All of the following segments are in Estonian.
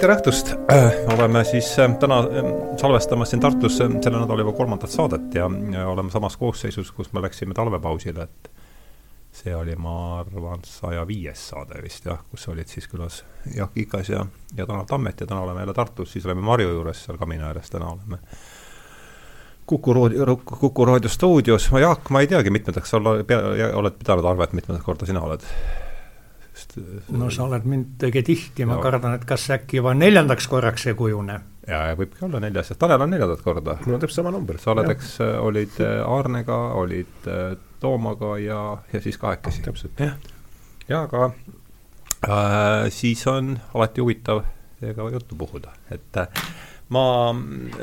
tere õhtust, oleme siis äh, täna ähm, salvestamas siin Tartus äh, selle nädala juba kolmandat saadet ja, ja oleme samas koosseisus, kus me läksime talvepausile, et see oli, ma arvan, saja viies saade vist jah, kus olid siis külas Jaak Ikas ja, ja Tanel Tammet ja täna oleme jälle Tartus, siis oleme Marju juures seal kamina ääres, täna oleme Kuku raadio, Kuku raadio stuudios, ma Jaak, ma ei teagi, mitmendaks sa oled pidanud arvet, mitmendat korda sina oled? Sest no sa oled mind õige tihti, ma kardan, et kas äkki juba neljandaks korraks ei kujune. ja, ja võibki olla neljas, sest Tanel on neljandat korda. mul on täpselt sama number. sa oled, eks, olid Aarnega, olid Toomaga ja, ja siis kahekesi. täpselt. jah, ja aga äh, siis on alati huvitav teiega juttu puhuda, et äh, ma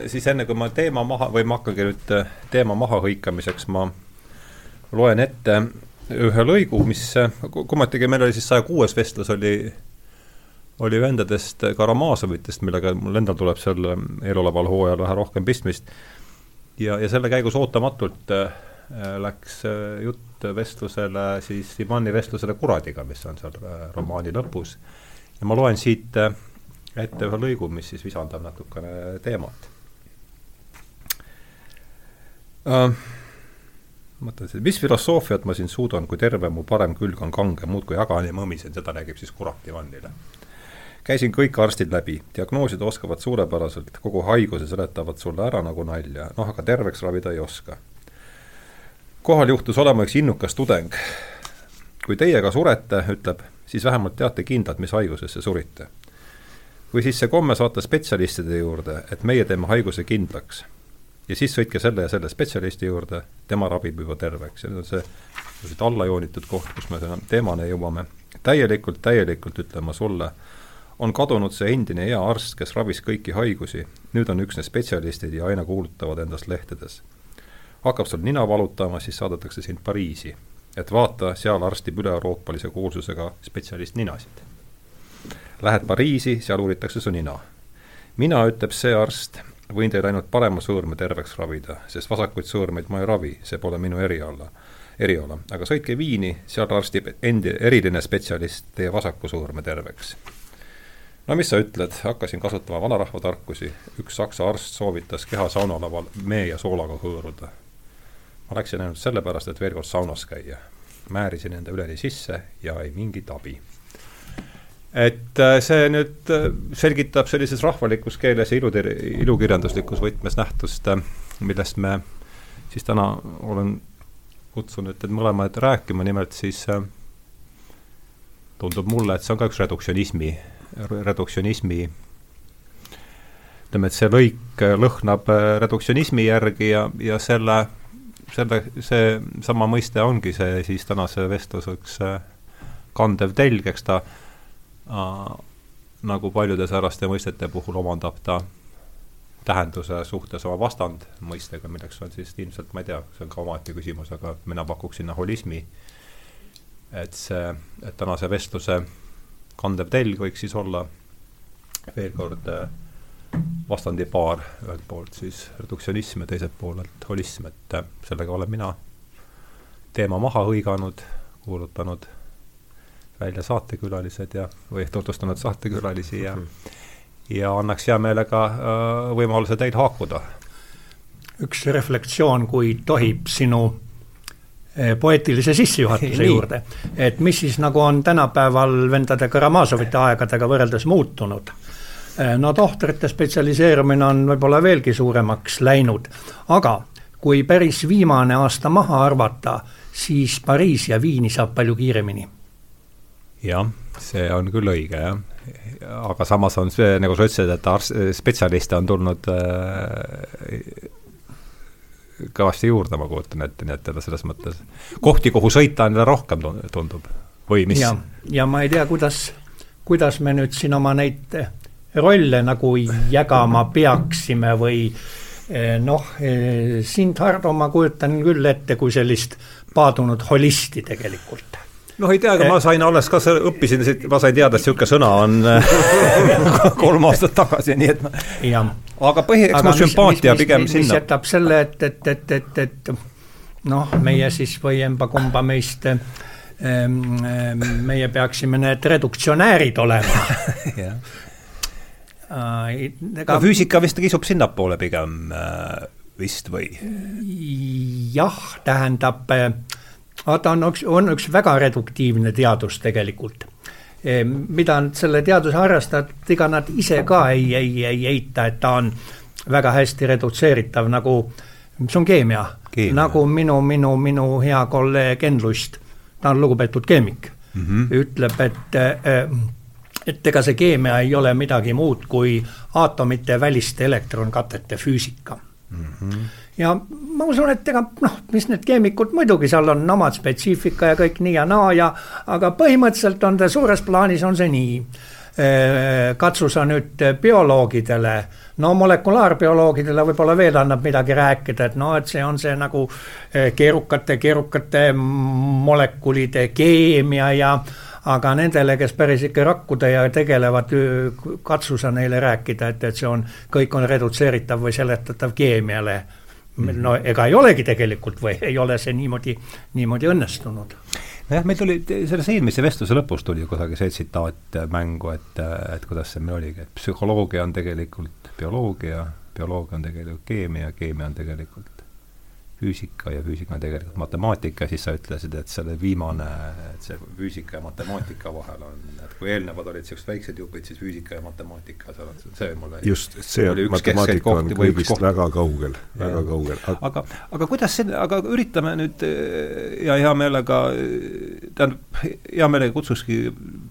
siis enne, kui ma teema maha, või ma hakkangi nüüd teema maha hõikamiseks, ma loen ette ühe lõigu, mis kummatigi meil oli siis saja kuues vestlus oli, oli vendadest Karamazovitest, millega mul endal tuleb seal eeloleval hooajal vähe rohkem pistmist. ja, ja selle käigus ootamatult äh, läks äh, jutt vestlusele siis Imani vestlusele Kuradiga, mis on seal äh, romaani lõpus. ja ma loen siit ette ühe lõigu, mis siis visandab natukene teemat uh, mõtlesin, mis filosoofiat ma siin suudan, kui terve mu parem külg on kange, muudkui jagan ja mõmisen, seda räägib siis kurat Ivannile. käisin kõik arstid läbi, diagnoosida oskavad suurepäraselt, kogu haiguse seletavad sulle ära nagu nalja, noh aga terveks ravida ei oska. kohal juhtus olema üks innukas tudeng. kui teie ka surete, ütleb, siis vähemalt teate kindlalt, mis haigusesse surite. või siis see komme saata spetsialistide juurde, et meie teeme haiguse kindlaks ja siis sõitke selle ja selle spetsialisti juurde, tema ravib juba terveks ja nüüd on see siit alla joonitud koht, kus me selle teemani jõuame. täielikult, täielikult ütlen ma sulle, on kadunud see endine hea arst, kes ravis kõiki haigusi, nüüd on üksnes spetsialistid ja aina kuulutavad endast lehtedes. hakkab sul nina valutama, siis saadetakse sind Pariisi, et vaata, seal arstib üle-euroopalise kuulsusega spetsialist ninasid. Lähed Pariisi, seal uuritakse su nina. mina, ütleb see arst, võin teil ainult parema sõõrme terveks ravida, sest vasakuid sõõrmeid ma ei ravi, see pole minu eriala, eriala. aga sõitke Viini, seal arstib endi, eriline spetsialist teie vasaku sõõrme terveks. no mis sa ütled, hakkasin kasutama vanarahva tarkusi, üks saksa arst soovitas keha saunalaval mee ja soolaga hõõruda. ma läksin ainult sellepärast, et veel kord saunas käia. määrisin enda üleni sisse ja ei mingit abi et äh, see nüüd äh, selgitab sellises rahvalikus keeles ja ilutir-, ilukirjanduslikus võtmes nähtust, äh, millest me siis täna olen kutsunud teid mõlemad rääkima, nimelt siis tundub mulle, et see on ka üks reduktsionismi, reduktsionismi. Ütleme, et see lõik lõhnab reduktsionismi järgi ja, ja selle, selle, see sama mõiste ongi see siis tänase vestluse üks kandev telg, eks ta äh, nagu paljude sääraste mõistete puhul omandab ta tähenduse suhtes oma vastandmõistega, milleks on siis ilmselt, ma ei tea, see on ka omaette küsimus, aga mina pakuks sinna holismi. et see, et tänase vestluse kandev telg võiks siis olla veel kord äh, vastandipaar, ühelt poolt siis reduktsionism ja teiselt poolelt holism, et äh, sellega olen mina teema maha hõiganud, kuulutanud välja saatekülalised ja, või tutvustanud saatekülalisi ja ja annaks hea meelega äh, võimaluse teil haakuda. üks reflektsioon, kui tohib, sinu äh, poeetilise sissejuhatuse juurde, et mis siis nagu on tänapäeval vendade Karamazovite aegadega võrreldes muutunud. Äh, no tohtrite spetsialiseerumine on võib-olla veelgi suuremaks läinud, aga kui päris viimane aasta maha arvata, siis Pariisi ja Viini saab palju kiiremini jah, see on küll õige, jah. aga samas on see, nagu sa ütlesid, et arst, spetsialiste on tulnud äh, kõvasti juurde, ma kujutan ette, nii et selles mõttes kohti, kuhu sõita on jälle rohkem, tundub, või mis? ja, ma ei tea, kuidas, kuidas me nüüd siin oma neid rolle nagu jagama peaksime või eh, noh, eh, sind, Hardo, ma kujutan küll ette kui sellist paadunud holisti tegelikult noh, ei tea, aga ma sain alles ka, õppisin, ma sain teada, et niisugune sõna on kolm aastat tagasi, nii et ja. aga põhi, eks mu sümpaatia mis, pigem mis, sinna. mis jätab selle, et, et, et, et, et noh, meie siis või emba-kumba meist ähm, meie peaksime need reduktsionäärid olema ega no füüsika vist kisub sinnapoole pigem äh, vist või? jah, tähendab, vaata, on üks, on üks väga reduktiivne teadus tegelikult mida nüüd selle teaduse harrastajad, ega nad ise ka ei, ei, ei eita, et ta on väga hästi redutseeritav, nagu mis on keemia, keemia., nagu minu, minu, minu hea kolleeg Enn Lust, ta on lugupeetud keemik mm, -hmm. ütleb, et et ega see keemia ei ole midagi muud kui aatomite väliste elektronkatete füüsika mm. -hmm. Ja ma usun, et ega noh, mis need keemikud, muidugi seal on omad spetsiifika ja kõik nii ja naa ja aga põhimõtteliselt on ta suures plaanis on see nii. katsu sa nüüd bioloogidele, no molekulaarbioloogidele võib-olla veel annab midagi rääkida, et noh, et see on see nagu keerukate, keerukate molekulide keemia ja aga nendele, kes päris ikka rakkudega tegelevad, katsu sa neile rääkida, et, et see on, kõik on redutseeritav või seletatav keemiale. No ega ei olegi tegelikult või ei ole see niimoodi, niimoodi õnnestunud. Nojah, meil tuli selles eelmise vestluse lõpus tuli kusagil see tsitaat mängu, et, et kuidas see meil oligi, et psühholoogia on tegelikult bioloogia, bioloogia on tegelikult keemia, keemia on tegelikult füüsika ja füüsika on tegelikult matemaatika, siis sa ütlesid, et selle viimane, et see füüsika ja matemaatika vahel on, et kui eelnevad olid niisugused väiksed jupid, siis füüsika ja matemaatika, seal on see mulle just, see matemaatika on kõigist väga kaugel, väga kaugel. aga, aga kuidas see, aga üritame nüüd ja hea meelega, tähendab, hea meelega kutsukski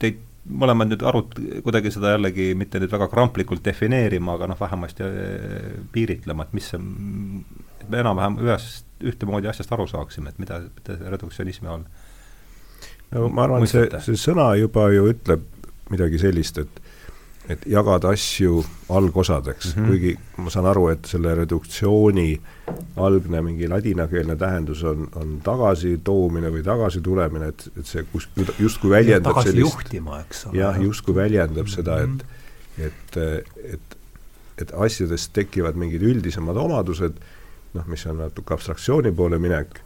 teid mõlemad nüüd arut-, kuidagi seda jällegi mitte nüüd väga kramplikult defineerima, aga noh, vähemasti piiritlema, et mis see et me enam-vähem ühest, ühtemoodi asjast aru saaksime, et mida, mida see reduktsionismi all no ma arvan, see, see sõna juba ju ütleb midagi sellist, et et jagada asju algosadeks mm, -hmm. kuigi ma saan aru, et selle reduktsiooni algne mingi ladinakeelne tähendus on, on tagasitoomine või tagasitulemine, et, et see kus justkui väljendab tagasi sellist juhtima, eks ole. jah, justkui väljendab mm -hmm. seda, et et, et, et asjadest tekivad mingid üldisemad omadused noh, mis on natuke abstraktsiooni poole minek,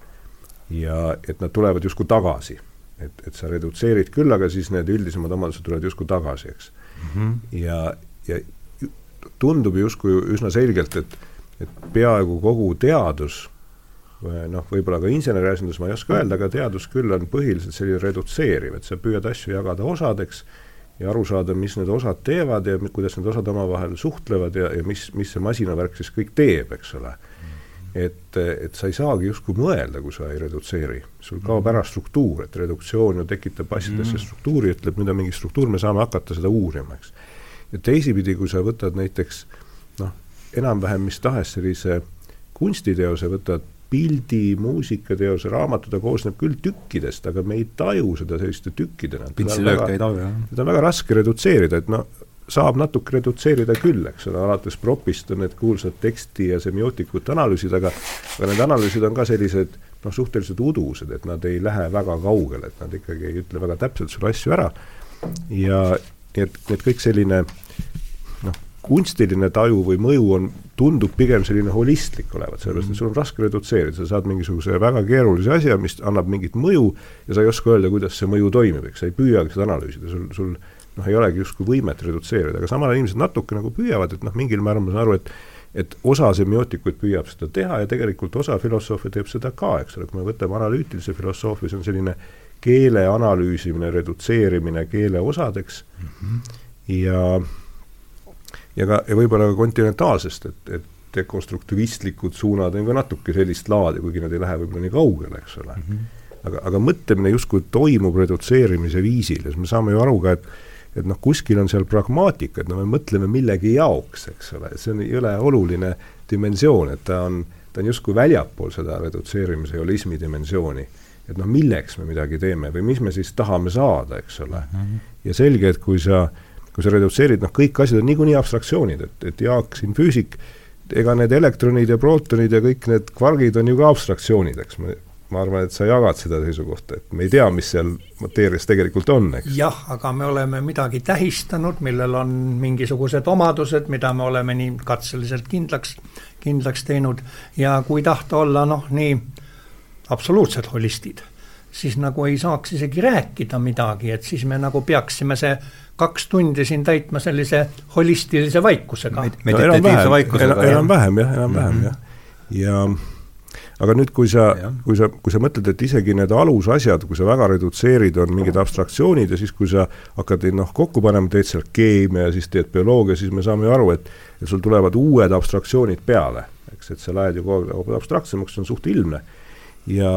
ja et nad tulevad justkui tagasi. et, et sa redutseerid küll, aga siis need üldisemad omadused tulevad justkui tagasi, eks mm. -hmm. ja, ja tundub justkui üsna selgelt, et, et peaaegu kogu teadus, noh, võib-olla ka inseneriasjandus, ma ei oska öelda, aga teadus küll on põhiliselt selline redutseeriv, et sa püüad asju jagada osadeks ja aru saada, mis need osad teevad ja kuidas need osad omavahel suhtlevad ja, ja mis, mis see masinavärk siis kõik teeb, eks ole et, et sa ei saagi justkui mõelda, kui sa ei redutseeri. sul kaob ära struktuur, et reduktsioon ju tekitab asjadesse mm. struktuuri, ütleb, nüüd on mingi struktuur, me saame hakata seda uurima, eks. ja teisipidi, kui sa võtad näiteks noh, enam-vähem mis tahes sellise kunstiteose, võtad pildi, muusikateose, raamatu, ta koosneb küll tükkidest, aga me ei taju seda selliste tükkidena. pitsilööke ei taju, jah. seda on väga raske redutseerida, et no saab natuke redutseerida küll, eks ole, alates propist on need kuulsad teksti ja semiootikute analüüsid, aga aga need analüüsid on ka sellised noh, suhteliselt udused, et nad ei lähe väga kaugele, et nad ikkagi ei ütle väga täpselt sulle asju ära. Ja nii et, nii et kõik selline noh, kunstiline taju või mõju on, tundub pigem selline holistlik olevat, sellepärast et sul on raske redutseerida, sa saad mingisuguse väga keerulise asja, mis annab mingit mõju ja sa ei oska öelda, kuidas see mõju toimib, eks sa ei püüagi seda analüüsida, sul, sul noh, ei olegi justkui võimet redutseerida, aga samal ajal inimesed natuke nagu püüavad, et noh, mingil määral ma saan aru, et et osa semiootikuid püüab seda teha ja tegelikult osa filosoofe teeb seda ka, eks ole, kui me võtame analüütilise filosoofia, see on selline keele analüüsimine, redutseerimine keele osadeks mm -hmm. ja ja ka, ja võib-olla ka kontinentaalsest, et, et dekonstruktivistlikud suunad on ka natuke sellist laadi, kuigi nad ei lähe võib-olla nii kaugele, eks ole mm. -hmm. aga, aga mõtlemine justkui toimub redutseerimise viisil ja siis me saame ju aru ka, et et noh, kuskil on seal pragmaatika, et no me mõtleme millegi jaoks, eks ole, see on jõle oluline dimensioon, et ta on, ta on justkui väljapool seda redutseerimise holismi dimensiooni. et noh, milleks me midagi teeme või mis me siis tahame saada, eks ole mm. -hmm. ja selge, et kui sa, kui sa redutseerid, noh, kõik asjad on niikuinii abstraktsioonid, et, et Jaak siin füüsik, ega need elektronid ja prootonid ja kõik need kvargid on ju ka abstraktsioonid, eks me ma arvan, et sa jagad seda seisukohta, et me ei tea, mis seal mateerias tegelikult on, eks. jah, aga me oleme midagi tähistanud, millel on mingisugused omadused, mida me oleme nii katseliselt kindlaks, kindlaks teinud ja kui tahta olla noh, nii absoluutsed holistid, siis nagu ei saaks isegi rääkida midagi, et siis me nagu peaksime see kaks tundi siin täitma sellise holistilise vaikusega Med. meditatiivse vaikusega. enam-vähem jah, enam-vähem -hmm. jah. ja aga nüüd, kui sa, kui sa, kui sa mõtled, et isegi need alusasjad, kui sa väga redutseerid, on mingid abstraktsioonid ja siis, kui sa hakkad noh, kokku panema, teed seal keemia ja siis teed bioloogia, siis me saame ju aru, et et sul tulevad uued abstraktsioonid peale, eks, et sa lähed ju kogu aeg abstraktsemaks, see on suht ilmne. ja,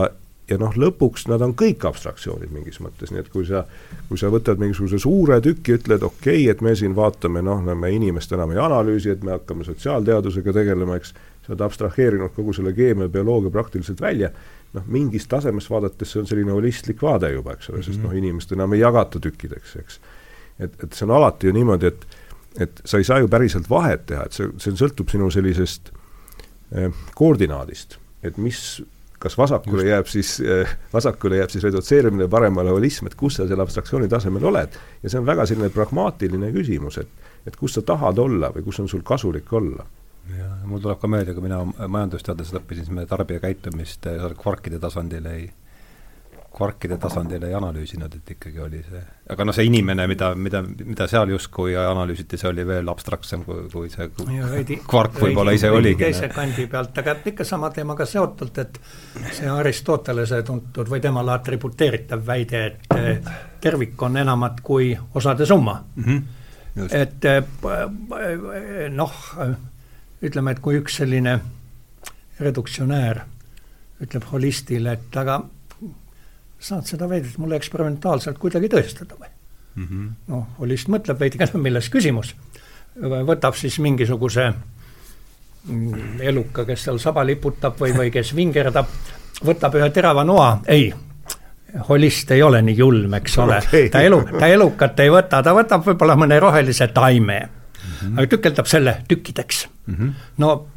ja noh, lõpuks nad on kõik abstraktsioonid mingis mõttes, nii et kui sa, kui sa võtad mingisuguse suure tüki, ütled okei okay,, et me siin vaatame, noh, me inimest enam ei analüüsi, et me hakkame sotsiaalteadusega tegelema, eks, sa oled abstraheerinud kogu selle keemia, bioloogia praktiliselt välja, noh, mingist tasemest vaadates see on selline holistlik vaade juba, eks ole mm, -hmm. sest noh, inimest enam ei jagata tükkideks, eks. et, et see on alati ju niimoodi, et et sa ei saa ju päriselt vahet teha, et see, see sõltub sinu sellisest eh, koordinaadist, et mis kas vasakule Just. jääb siis, eh, vasakule jääb siis redutseerimine, paremale holism, et kus sa seal abstraktsiooni tasemel oled. ja see on väga selline pragmaatiline küsimus, et, et kus sa tahad olla või kus on sul kasulik olla. Jah, mul tuleb ka meelde, kui mina majandusteadlased õppisin, siis me tarbija käitumist eh, kvarkide tasandil ei kvarkide tasandil ei analüüsinud, et ikkagi oli see, aga noh, see inimene, mida, mida, mida seal justkui analüüsiti, see oli veel abstraktsem kui, kui see veidi, kvark võib-olla ise oligi. teise kandi pealt, aga ikka sama teemaga seotult, et see Aristotelese tuntud või temale atributeeritav väide, et eh, tervik on enamat kui osade summa mm. -hmm. Just. et eh, noh, ütleme, et kui üks selline reduktsionäär ütleb holistile, et aga saad seda väidet mulle eksperimentaalselt kuidagi tõestada või mm -hmm.? noh, holist mõtleb veidike, milles küsimus. võtab siis mingisuguse eluka, kes seal saba liputab või, või kes vingerdab, võtab ühe terava noa, ei, holist ei ole nii julm, eks ole okay., ta elu, ta elukat ei võta, ta võtab võib-olla mõne rohelise taime mm, -hmm. tükeldab selle tükkideks mm. -hmm. no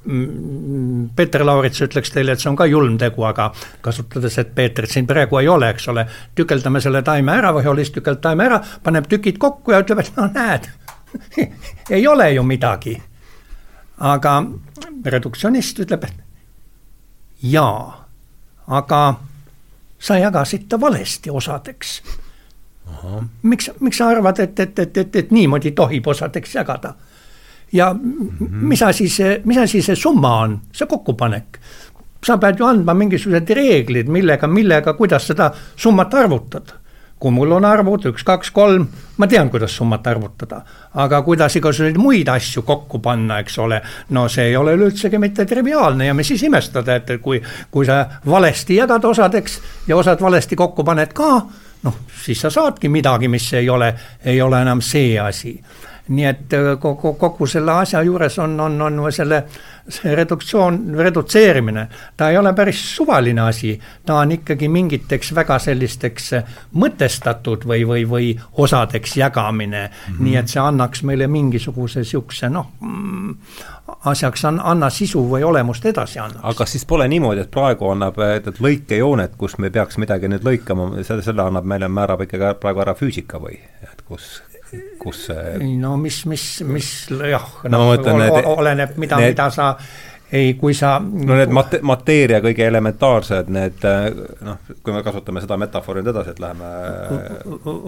Peeter Laurits ütleks teile, et see on ka julm tegu, aga kasutades, et Peetrit siin praegu ei ole, eks ole, tükeldame selle taime ära või holist tükeld taime ära, paneb tükid kokku ja ütleb, et no näed ei ole ju midagi. aga reduktsionist ütleb, et jaa, aga sa jagasid ta valesti osadeks miks, miks sa arvad, et, et, et, et, et niimoodi tohib osadeks jagada? Ja mm -hmm. mis asi see, mis asi see summa on, see kokkupanek? sa pead ju andma mingisugused reeglid, millega, millega, kuidas seda summat arvutada kui mul on arvud üks, kaks, kolm, ma tean, kuidas summat arvutada. aga kuidas igasuguseid muid asju kokku panna, eks ole, no see ei ole üleüldsegi mitte triviaalne ja mis siis imestada, et kui, kui sa valesti jagad osadeks ja osad valesti kokku paned ka, noh, siis sa saadki midagi, mis ei ole, ei ole enam see asi nii et äh, kogu, kogu selle asja juures on, on, on selle, see reduktsioon, redutseerimine, ta ei ole päris suvaline asi, ta on ikkagi mingiteks väga sellisteks mõtestatud või, või, või osadeks jagamine mm. -hmm. nii et see annaks meile mingisuguse sihukese noh mm, asjaks on, anna sisu või olemust edasi annaks. aga kas siis pole niimoodi, et praegu annab need lõikejooned, kus me peaks midagi nüüd lõikama, selle, selle annab meile, määrab ikkagi praegu ära füüsika või, et kus kus see no mis, mis, mis jah, noh no, oleneb, mida, mida sa ei, kui sa no need mate-, mateeria kõige elementaarsed, need noh, kui me kasutame seda metafoori nüüd edasi, et läheme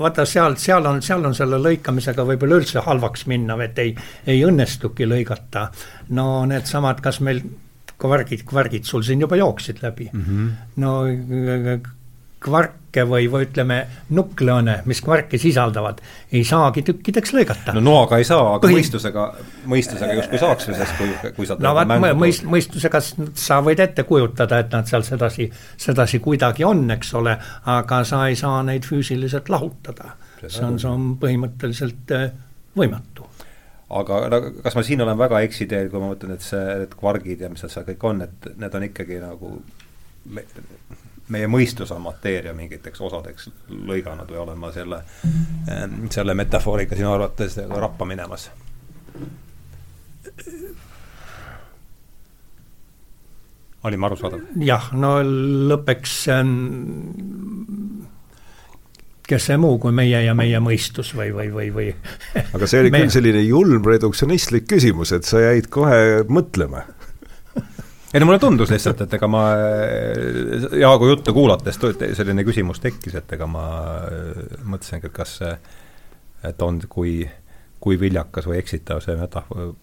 vaata, seal, seal on, seal on selle lõikamisega võib-olla üldse halvaks minna, et ei, ei õnnestugi lõigata. no needsamad, kas meil kvargid, kvargid sul siin juba jooksid läbi mm. -hmm. no kvarke või, või ütleme, nukkleone, mis kvarke sisaldavad, ei saagi tükkideks lõigata. no noaga ei saa, aga Põhi... mõistusega, mõistusega justkui saaks ju, sest kui, kui sa no vaat mõist-, mõistusega sa võid ette kujutada, et nad seal sedasi, sedasi kuidagi on, eks ole, aga sa ei saa neid füüsiliselt lahutada. see on, see on põhimõtteliselt äh, võimatu aga no kas ma siin olen väga eksiteel, kui ma mõtlen, et see, need kvargid ja mis seal kõik on, et need on ikkagi nagu meie mõistus on mateeria mingiteks osadeks lõiganud või olen ma selle, ehm, selle metafooriga sinu arvates rappa minemas? olin ma arusaadav? jah, no lõppeks ähm, kes see muu kui meie ja meie mõistus või, või, või, või aga see oli küll selline julm reduktsionistlik küsimus, et sa jäid kohe mõtlema ei no mulle tundus lihtsalt, et ega ma Jaagu juttu kuulates selline küsimus tekkis, et ega ma mõtlesingi, et kas see, et on, kui, kui viljakas või eksitav see metafoor,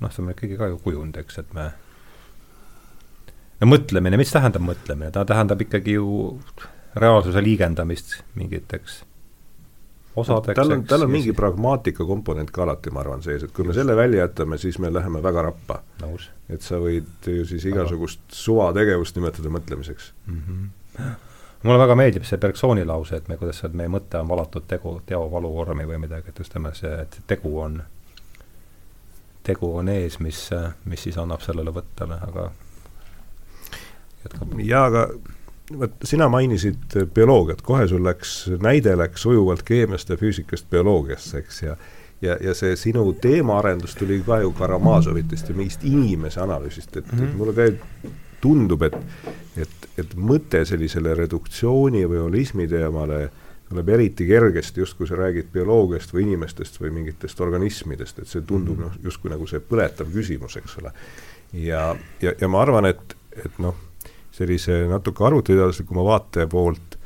noh, see on meil kõigi ka ju kujund, eks, et me no mõtlemine, mis tähendab mõtlemine, ta tähendab ikkagi ju reaalsuse liigendamist mingiteks osadeks. tal on, tal on mingi pragmaatika komponent ka alati, ma arvan, sees, et kui me selle välja jätame, siis me läheme väga rappa. et sa võid ju siis igasugust suvategevust nimetada mõtlemiseks mm. -hmm. mulle väga meeldib see Bergsoni lause, et me, kuidas see, et meie mõte on valatud tegu, teovalu vormi või midagi, et just nimelt see, et tegu on, tegu on ees, mis, mis siis annab sellele võttele, aga jätkab. jaa, aga vot sina mainisid bioloogiat, kohe sul läks, näide läks sujuvalt keemiast ja füüsikast bioloogiasse, eks, ja ja, ja see sinu teemaarendus tuli ka ju Karamazovitest ja mingist inimese analüüsist, et mm -hmm. mulle ka tundub, et et, et mõte sellisele reduktsiooni või holismi teemale tuleb eriti kergesti, just kui sa räägid bioloogiast või inimestest või mingitest organismidest, et see tundub -hmm. noh, justkui nagu see põletav küsimus, eks ole. ja, ja, ja ma arvan, et, et noh sellise natuke arvutiteaduslikuma vaate poolt,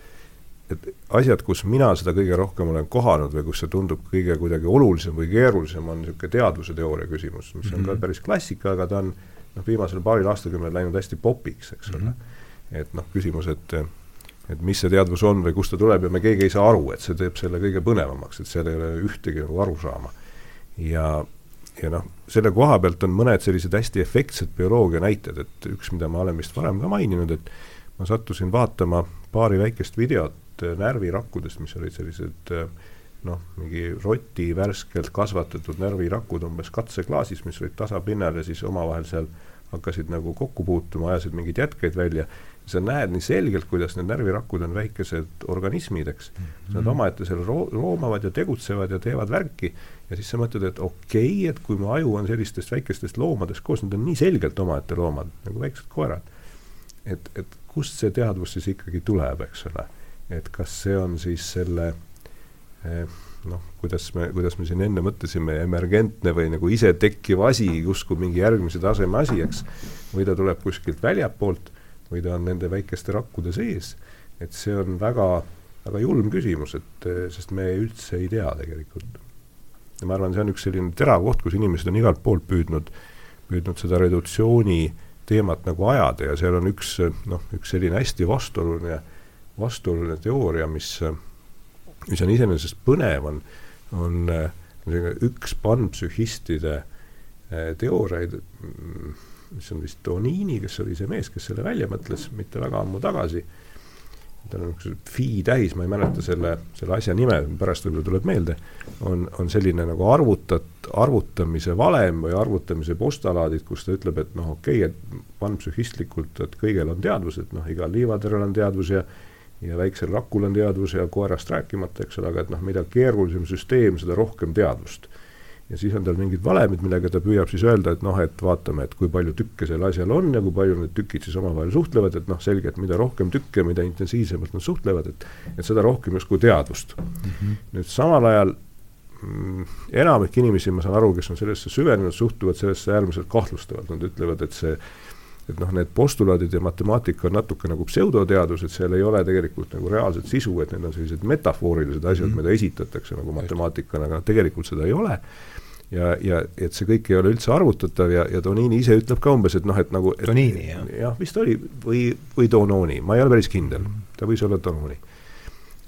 et asjad, kus mina seda kõige rohkem olen kohanud või kus see tundub kõige kuidagi olulisem või keerulisem, on niisugune teadvuse teooria küsimus, mis on mm -hmm. ka mhm. päris klassika, aga ta on noh, viimasel paaril aastakümnel läinud hästi popiks, eks ole mm. -hmm. et noh, küsimus, et et mis see teadvus on või kust ta tuleb ja me keegi ei saa aru, et see teeb selle kõige põnevamaks, et seal ei ole ühtegi nagu arusaama. ja, ja noh, selle koha pealt on mõned sellised hästi efektsed bioloogia näited, et üks, mida ma olen vist varem ka maininud, et ma sattusin vaatama paari väikest videot äh, närvirakkudest, mis olid sellised äh, noh, mingi roti värskelt kasvatatud närvirakud umbes katseklaasis, mis olid tasapinnal ja siis omavahel seal hakkasid nagu kokku puutuma, ajasid mingeid jätkeid välja sa näed nii selgelt, kuidas need närvirakud on väikesed organismid, eks mm. -hmm. Nad omaette seal ro-, roomavad ja tegutsevad ja teevad värki ja siis sa mõtled, et okei okay,, et kui mu aju on sellistest väikestest loomadest koos, nad on nii selgelt omaette loomad, nagu väiksed koerad. et, et kust see teadvus siis ikkagi tuleb, eks ole. et kas see on siis selle eh, noh, kuidas me, kuidas me siin enne mõtlesime, emergentne või nagu isetekkiv asi, justkui mingi järgmise taseme asi, eks, või ta tuleb kuskilt väljapoolt või ta on nende väikeste rakkude sees, et see on väga, väga julm küsimus, et sest me üldse ei tea tegelikult. Ja ma arvan, see on üks selline terav koht, kus inimesed on igalt poolt püüdnud, püüdnud seda redutsiooni teemat nagu ajada ja seal on üks noh, üks selline hästi vastuoluline, vastuoluline teooria, mis, mis on iseenesest põnev, on, on selline üks panpsühhistide eh, teooriaid, mis on vist Donini, kes oli see mees, kes selle välja mõtles mitte väga ammu tagasi, tal on niisugune phi tähis, ma ei mäleta selle, selle asja nime, pärast võib-olla tuleb meelde, on, on selline nagu arvutat-, arvutamise valem või arvutamise postulaadid, kus ta ütleb, et noh, okei okay,, et panpsühhistlikult, et kõigel on teadvus, et noh, igal liivaterel on teadvus ja ja väiksel rakul on teadvus ja koerast rääkimata, eks ole, aga et noh, mida keerulisem süsteem, seda rohkem teadvust ja siis on tal mingid valemid, millega ta püüab siis öelda, et noh, et vaatame, et kui palju tükke sel asjal on ja kui palju need tükid siis omavahel suhtlevad, et noh, selge, et mida rohkem tükke, mida intensiivsemalt nad suhtlevad, et et seda rohkem justkui teadvust mm. -hmm. nüüd samal ajal mm, enamik inimesi, ma saan aru, kes on sellesse süvenenud, suhtuvad sellesse äärmiselt kahtlustavalt, nad ütlevad, et see et noh, need postulaadid ja matemaatika on natuke nagu pseudoteadus, et seal ei ole tegelikult nagu reaalset sisu, et need on sellised metafoorilised asjad mm, -hmm. mida esitatakse nagu matemaatikana, aga tegelikult seda ei ole ja, ja et see kõik ei ole üldse arvutatav ja, ja Donini ise ütleb ka umbes, et noh, et nagu Donini, jah? jah, vist oli, või, või Dononi, ma ei ole päris kindel, ta võis olla Dononi.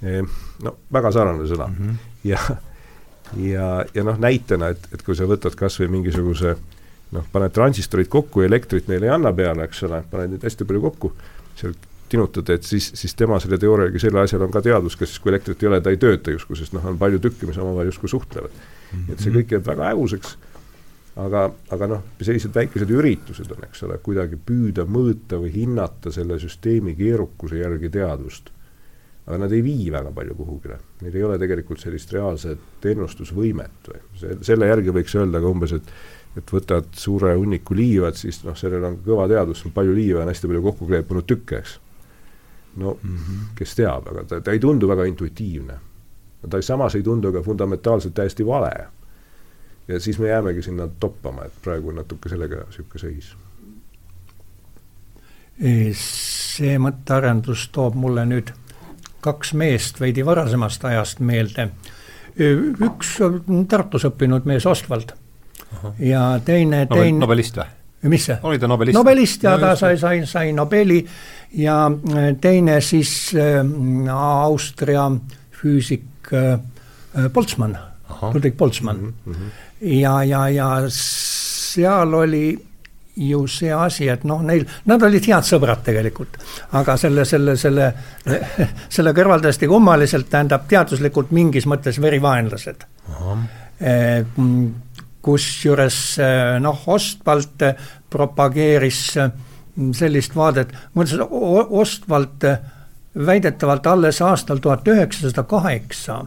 Ehm, no väga sarnane sõna mm -hmm. ja, ja, ja noh, näitena, et, et kui sa võtad kas või mingisuguse noh, paned transistorid kokku ja elektrit neile ei anna peale, eks ole, paned neid hästi palju kokku, sealt tinutad, et siis, siis tema selle teooriaga, selle asjal on ka teadvus, kas siis, kui elektrit ei ole, ta ei tööta justkui, sest noh, on palju tükke, mis omavahel justkui suhtlevad. Et see kõik jääb väga häguseks, aga, aga noh, sellised väikesed üritused on, eks ole, kuidagi püüda mõõta või hinnata selle süsteemi keerukuse järgi teadvust. aga nad ei vii väga palju kuhugile, neil ei ole tegelikult sellist reaalset ennustusvõimet või see, selle järgi võiks öelda ka umbes, et et võtad suure hunniku liivad, siis noh, sellel on kõva teadvus, palju liiva on hästi palju kokku kleepunud tükke, eks. no mm -hmm. kes teab, aga ta, ta ei tundu väga intuitiivne ta samas ei tundu ka fundamentaalselt täiesti vale. ja siis me jäämegi sinna toppama, et praegu on natuke sellega niisugune seis. see mõttearendus toob mulle nüüd kaks meest veidi varasemast ajast meelde. üks Tartus õppinud mees Ostvald Aha. ja teine, teine Nobelist või? mis see? oli ta nobelist? nobelist ja ta sai, sai, sai Nobeli ja äh, teine siis äh, Austria füüsik äh, Boltzmann, Ludwig Boltzmann mm. -hmm. ja, ja, ja seal oli ju see asi, et noh, neil, nad olid head sõbrad tegelikult, aga selle, selle, selle, selle kõrval tõesti kummaliselt tähendab teaduslikult mingis mõttes verivaenlased. Eh, kusjuures eh, noh, Ostvald propageeris sellist vaadet, muuseas Ostvald väidetavalt alles aastal tuhat üheksasada kaheksa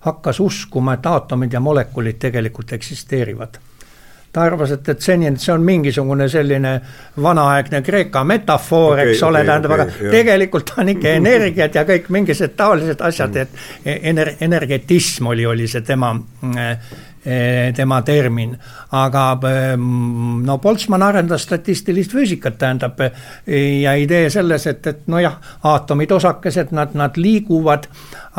hakkas uskuma, et aatomid ja molekulid tegelikult eksisteerivad ta arvas, et, et seni, et see on mingisugune selline vanaaegne Kreeka metafoor okay,, eks ole okay,, tähendab okay,, aga jah. tegelikult on ikka energiat ja kõik mingisugused taolised asjad, et e-, ener-, energetism oli, oli see tema äh, tema termin. aga no Boltzmann arendas statistilist füüsikat, tähendab, ja idee selles, et, et nojah, aatomid, osakesed, nad, nad liiguvad,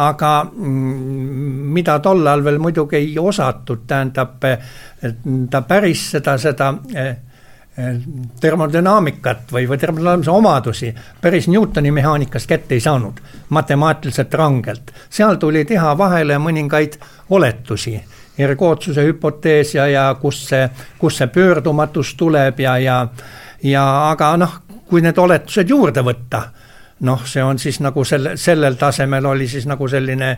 aga mm, mida tollal veel muidugi ei osatud, tähendab, ta päris seda, seda termodünaamikat või, või termodünaamimise omadusi päris Newtoni mehaanikast kätte ei saanud, matemaatiliselt rangelt. seal tuli teha vahele mõningaid oletusi ergootsuse hüpotees ja, ja kust see, kust see pöördumatus tuleb ja, ja, ja aga noh, kui need oletused juurde võtta, noh, see on siis nagu selle, sellel tasemel oli siis nagu selline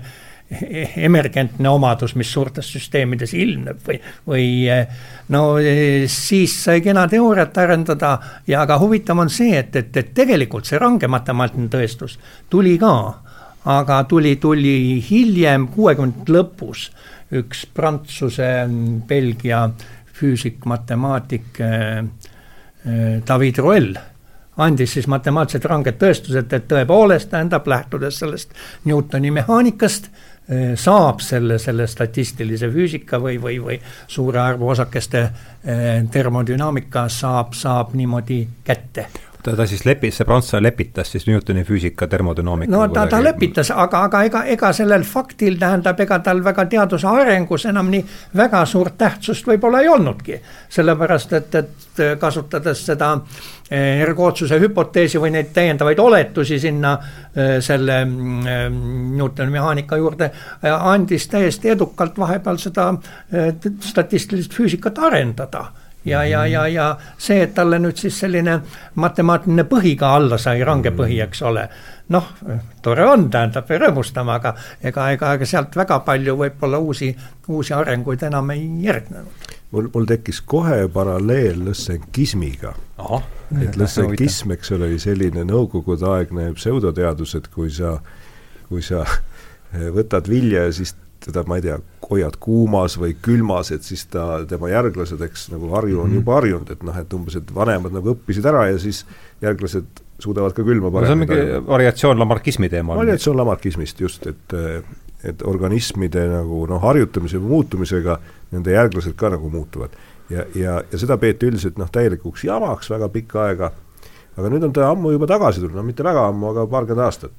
emergentne omadus, mis suurtes süsteemides ilmneb või, või no siis sai kena teooriat arendada ja aga huvitav on see, et, et, et tegelikult see range matemaatiline tõestus tuli ka, aga tuli, tuli hiljem, kuuekümnendate lõpus üks Prantsuse, Belgia füüsik, matemaatik äh, äh, David Roel andis siis matemaatiliselt ranged tõestused, et tõepoolest tähendab, lähtudes sellest Newtoni mehaanikast, äh, saab selle, selle statistilise füüsika või, või, või suure arvu osakeste termodünaamika saab, saab niimoodi kätte ta, ta siis lepis, see prantslane lepitas siis Newtoni füüsika termodünaamika no ta, ta lepitas, aga, aga ega, ega sellel faktil tähendab, ega tal väga teaduse arengus enam nii väga suurt tähtsust võib-olla ei olnudki. sellepärast, et, et kasutades seda eh, ergootsuse hüpoteesi või neid täiendavaid oletusi sinna eh, selle mm, Newtoni mehaanika juurde, eh, andis täiesti edukalt vahepeal seda statistilist füüsikat arendada ja, ja, ja, ja see, et talle nüüd siis selline matemaatiline põhi ka alla sai, range mm. põhi, eks ole. noh, tore on, tähendab, rõõmustama, aga ega, ega, ega sealt väga palju võib-olla uusi, uusi arenguid enam ei järgnenud. mul, mul tekkis kohe paralleel lõssenkismiga. et lõssenkism, eks ole, oli selline nõukogudeaegne pseudoteadus, et kui sa, kui sa võtad vilja ja siis teda, ma ei tea, hoiad kuumas või külmas, et siis ta, tema järglased, eks nagu harju on mm -hmm. juba harjunud, et noh, et umbes, et vanemad nagu õppisid ära ja siis järglased suudavad ka külma paremini no see on mingi variatsioon lamarkismi teemal. variatsioon lamarkismist just, et et organismide nagu noh, harjutamise või muutumisega nende järglased ka nagu muutuvad. ja, ja, ja seda peeti üldiselt noh, täielikuks jamaks väga pikka aega, aga nüüd on ta ammu juba tagasi tulnud, no mitte väga ammu, aga paarkümmend aastat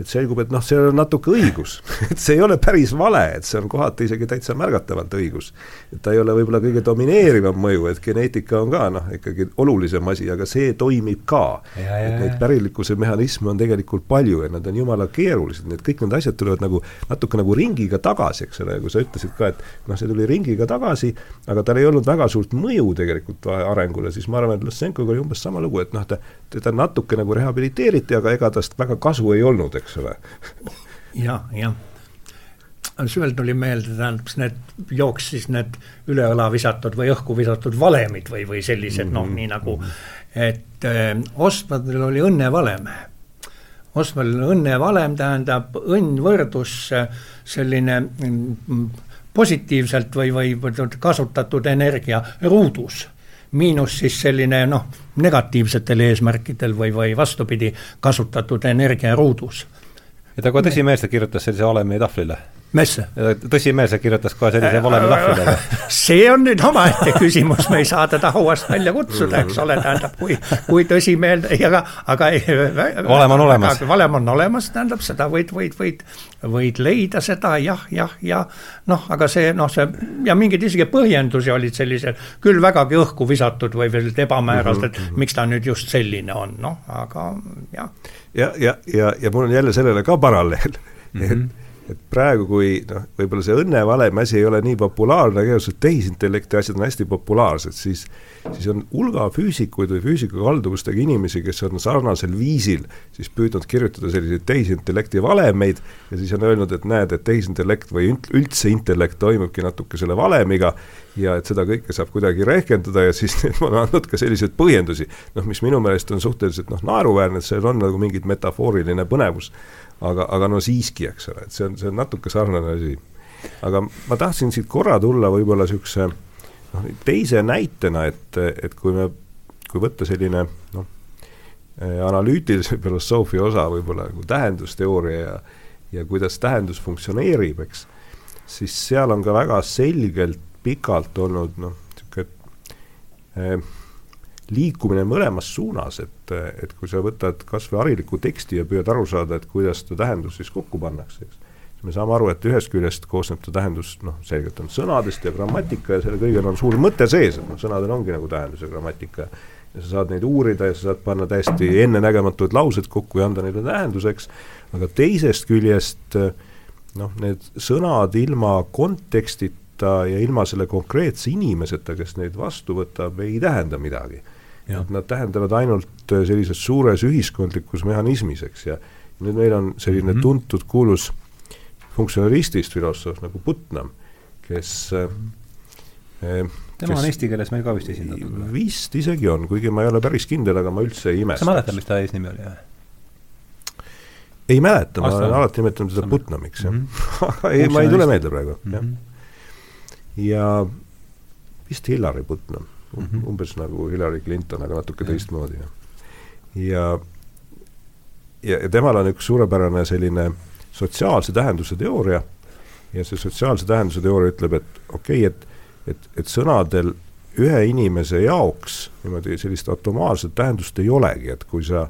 et selgub, et noh, seal on natuke õigus et see ei ole päris vale, et see on kohati isegi täitsa märgatavalt õigus. et ta ei ole võib-olla kõige domineerivam mõju, et geneetika on ka noh, ikkagi olulisem asi, aga see toimib ka. et neid pärilikkuse mehhanisme on tegelikult palju ja nad on jumala keerulised, need kõik need asjad tulevad nagu natuke nagu ringiga tagasi, eks ole, kui sa ütlesid ka, et noh, see tuli ringiga tagasi, aga tal ei olnud väga suurt mõju tegelikult arengule, siis ma arvan, et Lõssenkoga oli umbes sama lugu, et noh, ta, teda natuke nagu rehabiliteeriti, aga ega tast väga kasu ei olnud, eks eks ole ja,. jah, süvel tuli meelde, tähendab, need jooksis need üle õla visatud või õhku visatud valemid või, või sellised mm -hmm. noh, mhm, nii nagu, mhm. et äh, Ostmadel oli õnnevalem. Ostmadel õnnevalem tähendab õnn võrdus selline mm, positiivselt või, või kasutatud energia ruudus miinus siis selline noh, negatiivsetel eesmärkidel või, või vastupidi, kasutatud energia ruudus ja ta ka tõsimeelselt kirjutas sellise valemi tahvlile? Messe. tõsimees kirjutas kohe sellise valemi tahvlile. see on nüüd omaette küsimus, me ei saa teda hauast välja kutsuda, eks ole, tähendab, kui, kui tõsimeel, aga, aga ei. valem on olemas. valem on olemas, tähendab, seda võid, võid, võid, võid leida seda jah, jah, ja noh, aga see noh, see ja mingeid isegi põhjendusi olid sellised küll vägagi õhku visatud või veel ebamäärased, et -hmm. miks ta nüüd just selline on, noh, aga jah. ja, ja, ja, ja mul on jälle sellele ka paralleel et et praegu, kui noh, võib-olla see õnnevalemi asi ei ole nii populaarne, aga igasugused tehisintellekti asjad on hästi populaarsed, siis siis on hulga füüsikuid või füüsikakalduvustega inimesi, kes on sarnasel viisil siis püüdnud kirjutada selliseid tehisintellekti valemeid ja siis on öelnud, et näed, et tehisintellekt või üldse intellekt toimubki natuke selle valemiga ja et seda kõike saab kuidagi rehkendada ja siis ma olen andnud ka selliseid põhjendusi, noh, mis minu meelest on suhteliselt noh, naeruväärne, et seal on nagu mingit metafooriline põnevus aga, aga no siiski, eks ole, et see on, see on natuke sarnane asi. aga ma tahtsin siit korra tulla võib-olla niisuguse noh, teise näitena, et, et kui me, kui võtta selline noh, analüütilise filosoofia osa võib-olla nagu tähendusteooria ja ja kuidas tähendus funktsioneerib, eks, siis seal on ka väga selgelt pikalt olnud noh, niisugune eh, liikumine mõlemas suunas, et, et kui sa võtad kas või hariliku teksti ja püüad aru saada, et kuidas ta tähendus siis kokku pannakse, eks. siis me saame aru, et ühest küljest koosneb ta tähendus noh, selgelt on sõnadest ja grammatika ja selle kõigel on suur mõte sees, et noh, sõnadel ongi nagu tähendus ja grammatika. ja sa saad neid uurida ja sa saad panna täiesti ennenägematud laused kokku ja anda neile tähenduseks, aga teisest küljest noh, need sõnad ilma kontekstita ja ilma selle konkreetse inimeseta, kes neid vastu võtab, ei tähenda midagi et nad tähendavad ainult äh, sellises suures ühiskondlikus mehhanismis, eks, ja nüüd meil on selline mm -hmm. tuntud kuulus funktsionalistist filosoof nagu Putnam, kes äh, äh tema kes, on eesti keeles meil ka vist esindatud? vist isegi on, kuigi ma ei ole päris kindel, aga ma üldse ei imesta. sa mäletad, mis ta eesnimi oli, ei mäleta, ma olen alati nimetanud teda Putnamiks, jah mm. -hmm. aga ei, ma ei tule meelde praegu mm, -hmm. jah. Mhm. ja vist Hillary Putnam mm, -hmm. umbes nagu Hillary Clinton, aga natuke teistmoodi. ja, ja, ja temal on üks suurepärane selline sotsiaalse tähenduse teooria ja see sotsiaalse tähenduse teooria ütleb, et okei okay,, et, et, et sõnadel ühe inimese jaoks niimoodi sellist automaarset tähendust ei olegi, et kui sa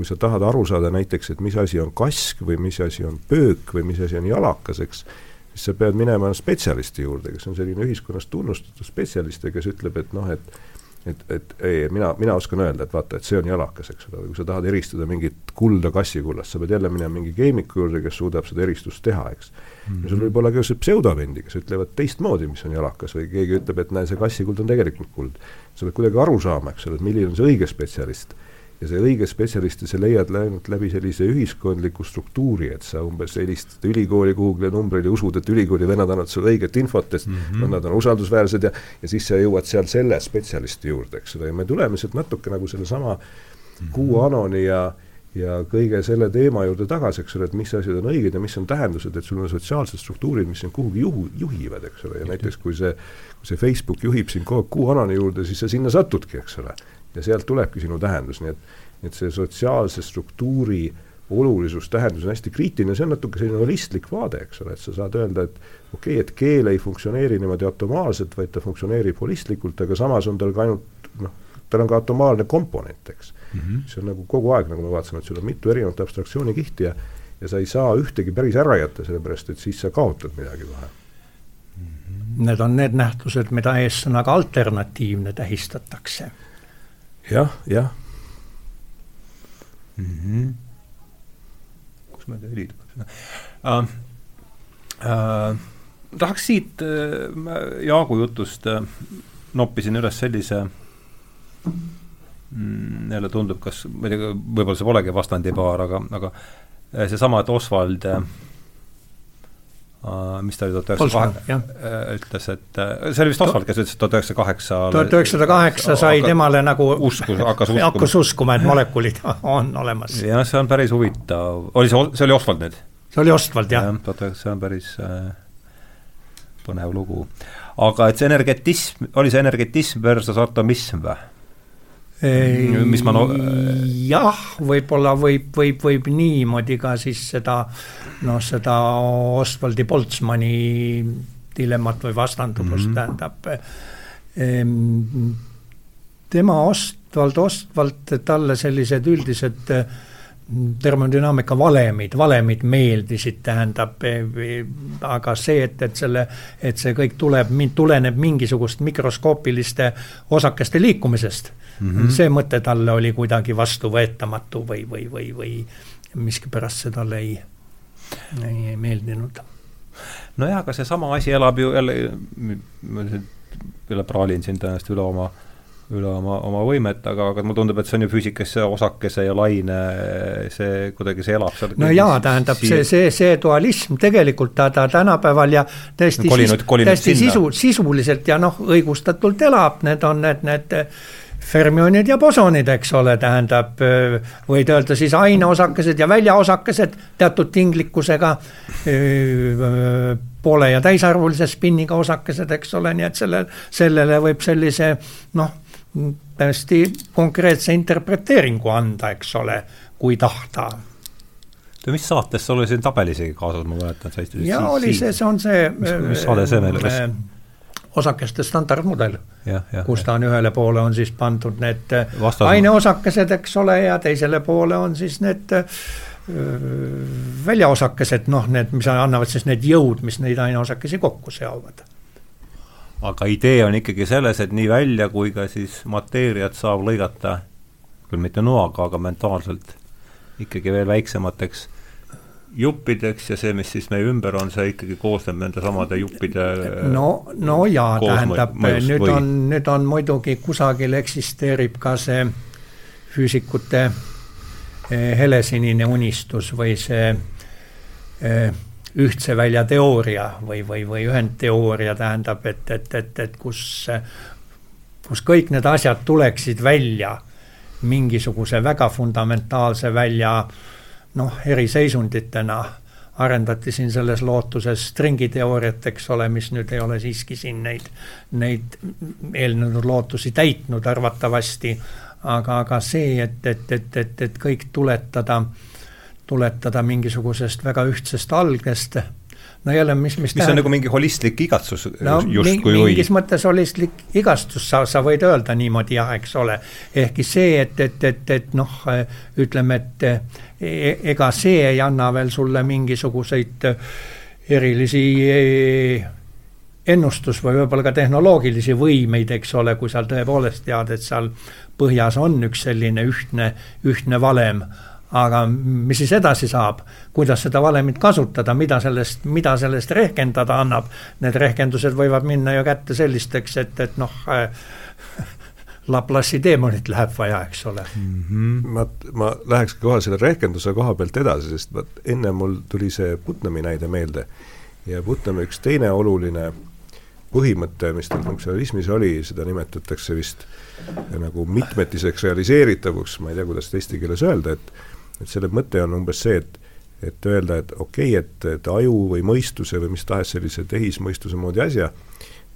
kui sa tahad aru saada näiteks, et mis asi on kask või mis asi on pöök või mis asi on jalakas, eks, siis sa pead minema spetsialisti juurde, kes on selline ühiskonnas tunnustatud spetsialist ja kes ütleb, et noh, et et, et ei, mina, mina oskan öelda, et vaata, et see on jalakas, eks ole, kui sa tahad eristada mingit kulda kassikullast, sa pead jälle minema mingi keemiku juurde, kes suudab seda eristust teha, eks mm. -hmm. ja sul võib olla ka pseudovendi, kes ütlevad teistmoodi, mis on jalakas või keegi ütleb, et näe, see kassikuld on tegelikult kuld. sa pead kuidagi aru saama, eks ole, et milline on see õige spetsialist ja see õige spetsialisti sa leiad ainult läbi sellise ühiskondliku struktuuri, et sa umbes helistad ülikooli kuhugile numbrile ja usud, et ülikooli vennad annavad sulle õiget infot, et mm -hmm. nad on usaldusväärsed ja ja siis sa jõuad seal selle spetsialisti juurde, eks ole, ja me tuleme sealt natuke nagu sellesama mm -hmm. QAnoni ja ja kõige selle teema juurde tagasi, eks ole, et mis asjad on õiged ja mis on tähendused, et sul on sotsiaalsed struktuurid, mis sind kuhugi juhu, juhivad, eks ole, ja näiteks kui see, kui see Facebook juhib sind kogu aeg QAnoni juurde, siis sa sinna satudki, eks ole ja sealt tulebki sinu tähendus, nii et, et see sotsiaalse struktuuri olulisus, tähendus on hästi kriitiline, see on natuke selline holistlik vaade, eks ole, et sa saad öelda, et okei okay,, et keel ei funktsioneeri niimoodi automaarselt, vaid ta funktsioneerib holistlikult, aga samas on tal ka ainult noh, tal on ka automaarne komponent, eks mm. -hmm. see on nagu kogu aeg, nagu me vaatasime, et sul on mitu erinevat abstraktsioonikihti ja ja sa ei saa ühtegi päris ära jätta, sellepärast et siis sa kaotad midagi kohe Need on need nähtused, mida eessõnaga alternatiivne tähistatakse jah, jah mm. -hmm. kus meil heli tuleb uh,? Uh, tahaks siit uh, Jaagu jutust uh, noppisin üles sellise mm, jälle tundub, kas, ma ei tea, võib-olla see polegi vastandipaar, aga, aga seesama, et Oswald uh, mis ta oli, tuhat üheksasada äh, ütles, et äh, see oli vist Oswald, kes ütles, et tuhat üheksasada kaheksa tuhat üheksasada kaheksa sai temale nagu uskus, hakkas uskuma, hakkas uskuma, et molekulid on olemas. jah, see on päris huvitav, oli see, see oli Oswald nüüd? see oli Oswald, jah. jah, tuhat üheksasada, see on päris äh, põnev lugu. aga et see energetism, oli see energetism versus atomism või? Mis ma no jah, võib-olla võib, võib, võib niimoodi ka siis seda noh, seda Osvaldi Boltzmanni dilemmat või vastandumust mm -hmm. tähendab ehm, tema Ostvald Ostvald, talle sellised üldised termodünaamika valemid, valemid meeldisid, tähendab, aga see, et, et selle, et see kõik tuleb, tuleneb mingisugust mikroskoopiliste osakeste liikumisest mm, -hmm. see mõte talle oli kuidagi vastuvõetamatu või, või, või, või miskipärast see talle ei, ei, ei meeldinud. nojah, aga seesama asi elab ju jälle, ma jälle praalin siin tõenäoliselt üle oma üle oma, oma võimet, aga, aga mulle tundub, et see on ju füüsikas see osakese ja laine, see kuidagi, see elab seal. no jaa, tähendab siia. see, see, see dualism tegelikult ta, ta tänapäeval ja täiesti, kolinud, kolinud täiesti sisu, sisuliselt ja noh, õigustatult elab, need on need, need fermionid ja bosonid, eks ole, tähendab, võid öelda siis aineosakesed ja väljaosakesed teatud tinglikkusega, poole ja täisarvulise spinniga osakesed, eks ole, nii et selle, sellele võib sellise noh täiesti konkreetse interpreteeringu anda, eks ole, kui tahta. oota, mis saates sul oli siin tabel isegi kaasas, ma mäletan, sa istusid jaa, oli see, see on see mis, mis saade see meil oli? osakeste standardmudel, kus ta on ühele poole on siis pandud need Vastas... aineosakesed, eks ole, ja teisele poole on siis need väljaosakesed, noh, need, mis annavad siis need jõud, mis neid aineosakesi kokku seovad aga idee on ikkagi selles, et nii välja kui ka siis mateeriat saab lõigata, küll mitte noaga, aga mentaalselt ikkagi veel väiksemateks juppideks ja see, mis siis meie ümber on, see ikkagi koosneb nende samade juppide no, no jaa, tähendab, nüüd või? on, nüüd on muidugi kusagil eksisteerib ka see füüsikute eh, helesinine unistus või see eh, ühtse välja teooria või, või, või ühendteooria tähendab, et, et, et, et kus, kus kõik need asjad tuleksid välja mingisuguse väga fundamentaalse välja noh, eriseisunditena arendati siin selles lootuses stringiteooriat, eks ole, mis nüüd ei ole siiski siin neid, neid eelnenud lootusi täitnud arvatavasti, aga, aga see, et, et, et, et, et kõik tuletada äh, tuletada mingisugusest väga ühtsest algest, no jälle, mis, mis mis tähendab? on nagu mingi holistlik igatsus no, justkui või? mingis mõttes holistlik igastus, sa, sa võid öelda niimoodi jah, eks ole. ehkki see, et, et, et, et noh, ütleme, et e, ega see ei anna veel sulle mingisuguseid erilisi e, ennustus või võib-olla ka tehnoloogilisi võimeid, eks ole, kui sa tõepoolest tead, et seal põhjas on üks selline ühtne, ühtne valem aga mis siis edasi saab, kuidas seda valemit kasutada, mida sellest, mida sellest rehkendada annab, need rehkendused võivad minna ju kätte sellisteks, et, et noh äh,, Laplace'i teemonit läheb vaja, eks ole mm. -hmm. ma, ma lähekski kohe selle rehkenduse koha pealt edasi, sest vot enne mul tuli see Putnami näide meelde ja Putnami üks teine oluline põhimõte, mis tal funktsionalismis oli, seda nimetatakse vist nagu mitmetiseks realiseeritavuks, ma ei tea, kuidas eesti keeles öelda, et et selle mõte on umbes see, et et öelda, et okei okay,, et, et aju või mõistuse või mis tahes sellise tehismõistuse moodi asja,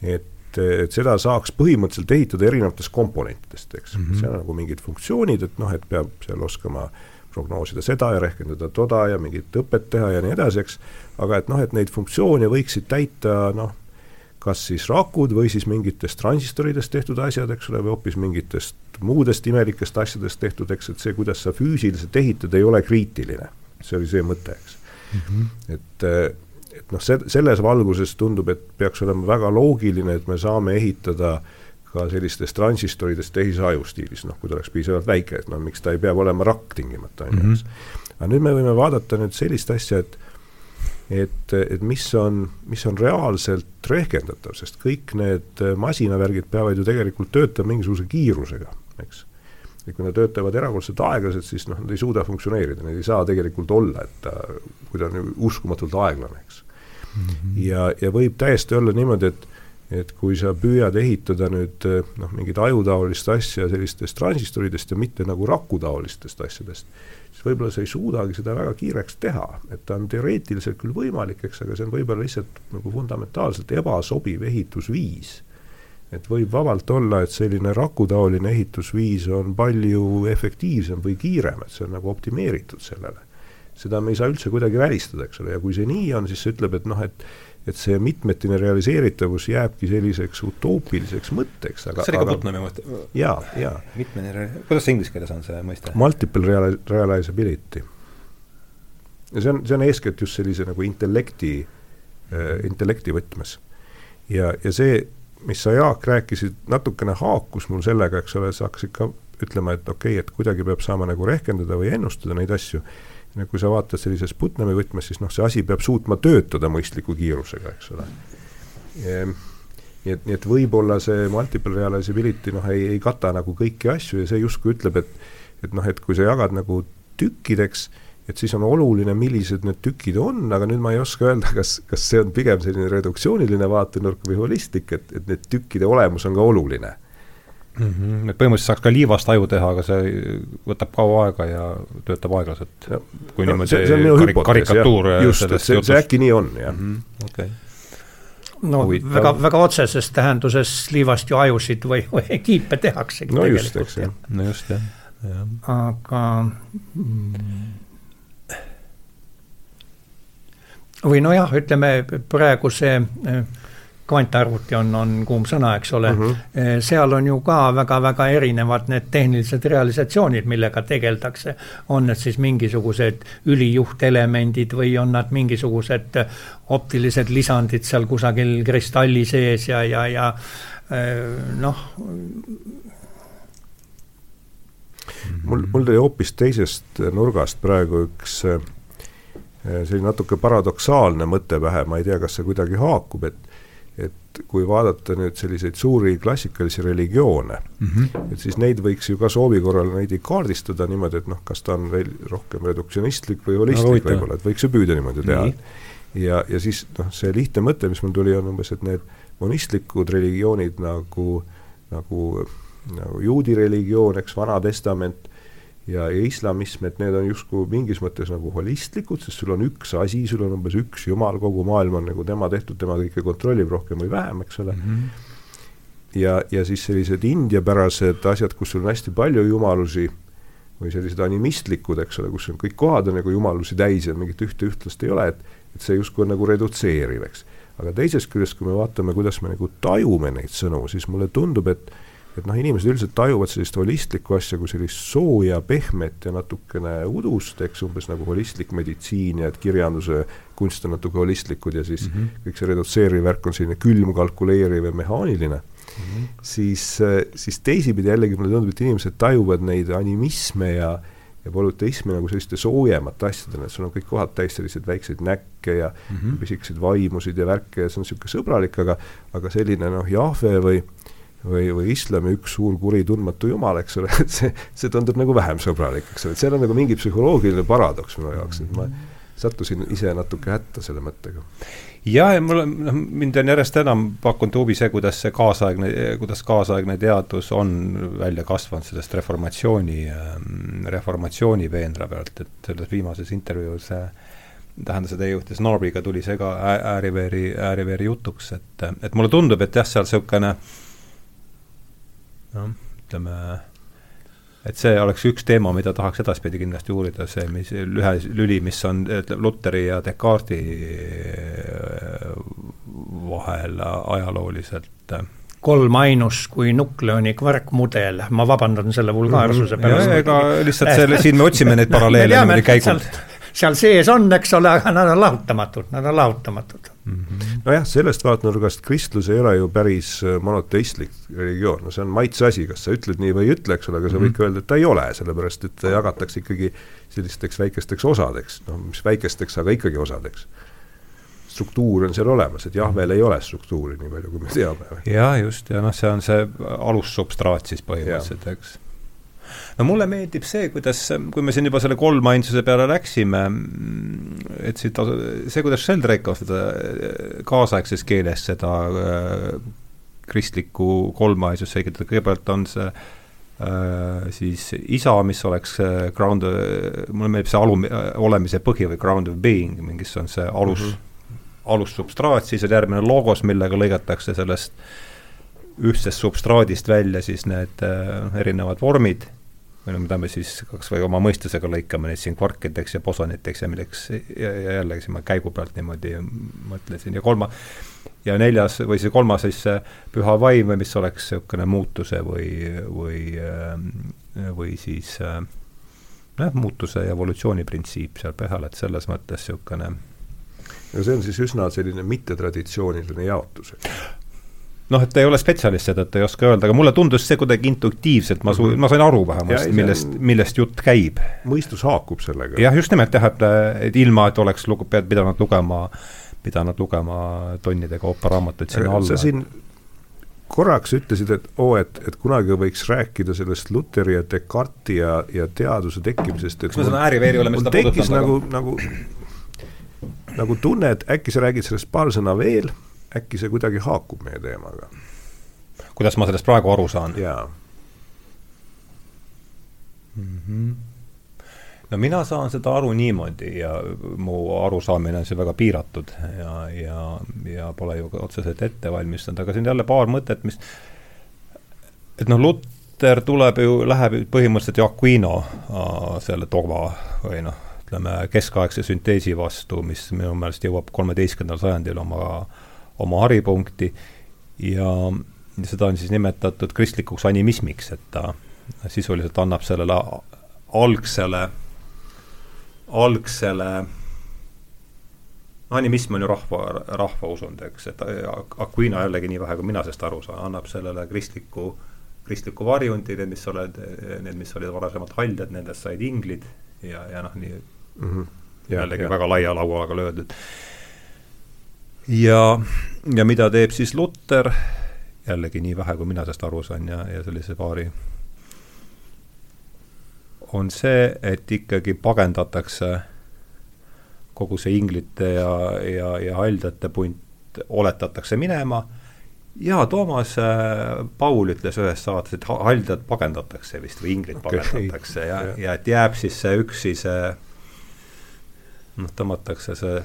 et, et seda saaks põhimõtteliselt ehitada erinevatest komponentidest, eks mm, -hmm. seal on nagu mingid funktsioonid, et noh, et peab seal oskama prognoosida seda ja rehkendada toda ja mingit õpet teha ja nii edasi, eks, aga et noh, et neid funktsioone võiksid täita noh, kas siis rakud või siis mingitest transistoridest tehtud asjad, eks ole, või hoopis mingitest muudest imelikest asjadest tehtud, eks, et see, kuidas sa füüsiliselt ehitad, ei ole kriitiline. see oli see mõte, eks mm. -hmm. et, et noh, see, selles valguses tundub, et peaks olema väga loogiline, et me saame ehitada ka sellistest transistoridest tehisaju stiilis, noh, kui ta oleks piisavalt väike, et noh, miks ta ei pea olema rakk tingimata, on ju, eks. Mhm. aga nüüd me võime vaadata nüüd sellist asja, et et, et mis on, mis on reaalselt rehkendatav, sest kõik need masinavärgid peavad ju tegelikult töötama mingisuguse kiirusega, eks. et kui nad töötavad erakordselt aeglaselt, siis noh, nad ei suuda funktsioneerida, neid ei saa tegelikult olla, et ta, kui ta on uskumatult aeglane, eks mm. -hmm. ja, ja võib täiesti olla niimoodi, et et kui sa püüad ehitada nüüd noh, mingit ajutaolist asja sellistest transistoridest ja mitte nagu rakutaolistest asjadest, siis võib-olla sa ei suudagi seda väga kiireks teha, et ta on teoreetiliselt küll võimalik, eks, aga see on võib-olla lihtsalt nagu fundamentaalselt ebasobiv ehitusviis. et võib vabalt olla, et selline rakutaoline ehitusviis on palju efektiivsem või kiirem, et see on nagu optimeeritud sellele. seda me ei saa üldse kuidagi välistada, eks ole, ja kui see nii on, siis see ütleb, et noh, et et see mitmetine realiseeritavus jääbki selliseks utoopiliseks mõtteks, aga see oli ka Putnami mõte? jaa, jaa. mitmene, kuidas see inglise keeles on, see mõiste? Multiple real-, realizability. ja see on, see on eeskätt just sellise nagu intellekti äh,, intellekti võtmes. ja, ja see, mis sa, Jaak, rääkisid, natukene haakus mul sellega, eks ole, sa hakkasid ka ütlema, et okei okay,, et kuidagi peab saama nagu rehkendada või ennustada neid asju ja kui sa vaatad sellises Putnami võtmes, siis noh, see asi peab suutma töötada mõistliku kiirusega, eks ole. nii et, nii et võib-olla see multiple realizability noh, ei, ei kata nagu kõiki asju ja see justkui ütleb, et et noh, et kui sa jagad nagu tükkideks, et siis on oluline, millised need tükid on, aga nüüd ma ei oska öelda, kas, kas see on pigem selline reduktsiooniline vaatenurk või holistlik, et, et need tükkide olemus on ka oluline mm. -hmm. et põhimõtteliselt saaks ka liivast aju teha, aga see võtab kaua aega ja töötab aeglaselt. kui niimoodi see, see on hüpotees, karikatuur just, et see, see äkki nii on, jah mm -hmm.. Okay. no Huvitav. väga, väga otseses tähenduses liivast ju ajusid või, või kiipe tehaksegi no tegelikult. just, eks jah. no just, jah, jah. aga mm, või nojah, ütleme praegu see äh, kvantarvuti on, on kuum sõna, eks ole mm, -hmm. seal on ju ka väga-väga erinevad need tehnilised realisatsioonid, millega tegeldakse. on need siis mingisugused ülijuhtelemendid või on nad mingisugused optilised lisandid seal kusagil kristalli sees ja, ja, ja eh, noh. mul, mul tuli hoopis teisest nurgast praegu üks eh, selline natuke paradoksaalne mõte pähe, ma ei tea, kas see kuidagi haakub, et et kui vaadata nüüd selliseid suuri klassikalisi religioone mm, -hmm. et siis neid võiks ju ka soovi korral veidi kaardistada niimoodi, et noh, kas ta on veel rohkem reduktsionistlik või holistlik no, võib-olla, et võiks ju püüda niimoodi teha. ja, ja siis noh, see lihtne mõte, mis mul tuli, on umbes, et need monistlikud religioonid nagu, nagu, nagu juudi religioon, eks, Vana Testament ja, ja islamism, et need on justkui mingis mõttes nagu holistlikud, sest sul on üks asi, sul on umbes üks jumal, kogu maailm on nagu tema tehtud, tema kõike kontrollib rohkem või vähem, eks ole mm. -hmm. ja, ja siis sellised indiapärased asjad, kus sul on hästi palju jumalusi või sellised animistlikud, eks ole, kus on kõik kohad on nagu jumalusi täis ja mingit ühte ühtlast ei ole, et et see justkui on nagu redutseeriv, eks. aga teisest küljest, kui me vaatame, kuidas me nagu tajume neid sõnu, siis mulle tundub, et et noh, inimesed üldiselt tajuvad sellist holistlikku asja kui sellist sooja, pehmet ja natukene udust, eks umbes nagu holistlik meditsiin ja et kirjanduse kunst on natuke holistlikud ja siis mm -hmm. kõik see redutseeriv värk on selline külm, kalkuleeriv ja mehaaniline mm, -hmm. siis, siis teisipidi jällegi mulle tundub, et inimesed tajuvad neid animisme ja ja polüteismi nagu selliste soojemate asjadena, et sul on kõik kohad täis selliseid väikseid näkke ja mm -hmm. pisikeseid vaimusid ja värke ja see on niisugune sõbralik, aga aga selline noh, Jahve või või, või islami üks suur kuri tundmatu jumal, eks ole, et see, see tundub nagu vähem sõbralik, eks ole, et seal on nagu mingi psühholoogiline paradoks minu jaoks, et ma sattusin ise natuke hätta selle mõttega. jah, ja mul on, noh, mind on järjest enam pakkunud huvi see, kuidas see kaasaegne, kuidas kaasaegne teadus on välja kasvanud sellest reformatsiooni, ähm, reformatsiooni veenra pealt, et selles viimases intervjuus tähendas, et EÜ-tes Norbiga tuli see ka ääriveeri, ääriveeri jutuks, et, et mulle tundub, et jah, seal niisugune äh, noh, ütleme, et see oleks üks teema, mida tahaks edaspidi kindlasti uurida, see, mis lühe lüli, mis on Luteri ja Descartesi äh, vahel ajalooliselt kolmainus kui nukleoni kvarkmudel, ma vabandan selle vulgaarsuse pärast. ega lihtsalt selle, siin me otsime neid paralleele niimoodi käigult seal sees on, eks ole, aga nad on lahutamatud, nad on lahutamatud. Mm -hmm.. nojah, sellest vaatenurgast kristlus ei ole ju päris äh, monoteistlik religioon, no see on maitse asi, kas sa ütled nii või ei ütle, eks ole, aga sa võid ka mhm. öelda, et ta ei ole, sellepärast et ta jagatakse ikkagi sellisteks väikesteks osadeks, noh, mis väikesteks, aga ikkagi osadeks. Struktuur on seal olemas, et Jahvel ei ole struktuuri, nii palju kui me teame. jaa, just, ja noh, see on see alussubstraat siis põhimõtteliselt, eks no mulle meeldib see, kuidas, kui me siin juba selle kolmainsuse peale läksime, et siit, see, kuidas Sheldrake seda kaasaegses keeles seda äh, kristlikku kolmaisust selgitada, kõigepealt on see äh, siis isa, mis oleks äh, ground, mulle meeldib see alu, olemise põhi või ground of being, mingis on see alus mm, -hmm. alussubstraat, siis on järgmine logos, millega lõigatakse sellest ühtsest substraadist välja siis need äh, erinevad vormid, või no mida me siis kas või oma mõistusega lõikame neid siin kvarkideks ja bosoniteks ja milleks ja, ja jällegi siin ma käigu pealt niimoodi mõtlesin. Ja kolma, ja neljas või see kolmas siis see püha vaim, mis oleks niisugune muutuse või, või, äh, või siis äh, jah, muutuse ja evolutsiooni printsiip seal pehal, et selles mõttes niisugune ja see on siis üsna selline mittetraditsiooniline jaotus noh, et ei ole spetsialist, seetõttu ei oska öelda, aga mulle tundus see kuidagi intuitiivselt, ma su-, mhm. ma sain aru vähemasti, millest, millest jutt käib. mõistus haakub sellega. jah, just nimelt jah, et, et ilma, et oleks lugu-, pead pidanud lugema, pidanud lugema tonnidega ooperaamatuid sinna alla. sa siin korraks ütlesid, et oo oh,, et, et kunagi võiks rääkida sellest Luteri ja Descartesi ja, ja teaduse tekkimisest, et kas me seda ääri-veeri oleme seda puudutanud? nagu, nagu nagu tunne, et äkki sa räägid sellest paar sõna veel äkki see kuidagi haakub meie teemaga? kuidas ma sellest praegu aru saan? jaa mm. -hmm. no mina saan seda aru niimoodi ja mu arusaamine on siin väga piiratud ja, ja, ja pole ju otseselt ette valmistanud, aga siin jälle paar mõtet, mis et noh, Luter tuleb ju, läheb põhimõtteliselt ju Aquino äh, selle dogma või noh, ütleme keskaegse sünteesi vastu, mis minu meelest jõuab kolmeteistkümnendal sajandil oma oma haripunkti ja seda on siis nimetatud kristlikuks animismiks, et ta sisuliselt annab sellele algsele, algsele animism on ju rahva, rahvausund, eks, et Aquino jällegi nii vähe, kui mina sellest aru saan, annab sellele kristliku, kristliku varjundi, need, mis oled, need, mis olid varasemalt haljad, nendest said inglid ja, ja noh, nii mm -hmm. jällegi ja. väga laia lauaga löödud ja, ja mida teeb siis Luter, jällegi nii vähe, kui mina sellest aru saan ja, ja sellise paari, on see, et ikkagi pagendatakse kogu see inglite ja, ja, ja haldjate punt oletatakse minema. Jaa, Toomas äh, Paul ütles ühes saates, et haldjad pagendatakse vist või inglid okay. pagendatakse ja, ja et jääb siis see üksi see noh, tõmmatakse see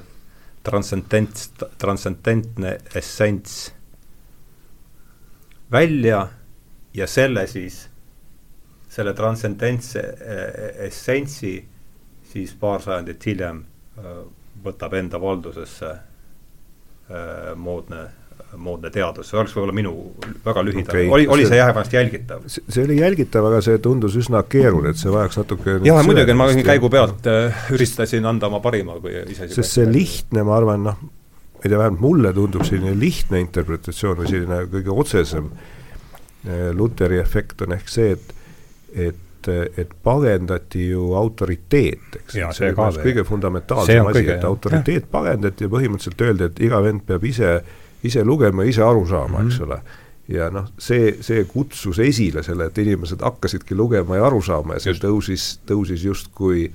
transcendent, transcendentne essents välja ja selle siis, selle transcendentse eh, essentsi siis paar sajandit hiljem eh, võtab enda valdusesse eh, moodne moodne teadus, see oleks võib-olla minu väga lühidalt okay., oli, oli see, see jah, vast jälgitav? see oli jälgitav, aga see tundus üsna keeruline, et see vajaks natuke jah, muidugi, ma käigu pealt äh, üritasin anda oma parima, kui ise sest see lihtne, ma arvan, noh, ma ei tea, vähemalt mulle tundub selline lihtne interpretatsioon või selline kõige otsesem äh, Luteri efekt on ehk see, et et, et pagendati ju autoriteet, eks, see on kõige fundamentaalsem asi, et autoriteet jah. pagendati ja põhimõtteliselt öeldi, et iga vend peab ise ise lugema, ise aru saama mm, -hmm. eks ole. ja noh, see, see kutsus esile selle, et inimesed hakkasidki lugema ja aru saama ja see just. tõusis, tõusis justkui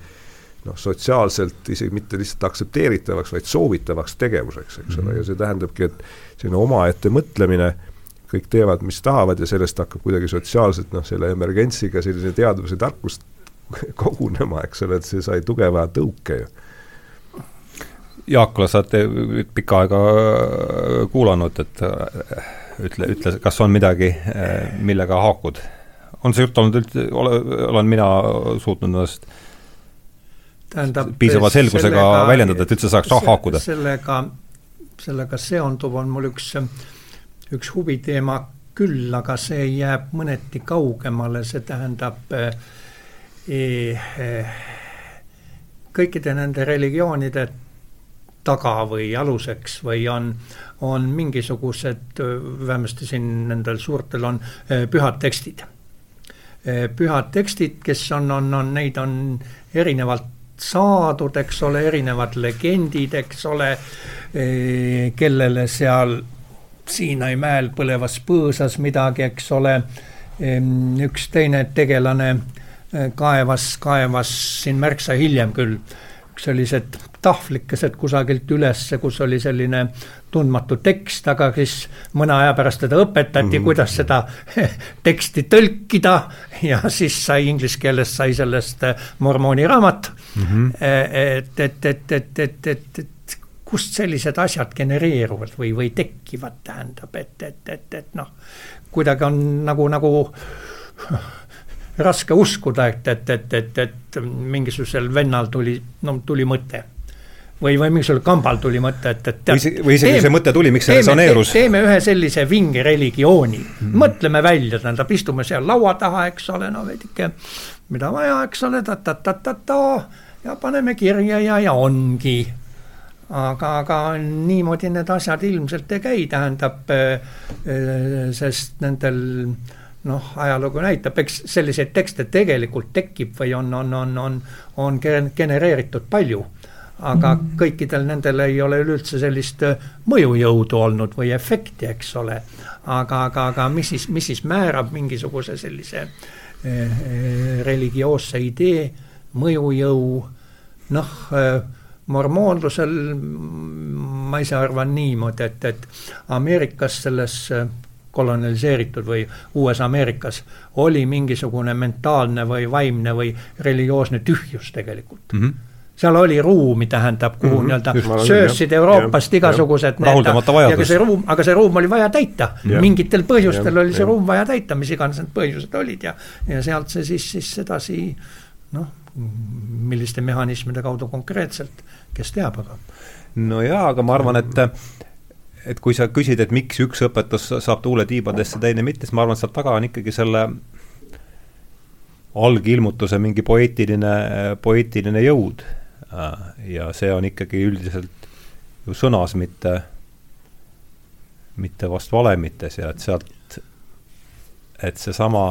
noh, sotsiaalselt isegi mitte lihtsalt aktsepteeritavaks, vaid soovitavaks tegevuseks, eks mm -hmm. ole, mhm. ja see tähendabki, et selline omaette mõtlemine, kõik teevad, mis tahavad ja sellest hakkab kuidagi sotsiaalselt noh, selle emergentsiga selline teadvus ja tarkus kogunema, eks ole, et see sai tugeva tõuke ju Jaakule, sa oled pikka aega äh, kuulanud, et äh, ütle, ütle, kas on midagi, äh, millega haakud? on see jutt olnud üldse, ole, olen mina suutnud ennast tähendab piisava selgusega sellega, väljendada, et üldse saaks haakuda? sellega, sellega seonduv on mul üks, üks huviteema küll, aga see jääb mõneti kaugemale, see tähendab eh, eh, kõikide nende religioonide taga või aluseks või on, on mingisugused, vähemasti siin nendel suurtel on pühad tekstid. pühad tekstid, kes on, on, on, neid on erinevalt saadud, eks ole, erinevad legendid, eks ole, kellele seal Siinai mäel põlevas põõsas midagi, eks ole, üks teine tegelane kaevas, kaevas siin märksa hiljem küll sellised tahvlikesed kusagilt ülesse, kus oli selline tundmatu tekst, aga siis mõne aja pärast teda õpetati mm, -hmm. kuidas seda teksti tõlkida ja siis sai inglise keeles sai sellest mormooni raamat mm. -hmm. et, et, et, et, et, et, et kust sellised asjad genereeruvad või, või tekivad, tähendab, et, et, et, et noh, kuidagi on nagu, nagu raske uskuda, et, et, et, et, et mingisugusel vennal tuli, no tuli mõte või, või mingisugusel kambal tuli mõte, et, et tead, või, see, või isegi see mõte tuli, miks see resoneerus? teeme ühe sellise vinge religiooni mm, -hmm. mõtleme välja, tähendab, istume seal laua taha, eks ole, no veidike, mida vaja, eks ole ta,, ta-ta-ta-ta-ta ja paneme kirja ja, ja ongi. aga, aga niimoodi need asjad ilmselt ei käi, tähendab, äh, sest nendel noh, ajalugu näitab, eks selliseid tekste tegelikult tekib või on, on, on, on, on genereeritud palju aga kõikidel nendel ei ole üleüldse sellist äh, mõjujõudu olnud või efekti, eks ole. aga, aga, aga mis siis, mis siis määrab mingisuguse sellise eh, eh, religioosse idee mõjujõu, noh mormoonlusel ma ise arvan niimoodi, et, et Ameerikas selles koloniseeritud või uues Ameerikas oli mingisugune mentaalne või vaimne või religioosne tühjus tegelikult mm. -hmm seal oli ruumi, tähendab, kuhu mm -hmm. nii-öelda söösid Euroopast ja, igasugused aga see ruum, aga see ruum oli vaja täita. mingitel põhjustel ja, oli see ja. ruum vaja täita, mis iganes need põhjused olid ja, ja sealt see siis, siis edasi noh, milliste mehhanismide kaudu konkreetselt, kes teab, aga. no jaa, aga ma arvan, et et kui sa küsid, et miks üks õpetus saab tuule tiibadesse, teine mitte, siis ma arvan, et seal taga on ikkagi selle algilmutuse mingi poeetiline, poeetiline jõud ja see on ikkagi üldiselt ju sõnas, mitte, mitte vast valemites ja et sealt, et seesama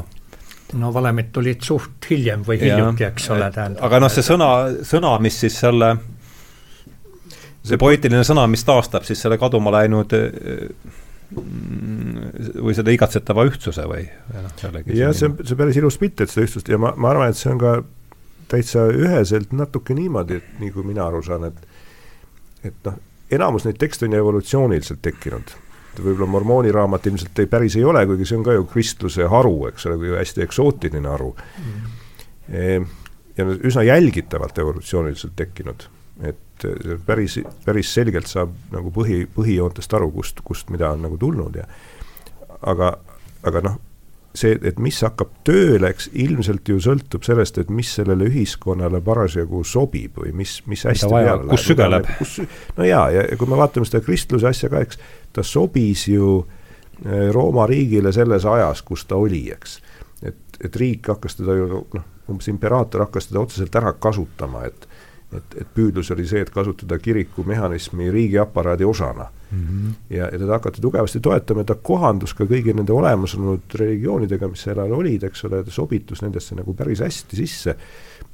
no valemid tulid suht hiljem või hiljuti, eks ole, tähendab. aga noh, see sõna, sõna, mis siis selle, see poeetiline sõna, mis taastab siis selle kaduma läinud või seda igatsetava ühtsuse või, või noh, jällegi jah, see on, see on päris ilus pilt, et seda ühtsust ja ma, ma arvan, et see on ka täitsa üheselt natuke niimoodi, et nii kui mina aru saan, et et noh, enamus neid tekste on ju evolutsiooniliselt tekkinud. võib-olla mormooni raamat ilmselt ei, päris ei ole, kuigi see on ka ju kristluse haru, eks ole, kui hästi eksootiline haru mm.. E, ja üsna jälgitavalt evolutsiooniliselt tekkinud, et päris, päris selgelt saab nagu põhi, põhijoontest aru, kust, kust mida on nagu tulnud ja aga, aga noh, see, et mis hakkab tööle, eks ilmselt ju sõltub sellest, et mis sellele ühiskonnale parasjagu sobib või mis, mis hästi peale läheb. kus sügeleb. no jaa, ja, kui me vaatame seda kristluse asja ka, eks ta sobis ju eh, Rooma riigile selles ajas, kus ta oli, eks. et, et riik hakkas teda ju noh, umbes imperaator hakkas teda otseselt ära kasutama, et et, et püüdlus oli see, et kasutada kirikumehhanismi riigiaparaadi osana mm. -hmm. ja, ja teda hakati tugevasti toetama ja ta kohandus ka kõigi nende olemasolenud religioonidega, mis sel ajal olid, eks ole, ta sobitus nendesse nagu päris hästi sisse.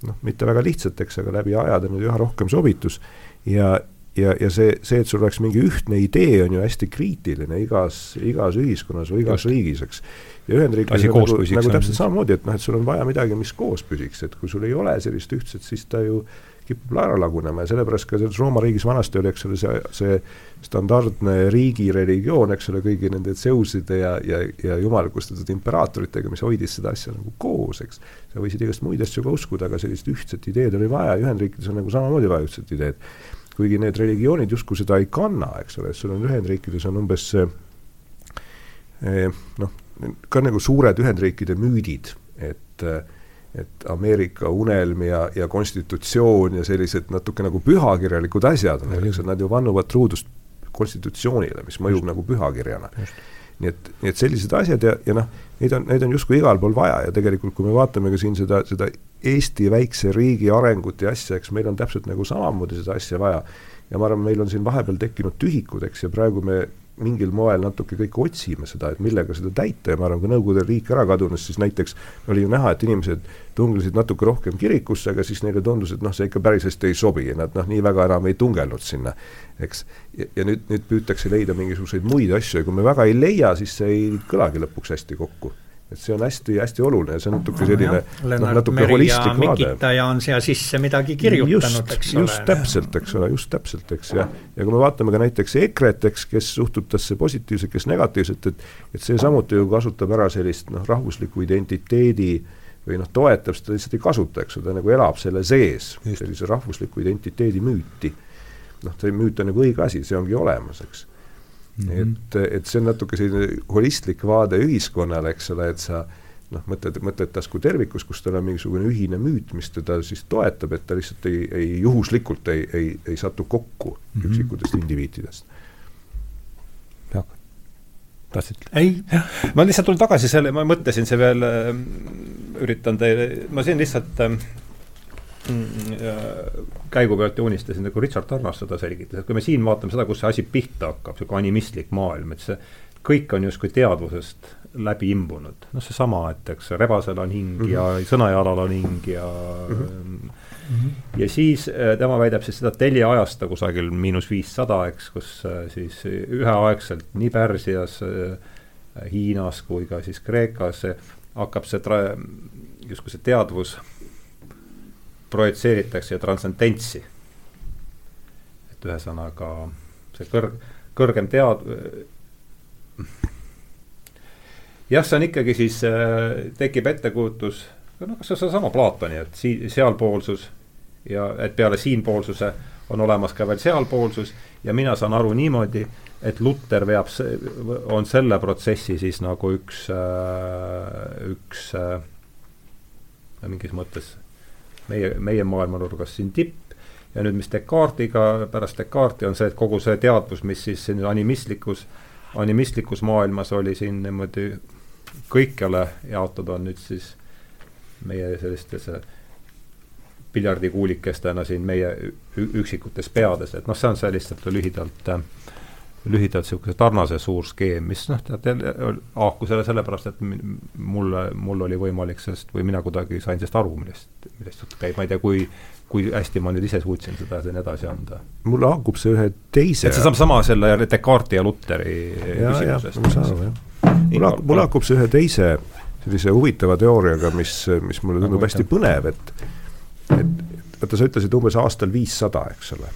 noh, mitte väga lihtsalt, eks, aga läbi ajade nüüd üha rohkem sobitus ja, ja, ja see, see, et sul oleks mingi ühtne idee, on ju hästi kriitiline igas, igas ühiskonnas või igas Just. riigis, eks. ja Ühendriikides nagu, nagu täpselt samamoodi, et noh, et sul on vaja midagi, mis koos püsiks, et kui sul ei ole sellist ühtset, siis ta ju kipub ära lagunema ja sellepärast ka selles Rooma riigis vanasti oli, eks ole, see, see standardne riigireligioon, eks ole, kõigi nende Zeuside ja, ja, ja jumalikustatud imperaatoritega, mis hoidis seda asja nagu koos, eks. sa võisid igast muid asju ka uskuda, aga sellist ühtset ideed oli vaja, Ühendriikides on nagu samamoodi vaja ühtset ideed. kuigi need religioonid justkui seda ei kanna, eks ole, sul on Ühendriikides on umbes eh, noh, ka nagu suured Ühendriikide müüdid, et eh, et Ameerika unelm ja, ja konstitutsioon ja sellised natuke nagu pühakirjalikud asjad on, eks, nad ju vannuvad truudust konstitutsioonile, mis mõjub Just. nagu pühakirjana. nii et, nii et sellised asjad ja, ja noh, neid on, neid on justkui igal pool vaja ja tegelikult, kui me vaatame ka siin seda, seda Eesti väikse riigi arengut ja asja, eks meil on täpselt nagu samamoodi seda asja vaja. ja ma arvan, meil on siin vahepeal tekkinud tühikud, eks, ja praegu me mingil moel natuke kõik otsime seda, et millega seda täita ja ma arvan, kui Nõukogude riik ära kadunud, siis näiteks oli ju näha, et inimesed tunglesid natuke rohkem kirikusse, aga siis neile tundus, et noh, see ikka päris hästi ei sobi ja nad noh, nii väga enam ei tungelnud sinna, eks. ja nüüd, nüüd püütakse leida mingisuguseid muid asju ja kui me väga ei leia, siis see ei kõlagi lõpuks hästi kokku et see on hästi-hästi oluline, see on natuke selline noh, natuke holistlik vaade. On siia sisse midagi kirjutanud, eks ole. just täpselt, eks ole, just täpselt, eks, ja ja kui me vaatame ka näiteks EKRE-t, eks, kes suhtub tasse positiivselt, kes negatiivselt, et et see samuti ju kasutab ära sellist noh, rahvusliku identiteedi või noh, toetab seda, lihtsalt ei kasuta, eks ju, ta nagu elab selle sees, sellise rahvusliku identiteedi müüti. Noh, see müüt on nagu õige asi, see ongi olemas, eks mm. -hmm. et, et see on natuke selline holistlik vaade ühiskonnale, eks ole, et sa noh, mõtled, mõtled tast kui tervikus, kus tal on mingisugune ühine müüt, mis teda siis toetab, et ta lihtsalt ei, ei juhuslikult ei, ei, ei satu kokku mm -hmm. üksikutest indiviididest tahtsid? ei, ma lihtsalt tulen tagasi selle, ma mõtlesin see veel äh,, üritan teile, ma siin lihtsalt äh, käigu pealt joonistasin, nagu Richard Tarnas seda selgitas, et kui me siin vaatame seda, kus see asi pihta hakkab, niisugune animistlik maailm, et see kõik on justkui teadvusest läbi imbunud. noh, seesama, et eks rebasel on hing mm -hmm. ja sõnajalal on hing ja mm -hmm. ja siis äh, tema väidab siis seda Telia ajasta kusagil miinus viissada, eks, kus äh, siis üheaegselt nii Pärsias, äh, Hiinas kui ka siis Kreekas hakkab see tra-, justkui see teadvus projitseeritakse transcendentsi. et ühesõnaga see kõrg, kõrgem tead-, jah, see on ikkagi siis äh,, tekib ettekujutus, noh, kas see seesama Platoni, et sii-, sealpoolsus ja et peale siinpoolsuse on olemas ka veel sealpoolsus ja mina saan aru niimoodi, et Luter veab, on selle protsessi siis nagu üks äh,, üks äh, mingis mõttes meie, meie maailmanurgas siin tipp. ja nüüd, mis Descartesiga, pärast Descartesi on see, et kogu see teadvus, mis siis siin animistlikus, animistlikus maailmas oli siin niimoodi kõikjale jaotada, on nüüd siis meie sellistes piljardikuulikestena siin meie üksikutes peades, et noh, see on see lihtsalt lühidalt äh, lühidalt niisuguse Tarnase suur skeem, mis noh, tead haaku selle sellepärast, et mulle, mul oli võimalik sellest või mina kuidagi sain sellest aru, millest, millest jutt käib, ma ei tea, kui kui hästi ma nüüd ise suutsin seda siin edasi anda. mul haakub see ühe teise et see saab sama selle Descartesi ja Luteri küsimusest. ma saan aru, jah. mul haakub, mul haakub see ühe teise sellise huvitava teooriaga, mis, mis mulle tundub hästi põnev, et et vaata, sa ütlesid umbes aastal viissada, eks ole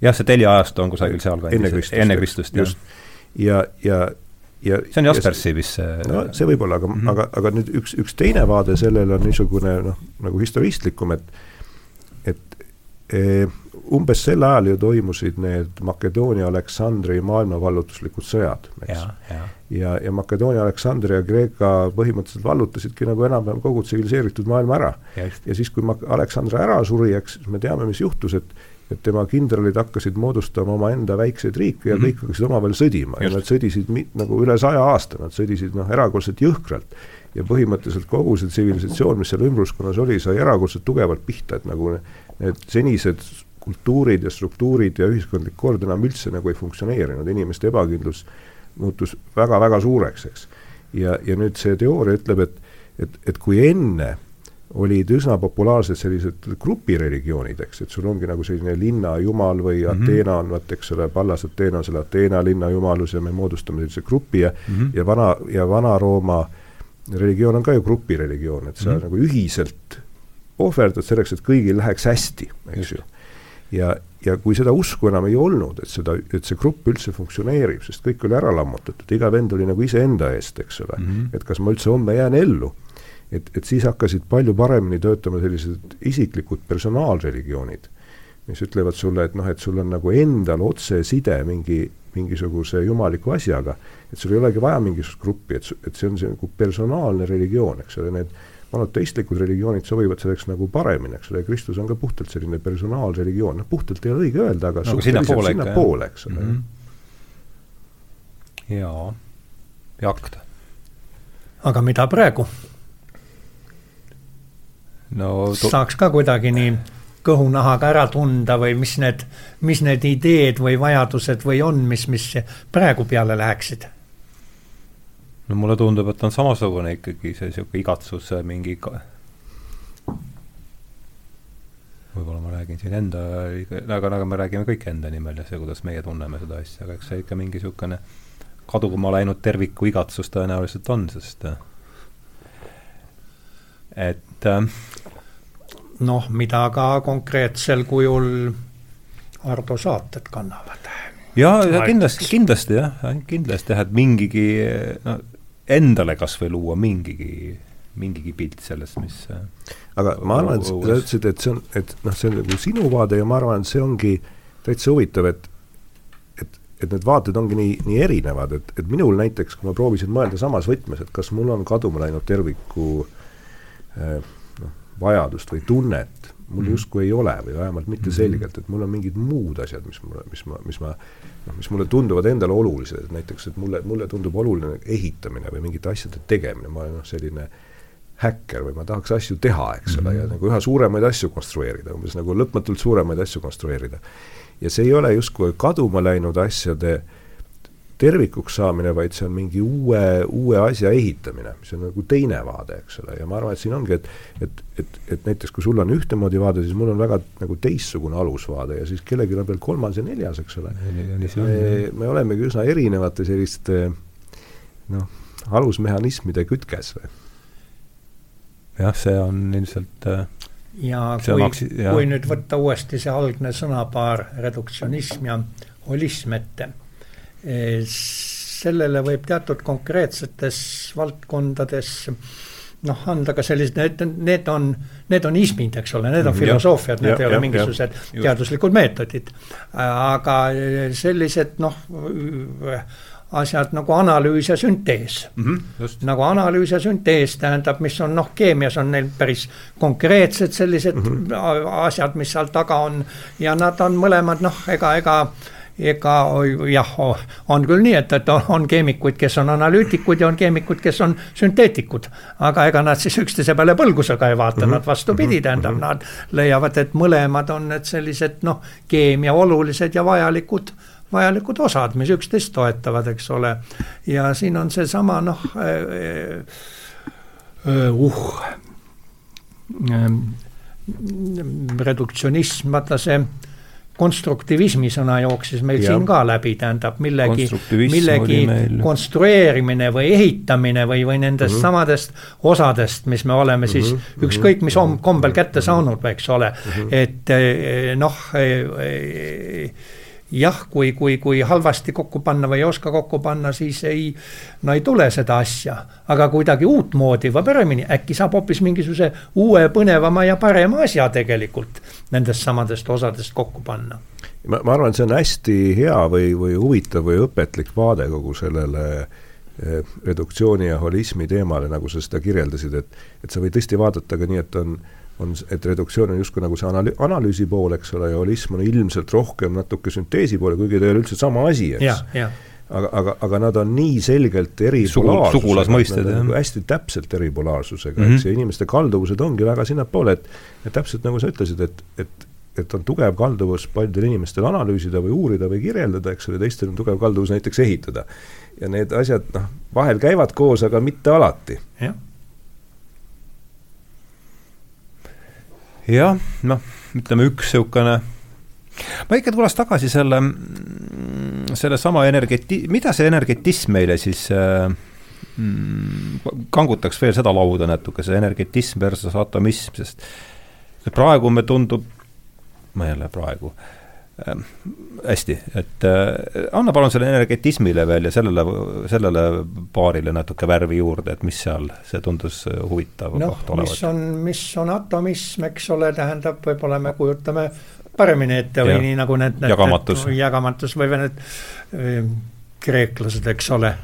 jah, see teljeajastu on kusagil sealkandis, enne Kristust, enne Kristust, jah. ja, ja ja see on Jaspersi vist see no see võib-olla, aga mm, -hmm. aga, aga nüüd üks, üks teine vaade sellele on niisugune noh, nagu historistlikum, et et e, umbes sel ajal ju toimusid need Makedoonia, Aleksandri maailmavallutuslikud sõjad, eks. ja, ja, ja, Makedoonia, Aleksandria ja Kreeka põhimõtteliselt vallutasidki nagu enam-vähem kogu tsiviliseeritud maailma ära. ja siis, kui Aleksandr ära suri, eks, siis me teame, mis juhtus, et et tema kindralid hakkasid moodustama omaenda väikseid riike ja mm -hmm. kõik hakkasid omavahel sõdima Just. ja nad sõdisid mit, nagu üle saja aasta, nad sõdisid noh, erakordselt jõhkralt. ja põhimõtteliselt kogu see tsivilisatsioon, mis seal ümbruskonnas oli, sai erakordselt tugevalt pihta, et nagu need senised kultuurid ja struktuurid ja ühiskondlik kord enam üldse nagu ei funktsioneerinud, inimeste ebakindlus muutus väga-väga suureks, eks. ja, ja nüüd see teooria ütleb, et, et, et kui enne olid üsna populaarsed sellised grupireligioonid, eks, et sul ongi nagu selline linnajumal või mm -hmm. Ateena on vaat, eks ole, Pallas Ateena on selle Ateena linnajumalus ja me moodustame sellise grupi ja mm, -hmm. ja vana, ja Vana-Rooma religioon on ka ju grupireligioon, et sa mm -hmm. nagu ühiselt ohverdad selleks, et kõigil läheks hästi, eks ju. ja, ja kui seda usku enam ei olnud, et seda, et see grupp üldse funktsioneerib, sest kõik oli ära lammutatud, iga vend oli nagu iseenda eest, eks ole mm, -hmm. et kas ma üldse homme jään ellu et, et siis hakkasid palju paremini töötama sellised isiklikud personaalreligioonid, mis ütlevad sulle, et noh, et sul on nagu endal otseside mingi, mingisuguse jumaliku asjaga, et sul ei olegi vaja mingisugust gruppi, et, et see on see nagu personaalne religioon, eks ole, need monoteistlikud religioonid sobivad selleks nagu paremini, eks ole, Kristus on ka puhtalt selline personaalreligioon, noh puhtalt ei ole õige öelda, aga no, sinnapoole sinna poole, eks ole mm. -hmm. jaa, jakt. aga mida praegu? No saaks ka kuidagi nii kõhunahaga ära tunda või mis need, mis need ideed või vajadused või on, mis, mis praegu peale läheksid? no mulle tundub, et on samasugune ikkagi see niisugune igatsus mingi ka... võib-olla ma räägin siin enda, aga, aga me räägime kõik enda nimel ja see, kuidas meie tunneme seda asja, aga eks see ikka mingi niisugune kaduma läinud terviku igatsus tõenäoliselt on, sest et äh, noh, mida ka konkreetsel kujul Ardo saated kannavad. ja, ja kindlasti, kindlasti jah, kindlasti jah, et mingigi no endale kas või luua mingigi, mingigi pilt sellest, mis aga ma arvan, et sa ütlesid, et see on, et noh, see on nagu sinu vaade ja ma arvan, et see ongi täitsa huvitav, et et, et need vaated ongi nii, nii erinevad, et, et minul näiteks, kui ma proovisin mõelda samas võtmes, et kas mul on kaduma läinud terviku eh, noh, vajadust või tunnet, mul mm. justkui ei ole või vähemalt mitte mhm. selgelt, et mul on mingid muud asjad, mis mulle, mis ma, mis ma noh, mis mulle tunduvad endale olulised, näiteks et mulle, mulle tundub oluline ehitamine või mingite asjade tegemine, ma olen noh, selline häkker või ma tahaks asju teha, eks ole mm, -hmm. ja mhm. nagu üha suuremaid asju konstrueerida, umbes nagu lõpmatult suuremaid asju konstrueerida ja see ei ole justkui kaduma läinud asjade tervikuks saamine, vaid see on mingi uue, uue asja ehitamine, mis on nagu teine vaade, eks ole, ja ma arvan, et siin ongi, et et, et, et näiteks kui sul on ühtemoodi vaade, siis mul on väga nagu teistsugune alusvaade ja siis kellelgi on veel kolmas ja neljas, eks ole. me, me olemegi üsna erinevate selliste noh, alusmehhanismide kütkes või? jah, see on ilmselt äh ja see kui, kui nüüd võtta uuesti see algne sõnapaar reduktsionism ja holism ette, sellele võib teatud konkreetsetes valdkondades noh, anda ka sellised, need, need on, need on ismid, eks ole, need on mm, filosoofiad, need ja, ei ole mingisugused teaduslikud meetodid. aga sellised noh, asjad nagu analüüs ja süntees mm. -hmm, nagu analüüs ja süntees tähendab, mis on noh, keemias on neil päris konkreetsed sellised mm -hmm. asjad, mis seal taga on ja nad on mõlemad noh, ega, ega ega jah, on küll nii, et, et on keemikuid, kes on analüütikud ja on keemikud, kes on sünteetikud. aga ega nad siis üksteise peale põlgusega ei vaata mm, -hmm. nad vastupidi, mhm. tähendab -hmm. nad leiavad, et mõlemad on need sellised noh, keemia olulised ja vajalikud vajalikud osad, mis üksteist toetavad, eks ole. ja siin on seesama noh äh, äh, uh, reduktsionism, vaata see konstruktivismi sõna jooksis meil ja. siin ka läbi, tähendab millegi, millegi konstrueerimine või ehitamine või, või nendest mm -hmm. samadest osadest, mis me oleme mm -hmm. siis mhm. ükskõik mis kombel kätte saanud, eks ole mm, -hmm. et noh jah, kui, kui, kui halvasti kokku panna või ei oska kokku panna, siis ei, no ei tule seda asja. aga kuidagi uutmoodi või paremini, äkki saab hoopis mingisuguse uue, põnevama ja parema asja tegelikult nendest samadest osadest kokku panna. ma, ma arvan, et see on hästi hea või, või huvitav või õpetlik vaade kogu sellele eh, reduktsiooni ja holismi teemale, nagu sa seda kirjeldasid, et, et sa võid tõesti vaadata ka nii, et on on, et reduktsioon on justkui nagu see analü-, analüüsi pool, eks ole, ja holism on ilmselt rohkem natuke sünteesi poole, kuigi ta ei ole üldse sama asi, eks. aga, aga, aga nad on nii selgelt eripolaarsusega Sugu,, sugulasmõisted, jah. Nagu hästi täpselt eripolaarsusega mm, -hmm. eks, ja inimeste kalduvused ongi väga sinnapoole, et et täpselt nagu sa ütlesid, et, et et on tugev kalduvus paljudel inimestel analüüsida või uurida või kirjeldada, eks ole, teistel on tugev kalduvus näiteks ehitada. ja need asjad noh, vahel käivad koos, aga mitte alati. jah jah, noh, ütleme üks niisugune ma ikka tuleks tagasi selle, sellesama energeti-, mida see energetism meile siis äh, kangutaks veel seda lauda natuke, see energetism versus atomism, sest praegu me tundub, ma jälle praegu äh,, Ehm, hästi, et äh, anna palun selle energetismile veel ja sellele, sellele paarile natuke värvi juurde, et mis seal, see tundus huvitav no, koht olevat. mis on, mis on atomism, eks ole, tähendab, võib-olla me kujutame paremini ette või ja, nii nagu need, need jagamatus, jagamatus või need äh, kreeklased, eks ole,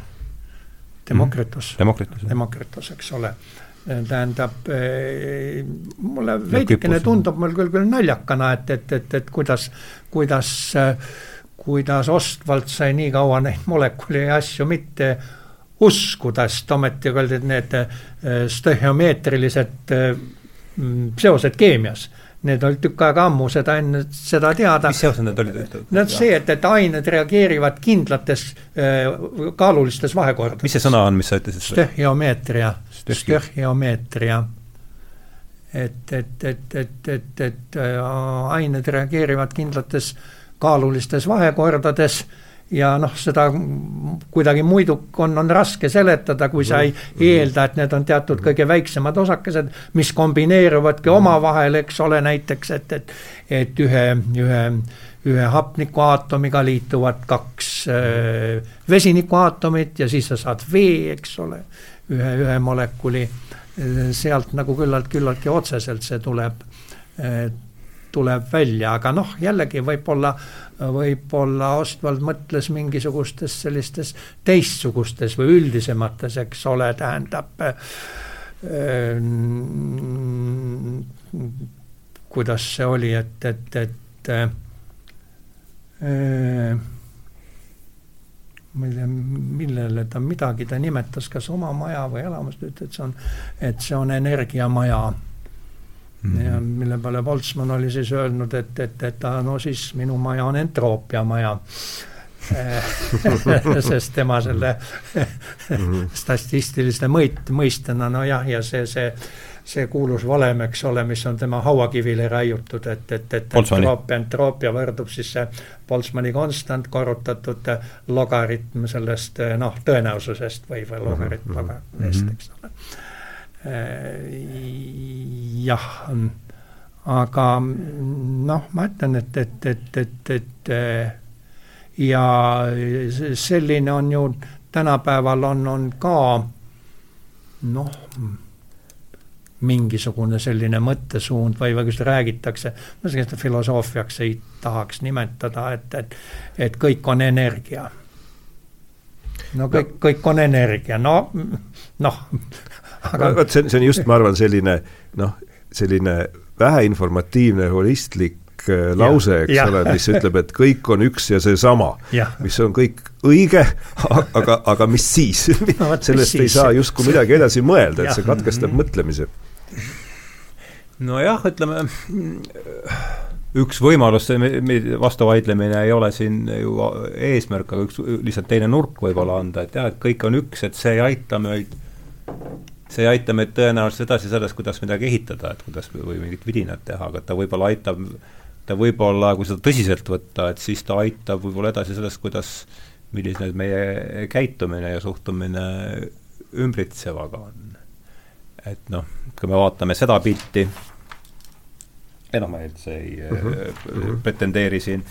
Demokritus. Mm, Demokritus, Demokritus, eks ole tähendab, eh, mulle veidikene tundub mul küll, küll naljakana, et, et, et, et kuidas, kuidas, kuidas Ostwald sai nii kaua neid molekuli asju mitte uskuda, sest ometi olid need eh, stöhiomeetrilised eh, seosed keemias Need olid tükk aega ammu seda enne, seda teada. mis seosed need olid? no see, et, et ained reageerivad kindlates kaalulistes vahekordades. mis see sõna on, mis sa ütlesid? stöhiomeetria, stöhiomeetria. et, et, et, et, et, et äh, ained reageerivad kindlates kaalulistes vahekordades ja noh, seda kuidagi muidu on, on raske seletada, kui sa ei mm-hmm. eelda, et need on teatud kõige väiksemad osakesed, mis kombineeruvadki mm-hmm. omavahel, eks ole, näiteks, et, et, et ühe, ühe, ühe hapnikuaatomiga liituvad kaks äh, vesinikuaatomit ja siis sa saad vee, eks ole, ühe, ühe molekuli. sealt nagu küllalt, küllaltki otseselt see tuleb. tuleb välja, aga noh, jällegi võib-olla, võib-olla Ostwald mõtles mingisugustes sellistes teistsugustes või üldisemates, eks ole, tähendab äh, kuidas see oli, et, et, et äh, ma ei tea, millele ta midagi, ta nimetas kas oma maja või elamust, ütles, et see on, et see on energiamaja mm. -hmm. ja mille peale Boltzmann oli siis öelnud, et, et, et no siis minu maja on entroopiamaja sest tema selle mhm. statistiliste mõõt-, mõistena, nojah, ja see, see see kuulus valem, eks ole, mis on tema hauakivile raiutud, et, et, et entroopia, entroopia võrdub siis see Boltzmanni konstant korrutatud logaritm sellest noh, tõenäosusest või, või logaritm mm -hmm. logaritmist, eks ole. jah, aga noh, ma ütlen, et, et, et, et, et ja selline on ju tänapäeval on, on ka noh, mingisugune selline mõttesuund või, või seda räägitakse, ma seda filosoofiaks ei tahaks nimetada, et, et, et kõik on energia. no kõik no., kõik on energia, no noh. aga vot see on, see on just, ma arvan, selline noh, selline väheinformatiivne holistlik äh, lause, eks ja. ole, mis ütleb, et kõik on üks ja seesama, mis on kõik õige, aga, aga mis siis no, sellest mis ei siis? saa justkui midagi edasi mõelda, et see katkestab mm -hmm. mõtlemise nojah, ütleme üks võimalus, vastuvaidlemine ei ole siin ju eesmärk, aga üks lihtsalt teine nurk võib-olla anda, et jah, et kõik on üks, et see ei aita meid, see ei aita meid tõenäoliselt edasi selles, kuidas midagi ehitada, et kuidas või mingit vidinat teha, aga ta võib-olla aitab, ta võib-olla, kui seda tõsiselt võtta, et siis ta aitab võib-olla edasi sellest, kuidas, milline meie käitumine ja suhtumine ümbritsevaga on. et noh, kui me vaatame seda pilti, enam ma üldse ei uh -huh. Uh, pretendeeri siin,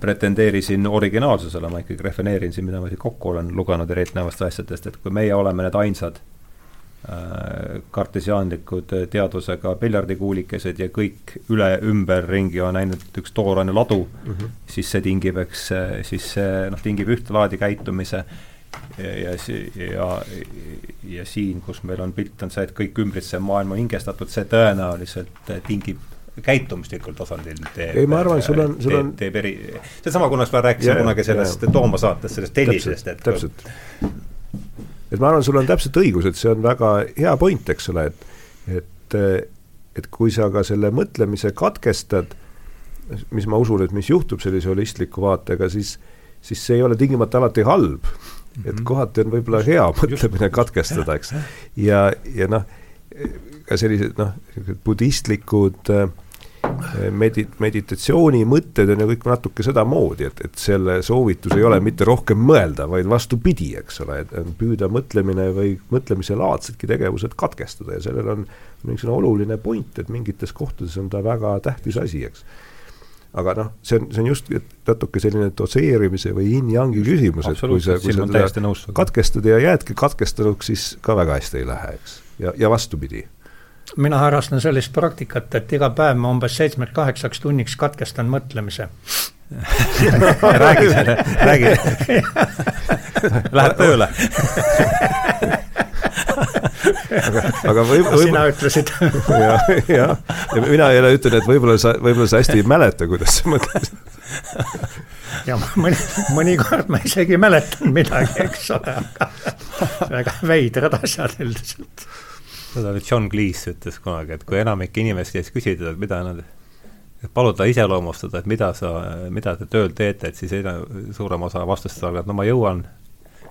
pretendeeri siin originaalsusele, ma ikkagi refereerin siin, mida ma siin kokku olen lugenud erinevatest asjadest, et kui meie oleme need ainsad äh, kartesiaanlikud teadvusega piljardikuulikesed ja kõik üle ümberringi on ainult üks toorane ladu mm, -hmm. siis see tingib, eks, siis see noh, tingib ühte laadi käitumise ja, ja, ja, ja siin, kus meil on pilt, on see, et kõik ümbritsev maailm on hingestatud, see tõenäoliselt tingib käitumuslikul tasandil teeb. ei, ma arvan, sul on, sul on. teeb eri, seesama, kunas ma rääkisin kunagi sellest Tooma saatest, sellest tellisest, et. täpselt. et ma arvan, sul on täpselt õigus, et see on väga hea point, eks ole, et, et, et kui sa ka selle mõtlemise katkestad, mis ma usun, et mis juhtub sellise holistliku vaatega, siis, siis see ei ole tingimata alati halb. Et mhm. kohati on võib-olla hea mõtlemine katkestada, eks. ja, ja noh, ka sellised noh, budistlikud äh, medi-, meditatsiooni mõtted on ju kõik natuke sedamoodi, et, et selle soovitus ei ole mitte rohkem mõelda, vaid vastupidi, eks ole, et püüda mõtlemine või mõtlemise laadsedki tegevused katkestada ja sellel on niisugune oluline point, et mingites kohtades on ta väga tähtis asi, eks. Aga noh, see on, see on just natuke selline doseerimise või yin-yang'i küsimus, et kui sa, kui sa teda katkestad ja jäädki katkestanuks, siis ka väga hästi ei lähe, eks, ja, ja vastupidi. Mina harrastan sellist praktikat, et iga päev ma umbes seitsmeks kaheksaks tunniks katkestan mõtlemise. Räägi selle, räägi. Läheb tööle aga, aga võib-, võib sina ütlesid. Jah, jah, ja mina jälle ütlen, et võib-olla sa, võib-olla sa hästi ei mäleta, kuidas sa mõtlesid. ja mõni, mõnikord ma isegi mäletan midagi, eks ole, aga väga veidrad asjad üldiselt. Seda John Cleese ütles kunagi, et kui enamik inimesi käis küsida, et mida nad, paluda iseloomustada, et mida sa, mida te tööl teete, et siis suurem osa vastustest algab, no ma jõuan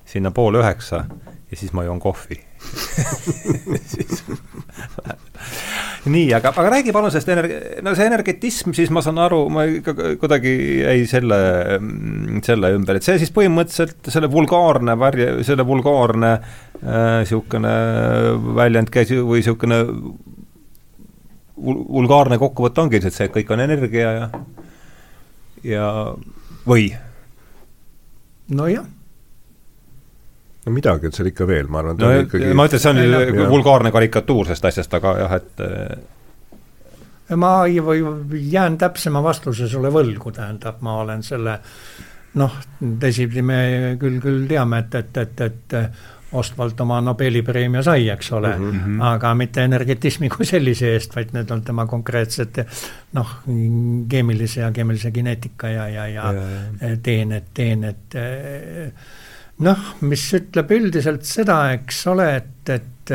sinna pool üheksa ja siis ma joon kohvi nii, aga, aga räägi palun sellest energ-, no see energetism, siis ma saan aru, ma ikka kuidagi jäi selle, selle ümber, et see siis põhimõtteliselt selle vulgaarne värje, selle vulgaarne niisugune äh, väljend käis või niisugune vulgaarne kokkuvõte ongi see, et kõik on energia ja, ja või? nojah no midagi on seal ikka veel, ma arvan. no ikkagi... ma ütlen, see on vulgaarne karikatuur sellest asjast, aga jah, et ma ei, või jään täpsema vastuse sulle võlgu, tähendab, ma olen selle noh, teisipidi me küll, küll teame, et, et, et, et Ostwald oma Nobeli preemia sai, eks ole mm, -hmm. aga mitte energetismi kui sellise eest, vaid need on tema konkreetsed noh, keemilise ja keemilise geneetika ja, ja, ja, ja teened, teened noh, mis ütleb üldiselt seda, eks ole, et, et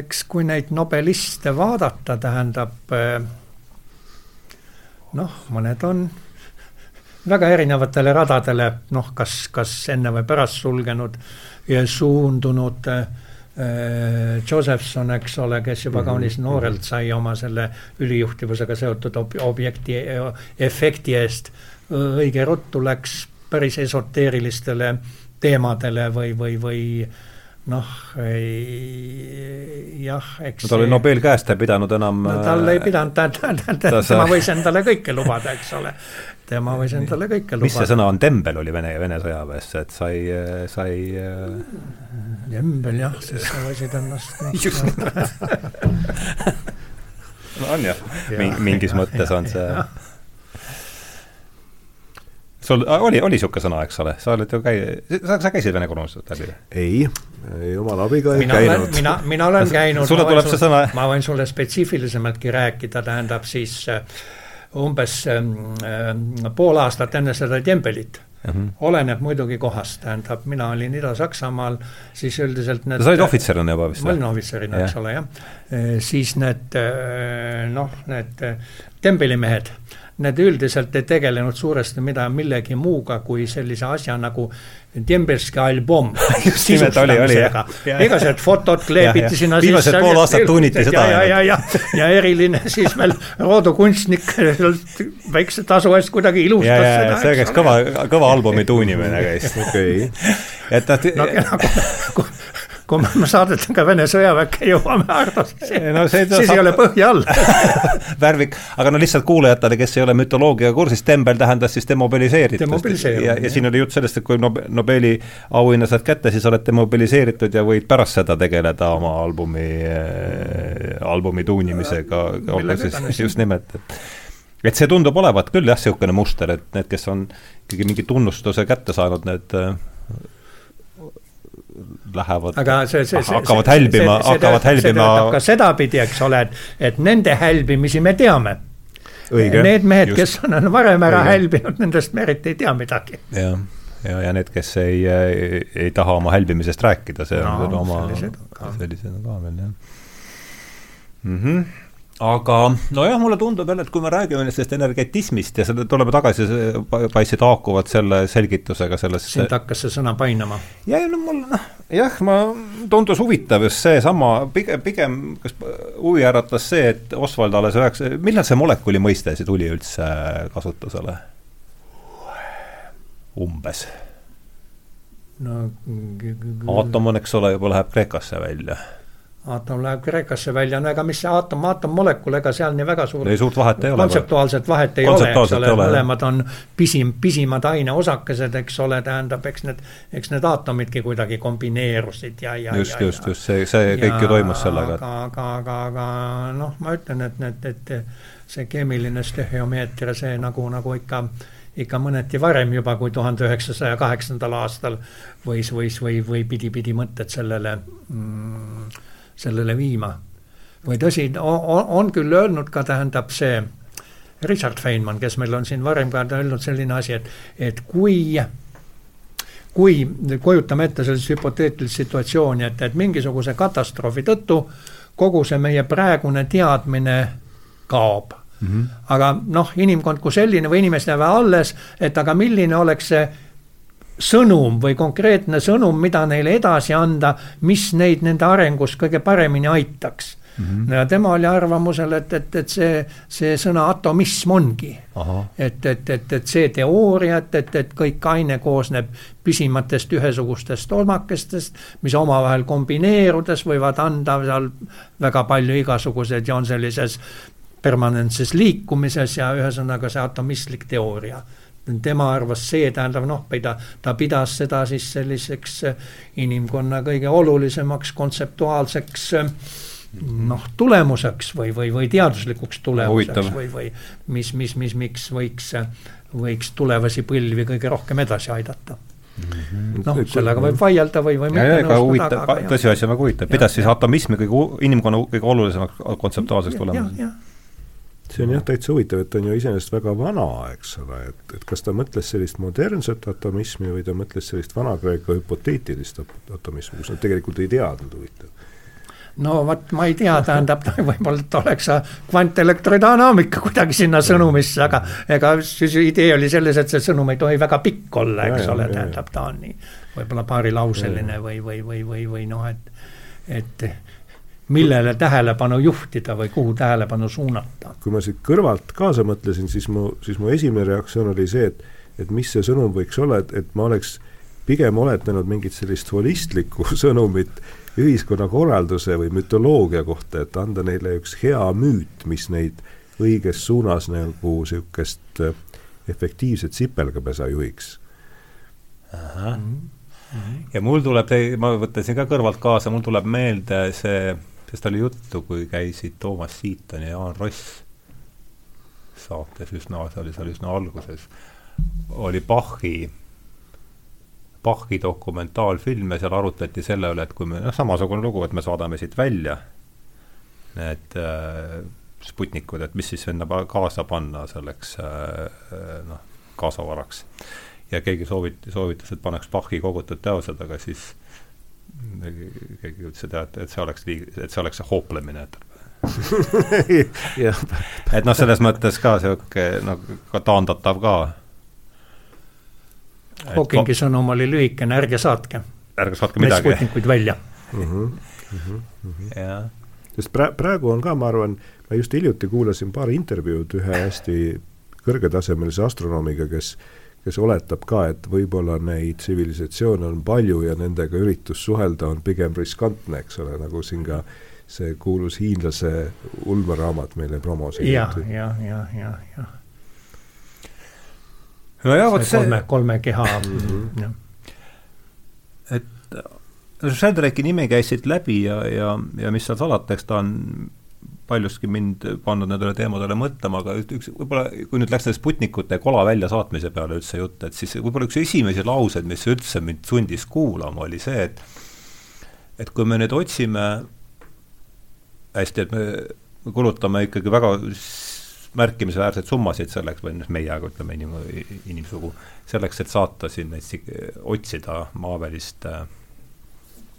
eks kui neid nobeliste vaadata, tähendab noh, mõned on väga erinevatele radadele, noh, kas, kas enne või pärast sulgenud ja suundunud äh, Josephson, eks ole, kes juba -hmm. kaunis noorelt sai oma selle ülijuhtivusega seotud ob objekti efekti eest õige ruttu läks päris esoteerilistele teemadele või, või, või noh, jah, eks no tal oli Nobel käest, ta ei pidanud enam no tal ei pidanud, ta, ta, ta, ta, tema võis endale kõike lubada, eks ole. Tema võis endale kõike lubada. mis see sõna on, tembel oli Vene, Vene sõjaväes, et sai, sai tembel jah, siis sa võisid ennast no on jah. Ja, mingis mõttes on see sul oli, oli niisugune sõna, eks ole, sa oled ju käi-, sa, sa käisid Vene kolonistust läbi? ei, ei omal abiga ei mina käinud. mina, mina olen käinud sulle tuleb see sõna? ma võin sulle spetsiifilisemaltki rääkida, tähendab siis äh, umbes äh, pool aastat enne seda tempelit Mm -hmm. oleneb muidugi kohast, tähendab, mina olin Ida-Saksamaal, siis üldiselt need sa olid ohvitserina juba vist ma olin ohvitserina, eks ole, jah. siis need noh, need tembelimehed need üldiselt ei tegelenud suuresti mida, millegi muuga kui sellise asja nagu Dembelski album. jah. igasugused fotod kleebiti sinna sisse. viimased pool aastat tuuniti seda. ja, ja, ja, ja eriline siis veel roodukunstnik väikse tasu eest kuidagi ilustas seda. see käis kõva, kõva albumi tuunimine käis. okei. et noh. no nagu kui me saadetega Vene sõjaväkke jõuame Hardo, siis, no, siis saab... ei ole põhja all. Värvik, aga no lihtsalt kuulajatele, kes ei ole mütoloogiaga kursis, tembel tähendas siis demobiliseeritust. demobiliseerimine. ja, ja siin oli jutt sellest, et kui Nobeli auhinna saad kätte, siis oled demobiliseeritud ja võid pärast seda tegeleda oma albumi äh,, albumi tuunimisega, olla siis? just nimelt, et et see tundub olevat küll jah, niisugune muster, et need, kes on ikkagi mingi tunnustuse kätte saanud, need äh, lähevad, hakkavad hälbima, hakkavad hälbima. ka sedapidi, eks ole, et, et nende hälbimisi me teame. Need mehed, kes on varem ära õige. hälbinud, nendest me eriti ei tea midagi. jah, ja, ja need, kes ei, ei, ei taha oma hälbimisest rääkida, see no, on oma, sellised ka veel, jah mm. -hmm aga nojah, mulle tundub jälle, et kui me räägime sellest energetismist ja selle, tuleme tagasi, paistsid haakuvad selle selgitusega sellest sind hakkas see sõna painama? ja, no mul noh, jah, ma, tundus huvitav just seesama, pigem, pigem kas huvi äratas see, et Oswald alles üheksa, millal see molekuli mõiste siis tuli üldse kasutusele? umbes no aatom on, eks ole, juba läheb Kreekasse välja aatom läheb Kreekasse välja, no ega mis see aatom, aatom-molekul, ega seal nii väga suurt, ei, suurt vahet ei ole. kontseptuaalset vahet ei ole, eks ole, mõlemad on pisim, pisimad aineosakesed, eks ole, tähendab, eks need, eks need aatomidki kuidagi kombineerusid ja, ja just, just, just see, see kõik ja, ju toimus sellega. aga, aga, aga, aga noh, ma ütlen, et need, et see keemiline stehiomeetria, see nagu, nagu ikka ikka mõneti varem juba kui tuhande üheksasaja kaheksandal aastal võis, võis või, või pidi, pidi mõtted sellele mm, sellele viima. või tõsi, on, küll öelnud ka, tähendab see Richard Feynman, kes meil on siin varem ka öelnud selline asi, et, et kui kui kujutame ette sellist hüpoteetilist situatsiooni, et, et mingisuguse katastroofi tõttu kogu see meie praegune teadmine kaob mm. -hmm. aga noh, inimkond kui selline või inimesed jäävad alles, et aga milline oleks see sõnum või konkreetne sõnum, mida neile edasi anda, mis neid nende arengus kõige paremini aitaks mm. -hmm. ja tema oli arvamusel, et, et, et see, see sõna atomism ongi. et, et, et, et see teooria, et, et, et kõik aine koosneb pisimatest ühesugustest olmakestest, mis omavahel kombineerudes võivad anda seal väga palju igasuguseid ja on sellises permanentses liikumises ja ühesõnaga see atomistlik teooria tema arvas see, tähendab noh, ta, ta pidas seda siis selliseks äh, inimkonna kõige olulisemaks kontseptuaalseks äh, noh, tulemuseks või, või, või teaduslikuks tulemuseks Huvitav. või, või mis, mis, mis, miks võiks, võiks tulevasi põlvi kõige rohkem edasi aidata. noh, sellega võib vaielda või, või mitte nõustuda, tõsiasi on väga huvitav, pidas siis atomismi kõige, inimkonna kõige olulisemaks kontseptuaalseks tulemuseks. See on jah täitsa huvitav, et ta on ju iseenesest väga vana, eks ole, et, et kas ta mõtles sellist modernset atomismi või ta mõtles sellist Vana-Kreeka hüpoteetilist at- atomismi, kus nad tegelikult ei teadnud, huvitav. no vot, ma ei tea, tähendab, võib-olla et oleks kvantelektrodünaamika kuidagi sinna sõnumisse, aga ega siis idee oli selles, et see sõnum ei tohi väga pikk olla, eks ja, ole, tähendab, ta on nii võib-olla paarilauseline või, või, või, või, või noh, et, et millele tähelepanu juhtida või kuhu tähelepanu suunata. kui ma siit kõrvalt kaasa mõtlesin, siis mu, siis mu esimene reaktsioon oli see, et et mis see sõnum võiks olla, et, et ma oleks pigem oletanud mingit sellist holistlikku sõnumit ühiskonnakorralduse või mütoloogia kohta, et anda neile üks hea müüt, mis neid õiges suunas nagu niisugust äh, efektiivset sipelgapesa juhiks. ja mul tuleb, ma võtasin ka kõrvalt kaasa, mul tuleb meelde see, sest oli juttu, kui käisid Toomas Siiton ja Jaan Ross saates üsna, see oli seal üsna alguses, oli Bachi, Bachi dokumentaalfilm ja seal arutati selle üle, et kui me, noh, samasugune lugu, et me saadame siit välja need äh, Sputnikud, et mis siis sinna kaasa panna selleks äh, noh, kaasavaraks. ja keegi sooviti, soovitas, et paneks Bachi kogutud teosed, aga siis keegi ütles, et, et, et see oleks liig-, et see oleks see hooplemine, et et noh, selles mõttes ka niisugune noh, ka taandatav ka. Hawkingi sõnum oli lühikene, ärge saatke ärge saatke midagi. Sputnikuid välja. jah, sest pra-, praegu on ka, ma arvan, ma just hiljuti kuulasin paar intervjuud ühe hästi kõrgetasemelise astronoomiga, kes kes oletab ka, et võib-olla neid tsivilisatsioone on palju ja nendega üritus suhelda on pigem riskantne, eks ole, nagu siin ka see kuulus hiinlase ulmeraamat meile promos jah, jah, jah, jah, jah. no ja vot see kolme kolme keha Mhm. jah. et no Sheldrake'i nimi käis siit läbi ja, ja, ja mis seal salata, eks ta on paljuski mind pannud nendele teemadele mõtlema, aga üks, võib-olla kui nüüd läks selle Sputnikute kola väljasaatmise peale üldse jutt, et siis võib-olla üks esimesi lauseid, mis üldse mind sundis kuulama, oli see, et et kui me nüüd otsime hästi, et me me kulutame ikkagi väga märkimisväärseid summasid selleks, või noh, meie, aga ütleme inim-, inimsugu, selleks, et saata siin neid, si- otsida maavälist äh,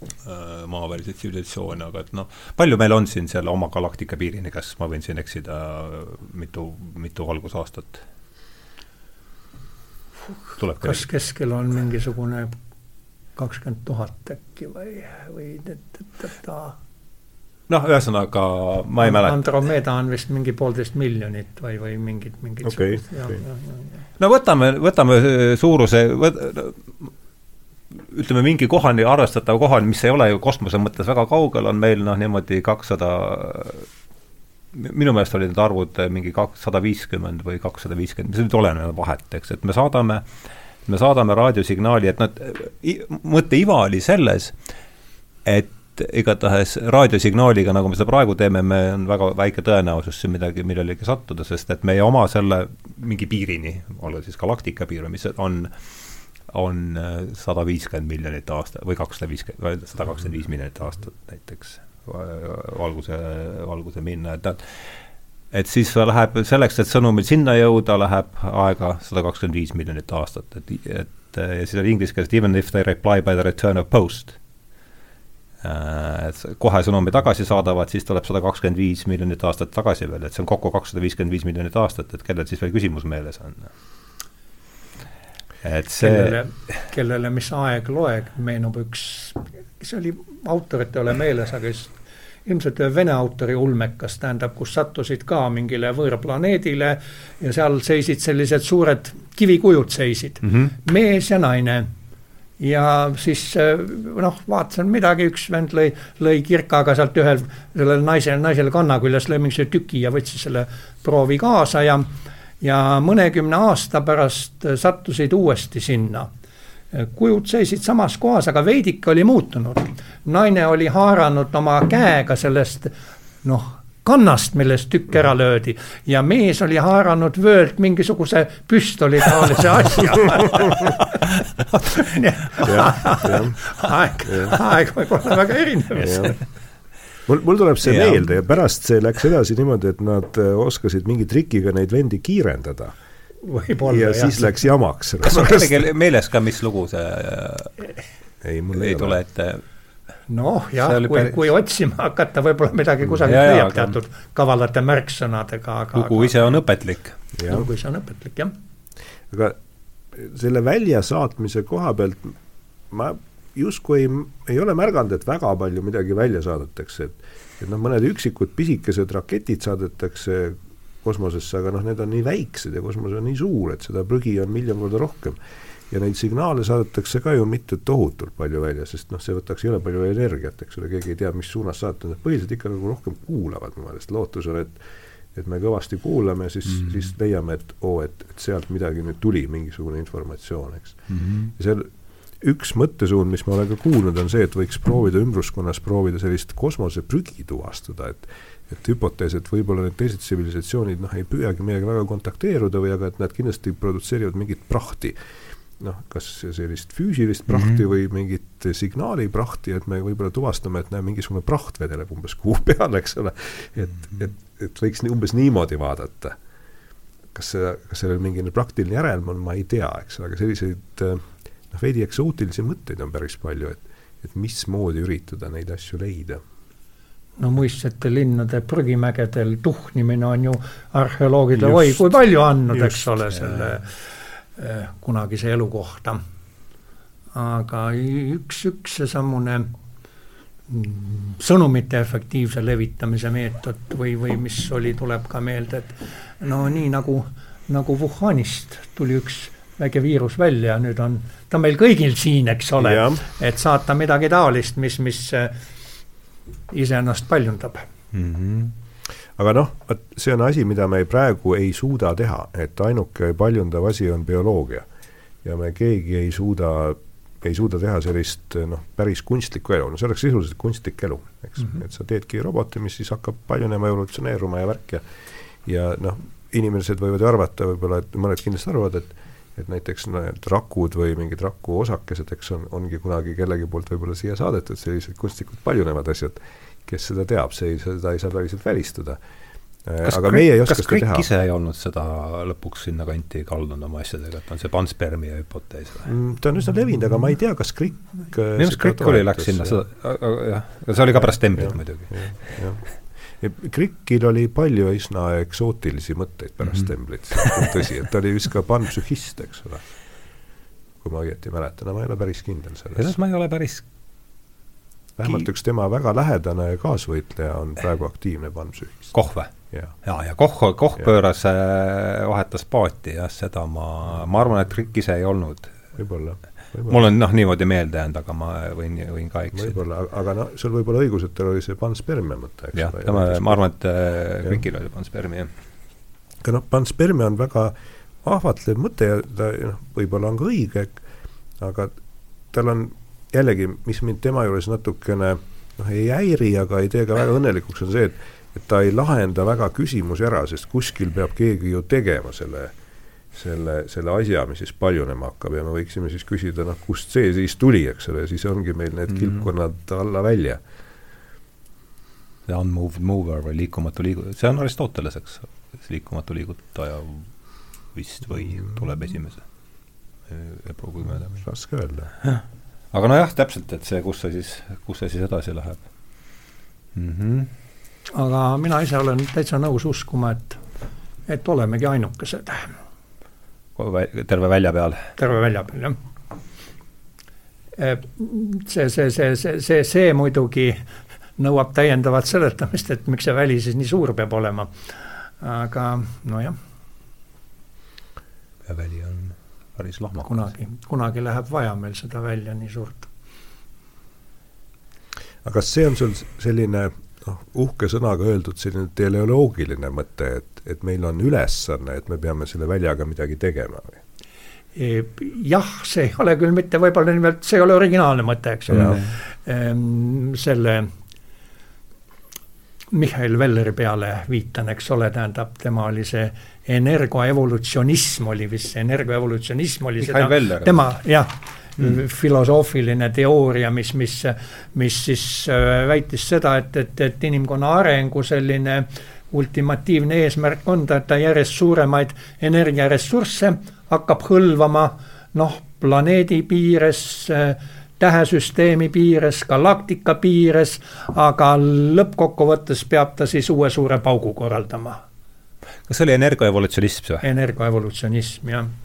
äh, maaväliseid tsivilisatsioone, aga et noh, palju meil on siin selle oma galaktika piirini, kas ma võin siin eksida mitu, mitu valgusaastat? kas keskel on mingisugune kakskümmend tuhat äkki või, või ta noh, ühesõnaga ma ei mäleta. Andromeda on vist mingi poolteist miljonit või, või mingit, mingit Okei, sugust- jah, okei. jah, jah, jah. no võtame, võtame äh, suuruse, ütleme mingi kohani, arvestatav kohani, mis ei ole ju kosmose mõttes väga kaugel, on meil noh, niimoodi kakssada, minu meelest olid need arvud mingi kakssada viiskümmend või kakssada viiskümmend, see nüüd oleneb vahet, eks, et me saadame, me saadame raadiosignaali, et nad, mõtte iva oli selles, et igatahes raadiosignaaliga, nagu me seda praegu teeme, me on väga väike tõenäosus siin midagi, millelegi sattuda, sest et meie oma selle mingi piirini, olgu siis galaktika piir või mis on, on sada viiskümmend miljonit aastat või kakssada viiskümmend, sada kakskümmend viis miljonit aastat näiteks valguse, valguse minna, et nad et siis läheb selleks, et sõnumil sinna jõuda, läheb aega sada kakskümmend viis miljonit aastat, et, et ja siis on inglise keeles even if they reply by the return of post et kohe sõnumi tagasi saadavad, siis tuleb sada kakskümmend viis miljonit aastat tagasi veel, et see on kokku kakssada viiskümmend viis miljonit aastat, et kellel siis veel küsimus meeles on? Et see kellele, kellele mis aeg loeg, meenub üks, kes oli, autorit ei ole meeles, aga just ilmselt ühe vene autori ulmekas, tähendab, kus sattusid ka mingile võõrplaneedile ja seal seisid sellised suured kivikujud seisid mm, -hmm. mees ja naine ja siis noh, vaatasin midagi, üks vend lõi, lõi kirkaga sealt ühel, sellele naisele, naisele kanna küljes lõi mingisuguse tüki ja võttis selle proovi kaasa ja ja mõnekümne aasta pärast sattusid uuesti sinna. kujud seisid samas kohas, aga veidike oli muutunud. naine oli haaranud oma käega sellest noh, kannast, millest tükk ära löödi ja mees oli haaranud vöölt mingisuguse püstoli taolise asja aeg, aeg võib olla väga erinev mul, mul tuleb see ja. meelde ja pärast see läks edasi niimoodi, et nad äh, oskasid mingi trikiga neid vendi kiirendada. võib-olla, jah. ja siis läks jamaks. kas sul kellelgi meeles ka, mis lugu see ei, mul ei, ei tule ette? noh, jah, kui päris..., kui otsima hakata, võib-olla midagi kusagilt leiab teatud kavalate märksõnadega, aga lugu ise on õpetlik. lugu ise on õpetlik, jah. aga selle väljasaatmise koha pealt ma justkui ei, ei ole märganud, et väga palju midagi välja saadetakse, et et noh, mõned üksikud pisikesed raketid saadetakse kosmosesse, aga noh, need on nii väiksed ja kosmos on nii suur, et seda prügi on miljon korda rohkem. ja neid signaale saadetakse ka ju mitte tohutult palju välja, sest noh, see võtaks jõle palju energiat, eks ole, keegi ei tea, mis suunas saata, nad põhiliselt ikka nagu rohkem kuulavad mu meelest, lootus on, et et me kõvasti kuulame, siis mm, -hmm. siis leiame, et oo oh,, et, et sealt midagi nüüd tuli, mingisugune informatsioon, eks mm. -hmm. ja seal üks mõttesuund, mis ma olen ka kuulnud, on see, et võiks proovida ümbruskonnas proovida sellist kosmoseprügi tuvastada, et et hüpotees, et võib-olla need teised tsivilisatsioonid noh, ei püüagi meiega väga kontakteeruda või aga et nad kindlasti produtseerivad mingit prahti. noh, kas sellist füüsilist prahti mm -hmm. või mingit signaali prahti, et me võib-olla tuvastame, et näe, mingisugune praht vedeleb umbes kuu peal, eks ole. et, et, et võiks umbes niimoodi vaadata. kas see, kas sellel mingi praktiline järelm on, ma ei tea, eks ole, aga selliseid äh, noh, veidi eksootilisi mõtteid on päris palju, et, et mismoodi üritada neid asju leida. No muistsete linnade prügimägedel tuhnimine on ju arheoloogidele oi kui palju andnud, eks ole, selle äh, kunagise elu kohta. aga üks, üks seesamune mm, sõnumite efektiivse levitamise meetod või, või mis oli, tuleb ka meelde, et no nii nagu, nagu Wuhanist tuli üks väike viirus välja, nüüd on, ta on meil kõigil siin, eks ole, et saata midagi taolist, mis, mis äh, iseennast paljundab mm. -hmm aga noh, vot see on asi, mida me praegu ei suuda teha, et ainuke paljundav asi on bioloogia. ja me keegi ei suuda, ei suuda teha sellist noh, päris kunstlikku elu, no see oleks sisuliselt kunstlik elu, eks mm, -hmm. et sa teedki roboti, mis siis hakkab paljunema, evolutsioneeruma ja värk ja ja noh, inimesed võivad ju arvata võib-olla, et mõned kindlasti arvavad, et et näiteks need rakud või mingid raku osakesed, eks on, ongi kunagi kellegi poolt võib-olla siia saadetud, sellised kunstlikult paljunevad asjad, kes seda teab, see ei, seda ei saa päriselt välistada. kas aga meie ei oska seda teha. ise ei olnud seda lõpuks sinnakanti kaldunud oma asjadega, et on see panspermia hüpotees või mm,? ta on üsna levinud, aga ma ei tea, kas Krikk minu arust Krikk oli, läks sinna, jah, see oli ka pärast Temblit muidugi. jah Krikil oli palju üsna eksootilisi mõtteid pärast mm -hmm. Temblit, tõsi, et ta oli vist ka panpsühhist, eks ole. kui ma õieti mäletan, aga ma ei ole päris kindel selles. selles ma ei ole päris vähemalt üks tema väga lähedane kaasvõitleja on praegu aktiivne panpsühhist. Koh või? ja, ja, ja Koh, Koh ja. pööras, äh, vahetas paati jah, seda ma, ma arvan, et Krikk ise ei olnud. võib-olla mul on noh, niimoodi meelde jäänud, aga ma võin, võin ka eksida. võib-olla, aga noh, sul võib olla õigus, et tal oli see panspermia mõte, eks jah, tema, ma arvan, et äh, oli panspermia. aga noh, panspermia on väga ahvatlev mõte ja ta noh, võib-olla on ka õige, aga tal on jällegi, mis mind tema juures natukene noh, ei häiri, aga ei tee ka väga õnnelikuks, on see, et et ta ei lahenda väga küsimusi ära, sest kuskil peab keegi ju tegema selle selle, selle asja, mis siis paljunema hakkab ja me võiksime siis küsida, noh, kust see siis tuli, eks ole, siis ongi meil need mm -hmm. kilpkonnad alla välja. The unmoved mover või liikumatu liigu-, see on Aristoteles, eks, liikumatu liigutaja vist või tuleb esimese, ei pruugi mööda raske öelda. aga nojah, täpselt, et see, kus see siis, kus see siis edasi läheb mm. -hmm. aga mina ise olen täitsa nõus uskuma, et, et olemegi ainukesed terve välja peal? terve välja peal, jah. Eh, see, see, see, see, see, see muidugi nõuab täiendavat seletamist, et miks see väli siis nii suur peab olema. aga nojah. ja väli on päris lahmakas. kunagi, kunagi läheb vaja meil seda välja nii suurt. aga kas see on sul selline noh, uhke sõnaga öeldud selline teleoloogiline mõte, et, et meil on ülesanne, et me peame selle väljaga midagi tegema või? jah, see ei ole küll mitte võib-olla nimelt, see ei ole originaalne mõte, eks ole, selle Mihhail Velleri peale viitan, eks ole, tähendab, tema oli see energoevolutsionism oli vist see, energoevolutsionism oli Mihhail seda, tema jah filosoofiline teooria, mis, mis, mis siis äh, väitis seda, et, et, et inimkonna arengu selline ultimatiivne eesmärk on ta, et ta järjest suuremaid energiaressursse hakkab hõlvama noh, planeedi piires äh, tähesüsteemi piires, galaktika piires, aga lõppkokkuvõttes peab ta siis uue suure paugu korraldama. kas see oli energoevolutsionism see? energoevolutsionism, jah. Eh,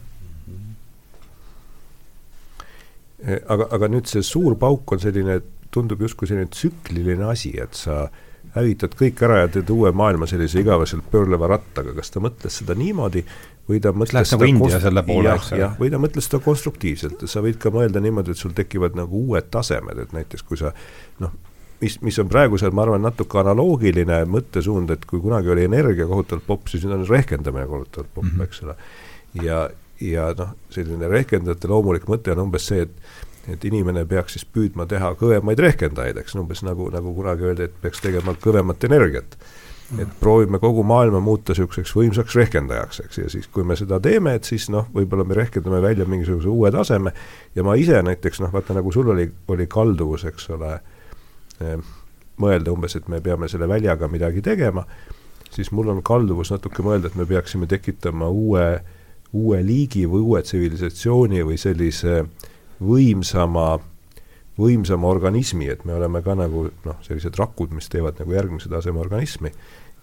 aga, aga nüüd see suur pauk on selline, tundub justkui selline tsükliline asi, et sa hävitad kõik ära ja teed uue maailma sellise igavesel pöörleva rattaga, kas ta mõtles seda niimoodi või ta mõtles nagu India selle poole, eks ole. või ta mõtles seda konstruktiivselt, sa võid ka mõelda niimoodi, et sul tekivad nagu uued tasemed, et näiteks kui sa noh, mis, mis on praegusel, ma arvan, natuke analoogiline mõttesuund, et kui kunagi oli energia kohutavalt popp, siis nüüd on rehkendamine kohutavalt popp mm, -hmm. eks ole. ja, ja noh, selline rehkendajate loomulik mõte on umbes see, et et inimene peaks siis püüdma teha kõvemaid rehkendajaid, eks, umbes nagu, nagu kunagi öeldi, et peaks tegema kõvemat energiat. Et proovime kogu maailma muuta niisuguseks võimsaks rehkendajaks, eks, ja siis, kui me seda teeme, et siis noh, võib-olla me rehkendame välja mingisuguse uue taseme. Ja ma ise näiteks noh, vaata nagu sul oli, oli kalduvus, eks ole eh,, mõelda umbes, et me peame selle väljaga midagi tegema, siis mul on kalduvus natuke mõelda, et me peaksime tekitama uue, uue liigi või uue tsivilisatsiooni või sellise võimsama võimsama organismi, et me oleme ka nagu noh, sellised rakud, mis teevad nagu järgmise taseme organismi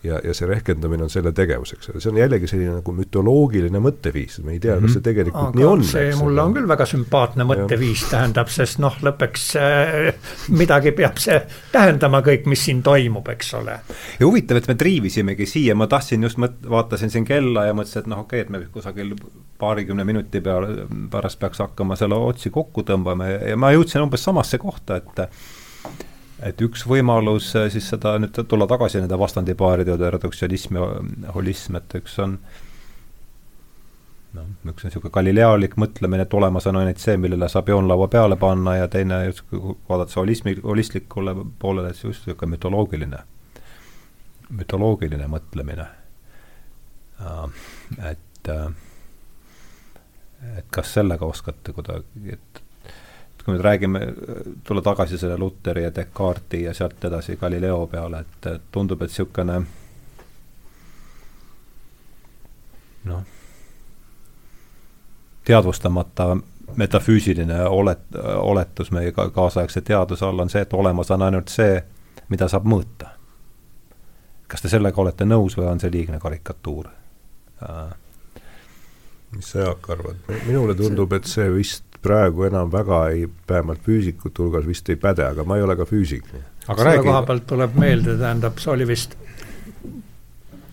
ja, ja see rehkendamine on selle tegevus, eks ole, see on jällegi selline nagu mütoloogiline mõtteviis, me ei tea, kas see mhm. tegelikult Aga nii on. see mulle on küll väga sümpaatne mõtteviis, tähendab, sest noh, lõppeks äh, midagi peab see tähendama kõik, mis siin toimub, eks ole. ja huvitav, et me triivisimegi siia, ma tahtsin just mõt-, vaatasin siin kella ja mõtlesin, et noh, okei okay,, et me kusagil paarikümne minuti peale pärast peaks hakkama selle otsi kokku tõmbama ja, ja ma jõudsin umbes samasse kohta, et et üks võimalus äh, siis seda nüüd tulla tagasi nende vastandipaaride juurde, reduktsionism ja holism, et üks on noh, üks on niisugune galilealik mõtlemine, et olemas on ainult see, millele saab joonlaua peale panna ja teine justkui vaadata holismi, holistlikule poolele, et see just niisugune mütoloogiline, mütoloogiline mõtlemine. et, äh, et kas sellega oskate kuidagi, et kui me nüüd räägime, tulla tagasi selle Luteri ja Descartesi ja sealt edasi Galileo peale, et tundub, et niisugune noh, teadvustamata metafüüsiline olet-, oletus meie ka kaasaegse teaduse all on see, et olemas on ainult see, mida saab mõõta. kas te sellega olete nõus või on see liigne karikatuur mis sa, Jaak, arvad? minule tundub, et see vist praegu enam väga ei, vähemalt füüsikute hulgas vist ei päde, aga ma ei ole ka füüsik. aga selle räägi... koha pealt tuleb meelde, tähendab, see oli vist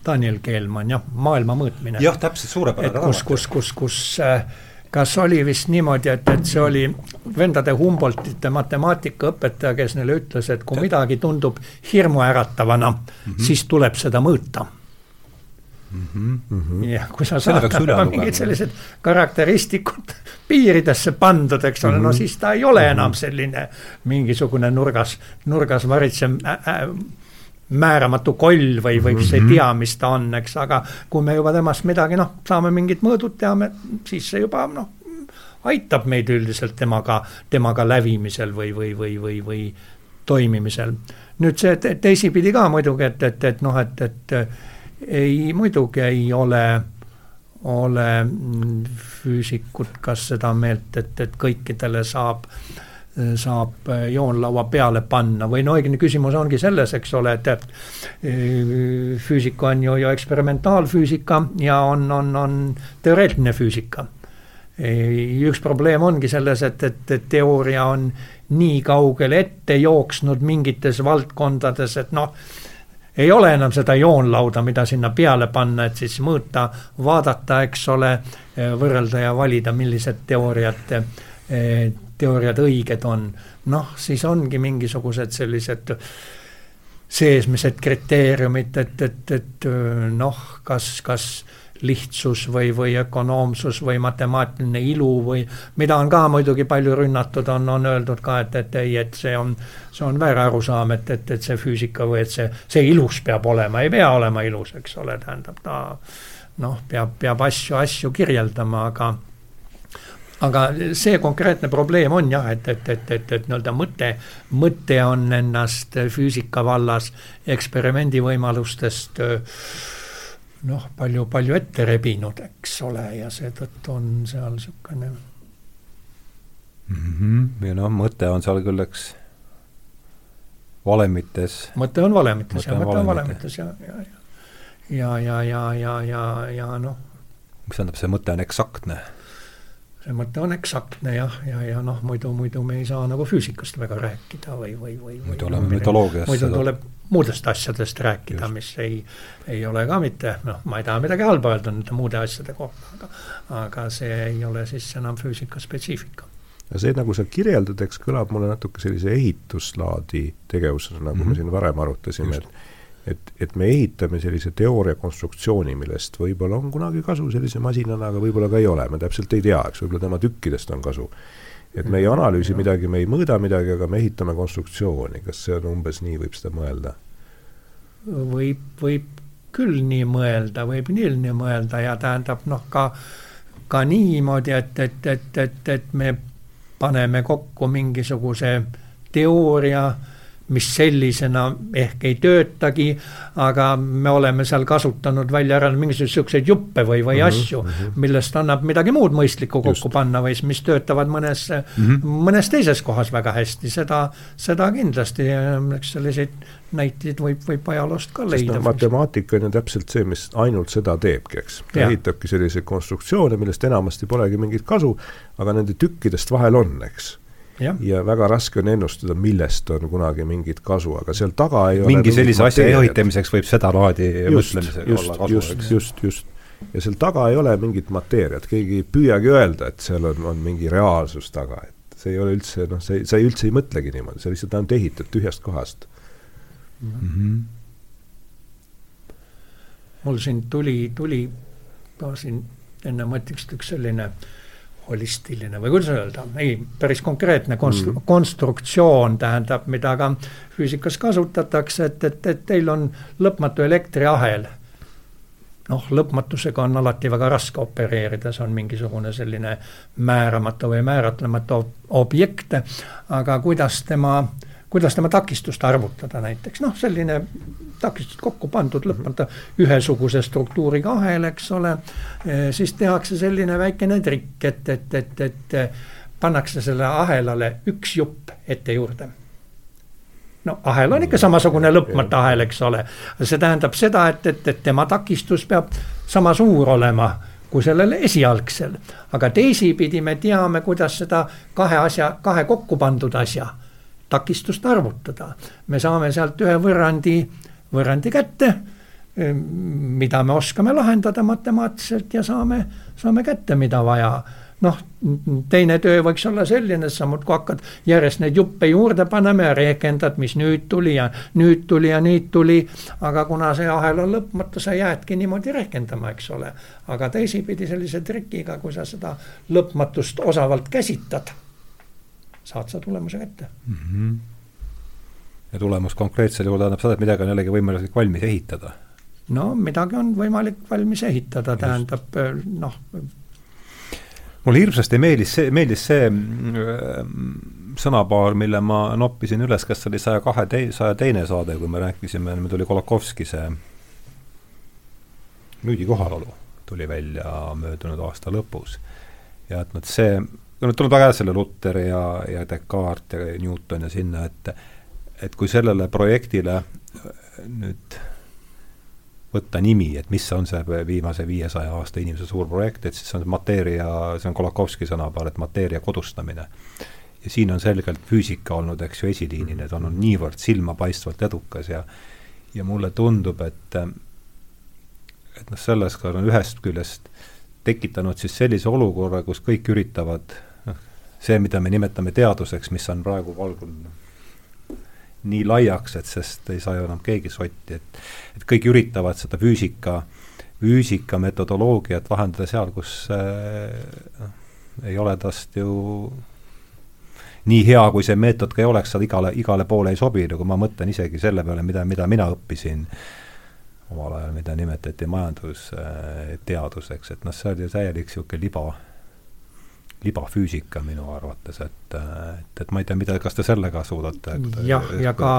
Daniel Keelmann, jah, maailma mõõtmine. jah, täpselt, suurepärane raamat. kus, kus, kus, kus äh, kas oli vist niimoodi, et, et see oli vendade Humboldtite matemaatikaõpetaja, kes neile ütles, et kui midagi tundub hirmuäratavana mm, -hmm. siis tuleb seda mõõta mm. -hmm. ja kui sa saad talle mingid sellised karakteristikud piiridesse pandud, eks ole mm, -hmm. no mhm. siis ta ei ole enam mhm. selline mingisugune nurgas, nurgas varitsev äh, äh, määramatu koll või, või mm -hmm. ei tea, mis ta on, eks, aga kui me juba temast midagi noh, saame mingid mõõdud, teame, siis see juba noh, aitab meid üldiselt temaga, temaga lävimisel või, või, või, või, või toimimisel. nüüd see teisipidi ka muidugi, et, et, et noh, et, et ei, muidugi ei ole, ole füüsikud kas seda meelt, et, et kõikidele saab saab joonlaua peale panna või no õigemini küsimus ongi selles, eks ole, et e, füüsika on ju, ju eksperimentaalfüüsika ja on, on, on teoreetiline füüsika. Üks probleem ongi selles, et, et, et teooria on nii kaugele ette jooksnud mingites valdkondades, et noh, ei ole enam seda joonlauda, mida sinna peale panna, et siis mõõta, vaadata, eks ole, võrrelda ja valida, millised teooriad, teooriad õiged on. noh, siis ongi mingisugused sellised seesmised kriteeriumid, et, et, et noh, kas, kas lihtsus või, või ökonoomsus või matemaatiline ilu või mida on ka muidugi palju rünnatud, on, on öeldud ka, et, et ei, et see on, see on väär arusaam, et, et, et see füüsika või et see, see ilus peab olema, ei pea olema ilus, eks ole, tähendab ta noh, peab, peab asju, asju kirjeldama, aga aga see konkreetne probleem on jah, et, et, et, et, et nii-öelda mõte, mõte on ennast füüsika vallas eksperimendivõimalustest noh, palju, palju ette rebinud, eks ole, ja seetõttu on seal niisugune mm. -hmm. ja noh, mõte on seal küll, eks, valemites. mõte on valemites ja mõte on valemites ja, ja, ja, ja, ja, ja, ja, ja noh. mis tähendab, see mõte on eksaktne see mõte on eksaktne jah, ja, ja, ja noh, muidu, muidu me ei saa nagu füüsikast väga rääkida või, või, või muidu oleme mütoloogias. muidu tuleb muudest asjadest rääkida, mis ei, ei ole ka mitte, noh, ma ei taha midagi halba öelda nende muude asjade kohta, aga aga see ei ole siis enam füüsika spetsiifika ja see, nagu sa kirjeldad, eks kõlab mulle natuke sellise ehituslaadi tegevusena, nagu mm -hmm. me mhm. siin varem arutasime, et et, et me ehitame sellise teooria konstruktsiooni, millest võib-olla on kunagi kasu sellise masinana, aga võib-olla ka ei ole, me täpselt ei tea, eks, võib-olla tema tükkidest on kasu. et me ei analüüsi midagi, me ei mõõda midagi, aga me ehitame konstruktsiooni, kas see on umbes nii, võib seda mõelda? võib, võib küll nii mõelda, võib nii mõelda ja tähendab noh, ka, ka niimoodi, et, et, et, et, et me paneme kokku mingisuguse teooria mis sellisena ehk ei töötagi, aga me oleme seal kasutanud välja ära mingisuguseid niisuguseid juppe või, või mm -hmm, asju mm, -hmm. millest annab midagi muud mõistlikku kokku Just. panna või mis töötavad mõnes mm, -hmm. mõnes teises kohas väga hästi, seda, seda kindlasti, eks selliseid näiteid võib, võib ajaloost ka leida. No, matemaatika on ju täpselt see, mis ainult seda teebki, eks. ta ehitabki selliseid konstruktsioone, millest enamasti polegi mingit kasu, aga nende tükkidest vahel on, eks ja. ja väga raske on ennustada, millest on kunagi mingit kasu, aga seal taga ei mingi ole sellise asja ehitamiseks võib sedalaadi mõtlemisega olla kasu, just, just, just, just. ja seal taga ei ole mingit mateeriat, keegi ei püüagi öelda, et seal on, on mingi reaalsus taga, et see ei ole üldse, noh, see, sa ei üldse ei mõtlegi niimoodi, sa lihtsalt ainult ehitad tühjast kohast mm. -hmm. mul siin tuli, tuli ka siin enne mõtleks üks selline äh, holistiline või kuidas öelda, ei, päris konkreetne konstru- mm., konstruktsioon tähendab, mida ka füüsikas kasutatakse, et, et, et teil on lõpmatu elektriahel. noh, lõpmatusega on alati väga raske opereerida, see on mingisugune selline määramatu või määratlematu objekt, aga kuidas tema äh, kuidas tema takistust arvutada näiteks, noh, selline takistus kokku pandud lõpmata ühesuguse struktuuriga ahel, eks ole, siis tehakse selline väikene trikk, et, et, et, et pannakse selle ahelale üks jupp ette juurde no ahel on ikka samasugune lõpmata ahel, eks ole. see tähendab seda, et, et, et tema takistus peab sama suur olema kui sellel esialgsel. aga teisipidi me teame, kuidas seda kahe asja, kahe kokku pandud asja takistust arvutada. me saame sealt ühe võrrandi, võrrandi kätte, mida me oskame lahendada matemaatiliselt ja saame, saame kätte, mida vaja noh, teine töö võiks olla selline, et sa muudkui hakkad järjest neid juppe juurde panema ja rehkendad, mis nüüd tuli ja nüüd tuli ja nüüd tuli. aga kuna see ahel on lõpmatu, sa jäädki niimoodi rehkendama, eks ole. aga teisipidi sellise trikiga, kui sa seda lõpmatust osavalt käsitad saad sa tulemuse kätte mm. -hmm. ja tulemus konkreetsel juhul tähendab seda, et midagi on jällegi võimalik valmis ehitada? no midagi on võimalik valmis ehitada, tähendab noh. mulle hirmsasti meeldis see, meeldis see mm, sõnapaar, mille ma noppisin üles, kas see oli saja kahe tei-, saja teine saade, kui me rääkisime, meil tuli Kolokovski see müüdi kohalolu, tuli välja möödunud aasta lõpus. ja et noh, see no tuleb väga selle Luter ja, ja Descartes ja Newton ja sinna, et et kui sellele projektile nüüd võtta nimi, et mis on see viimase viiesaja aasta inimese suur projekt, et siis see on mateeria, see on Kolakowski sõnapaar, et mateeria kodustamine. ja siin on selgelt füüsika olnud, eks ju, esiliinil, et on olnud niivõrd silmapaistvalt edukas ja ja mulle tundub, et et noh, selles ka on ühest küljest tekitanud siis sellise olukorra, kus kõik üritavad see, mida me nimetame teaduseks, mis on praegu valgunud. nii laiaks, et sest ei saa ju enam keegi sotti, et et kõik üritavad seda füüsika, füüsika metodoloogiat vahendada seal, kus äh, ei ole tast ju nii hea, kui see meetod ka ei oleks, seal igale, igale poole ei sobi, nagu ma mõtlen isegi selle peale, mida, mida mina õppisin omal ajal, mida nimetati majandusteaduseks, et noh, see oli täielik niisugune liba, libafüüsika minu arvates, et, et, et ma ei tea, mida, kas te sellega suudate? jah, ja ka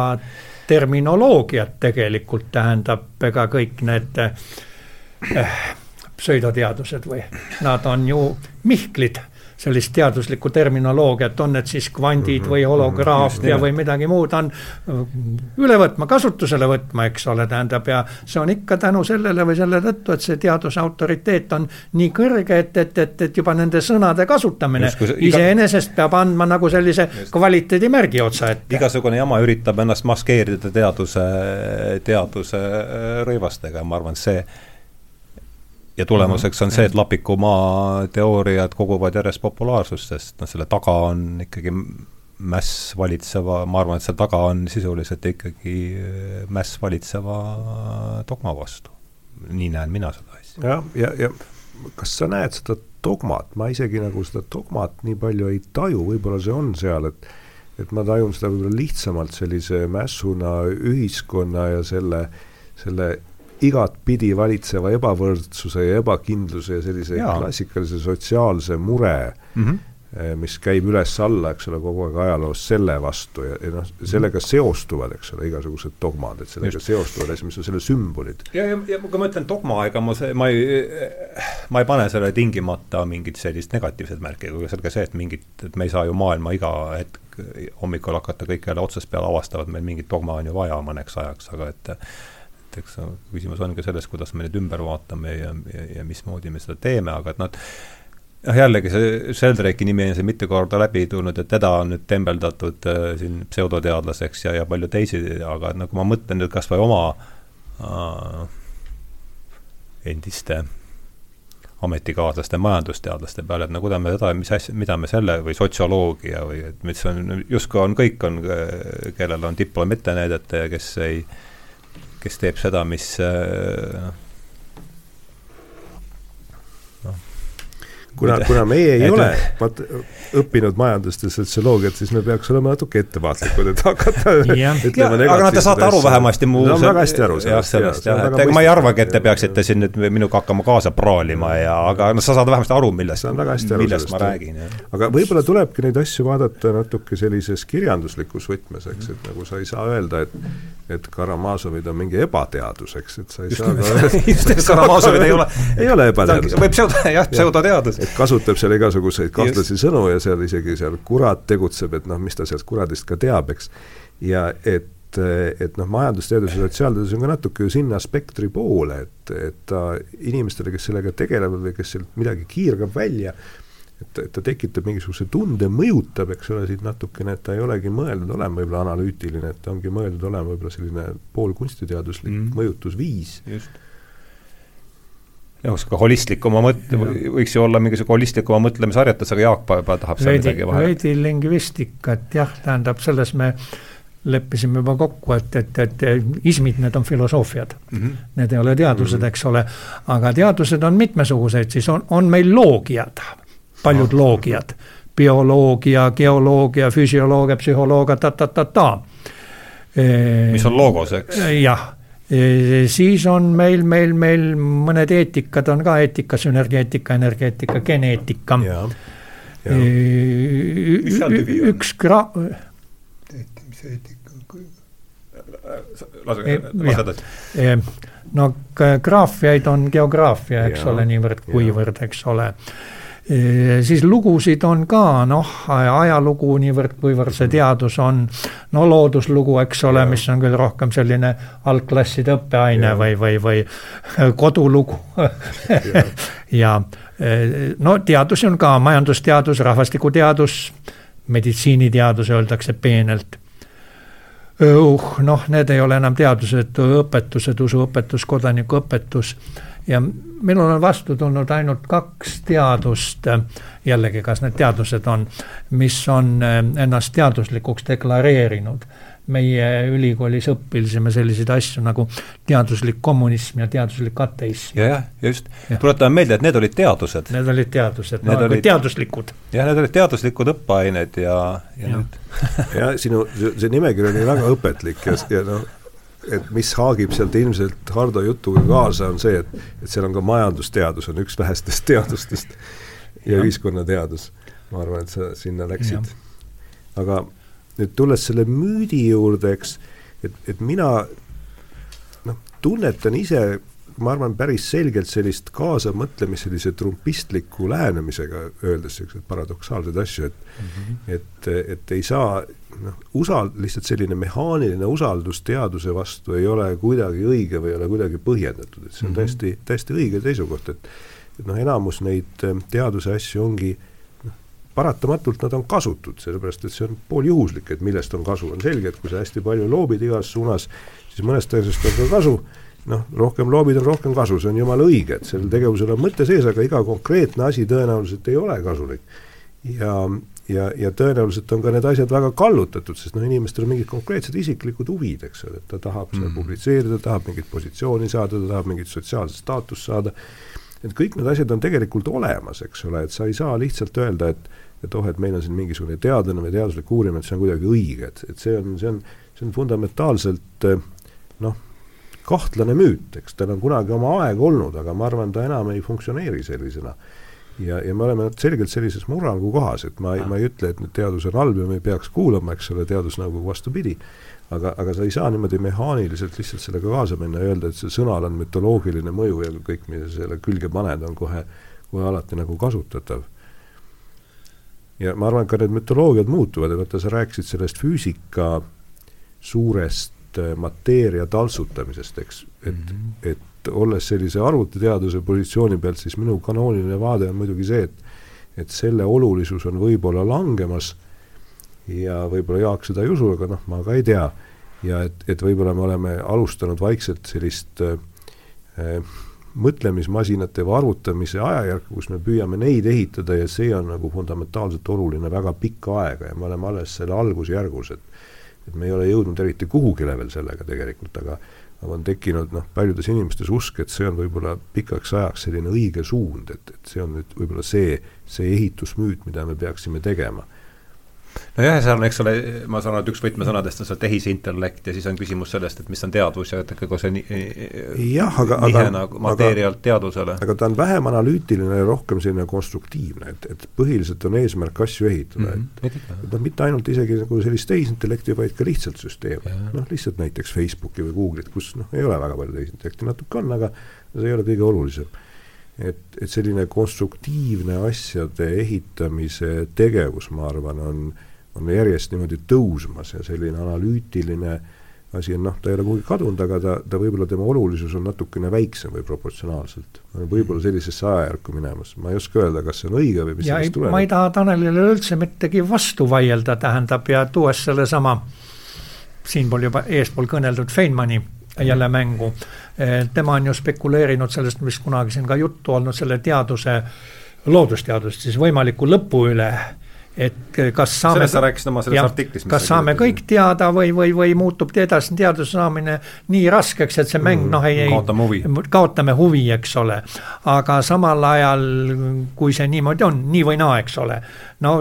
terminoloogiat tegelikult tähendab, ega kõik need äh, pseudoteadused või nad on ju mihklid sellist teaduslikku terminoloogiat, on need siis kvandid -hmm, või holograafia mm -hmm, või midagi muud, on üle võtma, kasutusele võtma, eks ole, tähendab, ja see on ikka tänu sellele või selle tõttu, et see teaduse autoriteet on nii kõrge, et, et, et, et juba nende sõnade kasutamine iga... iseenesest peab andma nagu sellise kvaliteedimärgi otsa ette. igasugune jama üritab ennast maskeerida teaduse, teaduse rõivastega, ma arvan, see ja tulemuseks on see, et Lapikumaa teooriad koguvad järjest populaarsust, sest noh, selle taga on ikkagi mäss valitseva, ma arvan, et seal taga on sisuliselt ikkagi äh, mäss valitseva dogma vastu. nii näen mina seda asja. jah, ja, ja, ja kas sa näed seda dogmat, ma isegi nagu seda dogmat nii palju ei taju, võib-olla see on seal, et et ma tajun seda võib-olla lihtsamalt sellise mässuna ühiskonna ja selle, selle igatpidi valitseva ebavõrdsuse ja ebakindluse ja sellise ja. klassikalise sotsiaalse mure mm, -hmm. mis käib üles-alla, eks ole, kogu aeg ajaloos selle vastu ja, ja noh, sellega seostuvad, eks ole, igasugused dogmad, et sellega Just. seostuvad asjad, mis on selle sümbolid. ja, ja, ja kui ma ütlen dogma, ega ma see, ma ei, ma ei pane sellele tingimata mingit sellist negatiivset märki, kuigi selge see, et mingit, et me ei saa ju maailma iga hetk hommikul hakata kõik jälle otsast peale avastama, et meil mingit dogma on ju vaja mõneks ajaks, aga et et eks küsimus on ka selles, kuidas me neid ümber vaatame ja, ja, ja mismoodi me seda teeme, aga et noh, jah, jällegi see Sheldrake'i nimi on siin mitu korda läbi tulnud, et teda on nüüd tembeldatud äh, siin pseudoteadlaseks ja, ja palju teisi, aga nagu ma mõtlen nüüd kas või oma äh, endiste ametikaaslaste majandusteadlaste peale, et no kuidas me seda, mis asja, mida me selle või sotsioloogia või et mis on, justkui on kõik, on, kellel on diplom ette näidata ja kes ei äh, kes teeb seda, mis noh. Kuna, kuna meie ei et, ole vaat õppinud majandust ja sotsioloogiat, siis me peaks olema natuke ettevaatlikud, et hakata ütlema negatiivset aga no te saate aru vähemasti mu no, väga hästi aru sellest, sellest jah, et ega ma ei arvagi, et te peaksite siin nüüd minuga hakkama kaasa praalima ja aga noh, sa saad vähemasti aru, millest, millest ma räägin. aga võib-olla tulebki neid asju vaadata natuke sellises kirjanduslikus võtmes, eks, et nagu sa ei saa öelda, et et Karamaasovid on mingi ebateadus, eks, et sa ei just saa just, et Karamaasovid ei ole ei ole ebateadus. või pseudo, jah, pseudoteadus. Et kasutab seal igasuguseid kahtlasi sõnu ja seal isegi seal kurat tegutseb, et noh, mis ta sealt kuradist ka teab, eks. ja et et noh, majandusteadus ja sotsiaalteadus on ka natuke ju sinna spektri poole, et, et ta inimestele, kes sellega tegelevad või kes sealt midagi kiirgab välja, et, et ta tekitab mingisuguse tunde, mõjutab, eks ole, siit natukene, et ta ei olegi mõeldud olema võib-olla analüütiline, et ta ongi mõeldud olema võib-olla selline poolkunstiteaduslik mm. mõjutusviis. just. Jah, sihuke holistlikuma mõt-, võiks ju olla mingisugune holistlikuma mõtlemisharjutus, aga Jaak juba tahab seal midagi vahele. veidi lingvistikat jah, tähendab, selles me leppisime juba kokku, et, et, et ismid, need on filosoofiad mm. -hmm. Need ei ole teadused mm, -hmm. eks ole, aga teadused on mitmesugused, siis on, on meil loogiad paljud loogiad, bioloogia, geoloogia, füsioloogia, psühholoogia ta,, ta-ta-ta-ta. mis on loogos, eks? jah siis on meil, meil, meil mõned eetikad on ka eetika, sünergeetika, energeetika, geneetika. üks gra-. mis eetika on? lase, lase edasi. no graafiaid on geograafia, eks ja, ole, niivõrd-kuivõrd, eks ole siis lugusid on ka noh, ajalugu niivõrd, kuivõrd see teadus on, no looduslugu, eks ole, mis on küll rohkem selline algklasside õppeaine ja. või, või, või kodulugu. Ja, ja no teadusi on ka, majandusteadus, rahvastikuteadus, meditsiiniteadus öeldakse peenelt. Uh, noh, need ei ole enam teadused, õpetused, usuõpetus, kodanikuõpetus ja minul on vastu tulnud ainult kaks teadust, jällegi, kas need teadused on, mis on eh, ennast teaduslikuks deklareerinud. meie ülikoolis õpilasime selliseid asju nagu teaduslik kommunism ja teaduslik ateism. ja, jah, just ja., tuletame meelde, et need olid teadused. Need olid teadused, no olid teaduslikud. jah, need olid teaduslikud õppeained ja, ja, ja nüüd jah, sinu, see nimekiri oli väga õpetlik ja, ja noh, et mis haagib sealt ilmselt Hardo jutuga kaasa, on see, et, et seal on ka majandusteadus, on üks vähestest teadustest ja, ja. ühiskonnateadus. ma arvan, et sa sinna läksid. aga nüüd tulles selle müüdi juurde, eks, et, et mina noh, tunnetan ise, ma arvan, päris selgelt sellist kaasamõtlemist sellise trumpistliku lähenemisega, öeldes niisuguseid paradoksaalseid asju, et mm -hmm. et, et ei saa noh, usal-, lihtsalt selline mehaaniline usaldus teaduse vastu ei ole kuidagi õige või ei ole kuidagi põhjendatud, et see on mm -hmm. täiesti, täiesti õige seisukoht, et et noh, enamus neid teaduse asju ongi äh, paratamatult nad on kasutud, sellepärast et see on pooljuhuslik, et millest on kasu, on selge, et kui sa hästi palju loobid igas suunas, siis mõnest asjast on ka kasu, noh, rohkem loobid, on rohkem kasu, see on jumala õige, et sellel tegevusel on mõte sees, aga iga konkreetne asi tõenäoliselt ei ole kasulik. ja, ja, ja tõenäoliselt on ka need asjad väga kallutatud, sest noh, inimestel on mingid konkreetsed isiklikud huvid, eks ole, et ta tahab seal mm. publitseerida, tahab mingit positsiooni saada, ta tahab mingit sotsiaalset staatust saada, et kõik need asjad on tegelikult olemas, eks ole, et sa ei saa lihtsalt öelda, et et oh, et meil on siin mingisugune teadlane või teaduslik uurimine, et see on kuidagi õige, et, et see on, see on, see on fundamentaalselt noh, kahtlane müüt, eks. Tal on kunagi oma aeg olnud, aga ma arvan, ta enam ei funktsioneeri sellisena. ja, ja me oleme selgelt sellises murrangu kohas, et ma ei, ma ei ütle, et nüüd teadus on halb ja me ei peaks kuulama, eks ole, teadusnõukogu vastupidi, aga, aga sa ei saa niimoodi mehaaniliselt lihtsalt sellega kaasa minna ja öelda, et see sõnal on mütoloogiline mõju ja kõik, mida sa selle külge paned, on kohe, kohe alati nagu kasutatav. Ja ma arvan, et ka need mütoloogiad muutuvad ja vaata, sa rääkisid sellest füüsika suurest mateeria taltsutamisest, eks, et mm, -hmm. et olles sellise arvutiteaduse positsiooni pealt, siis minu kanooniline vaade on muidugi see, et et selle olulisus on võib-olla langemas ja võib-olla Jaak seda ei usu, aga noh, ma ka ei tea. ja et, et võib-olla me oleme alustanud vaikselt sellist äh, äh mõtlemismasinate või arvutamise ajajärku, kus me püüame neid ehitada ja see on nagu fundamentaalselt oluline väga pikka aega ja me oleme alles selle algusjärgus, et et me ei ole jõudnud eriti kuhugile veel sellega tegelikult, aga aga on tekkinud noh, paljudes inimestes usk, et see on võib-olla pikaks ajaks selline õige suund, et, et see on nüüd võib-olla see, see ehitusmüüt, mida me peaksime tegema nojah, seal on, eks ole, ma saan aru, et üks võtmesõnadest on seal tehisintellekt ja siis on küsimus sellest, et mis on teadvus ja et kogu see jah, aga, nihe nagu materjalt teadusele. aga ta on vähem analüütiline ja rohkem selline konstruktiivne, et, et põhiliselt on eesmärk asju ehitada mm, -hmm. et, et noh, mitte ainult isegi nagu sellist tehisintellekti, vaid ka lihtsalt süsteeme, noh lihtsalt näiteks Facebooki või Google'it, kus noh, ei ole väga palju tehisintellekti, natuke on, aga see ei ole kõige olulisem et, et selline konstruktiivne asjade ehitamise tegevus, ma arvan, on, on järjest niimoodi tõusmas ja selline analüütiline asi on noh, ta ei ole kuhugi kadunud, aga ta, ta võib-olla, tema olulisus on natukene väiksem või proportsionaalselt. võib-olla sellisesse ajajärku minemas, ma ei oska öelda, kas see on õige või mis sellest tuleneb. ma ei taha Tanelile üldse mittegi vastu vaielda, tähendab, ja tuues sellesama siinpool juba eespool kõneldud Feynmani jälle mängu. Eh, tema on ju spekuleerinud sellest, mis kunagi siin ka juttu olnud, selle teaduse, loodusteadust siis võimaliku lõpu üle et kas saame sellest sa rääkisid oma selles artiklis. kas saame kõik teada või, või, või muutub edasi teaduse saamine nii raskeks, et see mäng mm, noh ei, ei kaotame huvi, kaotame huvi, eks ole. aga samal ajal, kui see niimoodi on, nii või naa, eks ole. no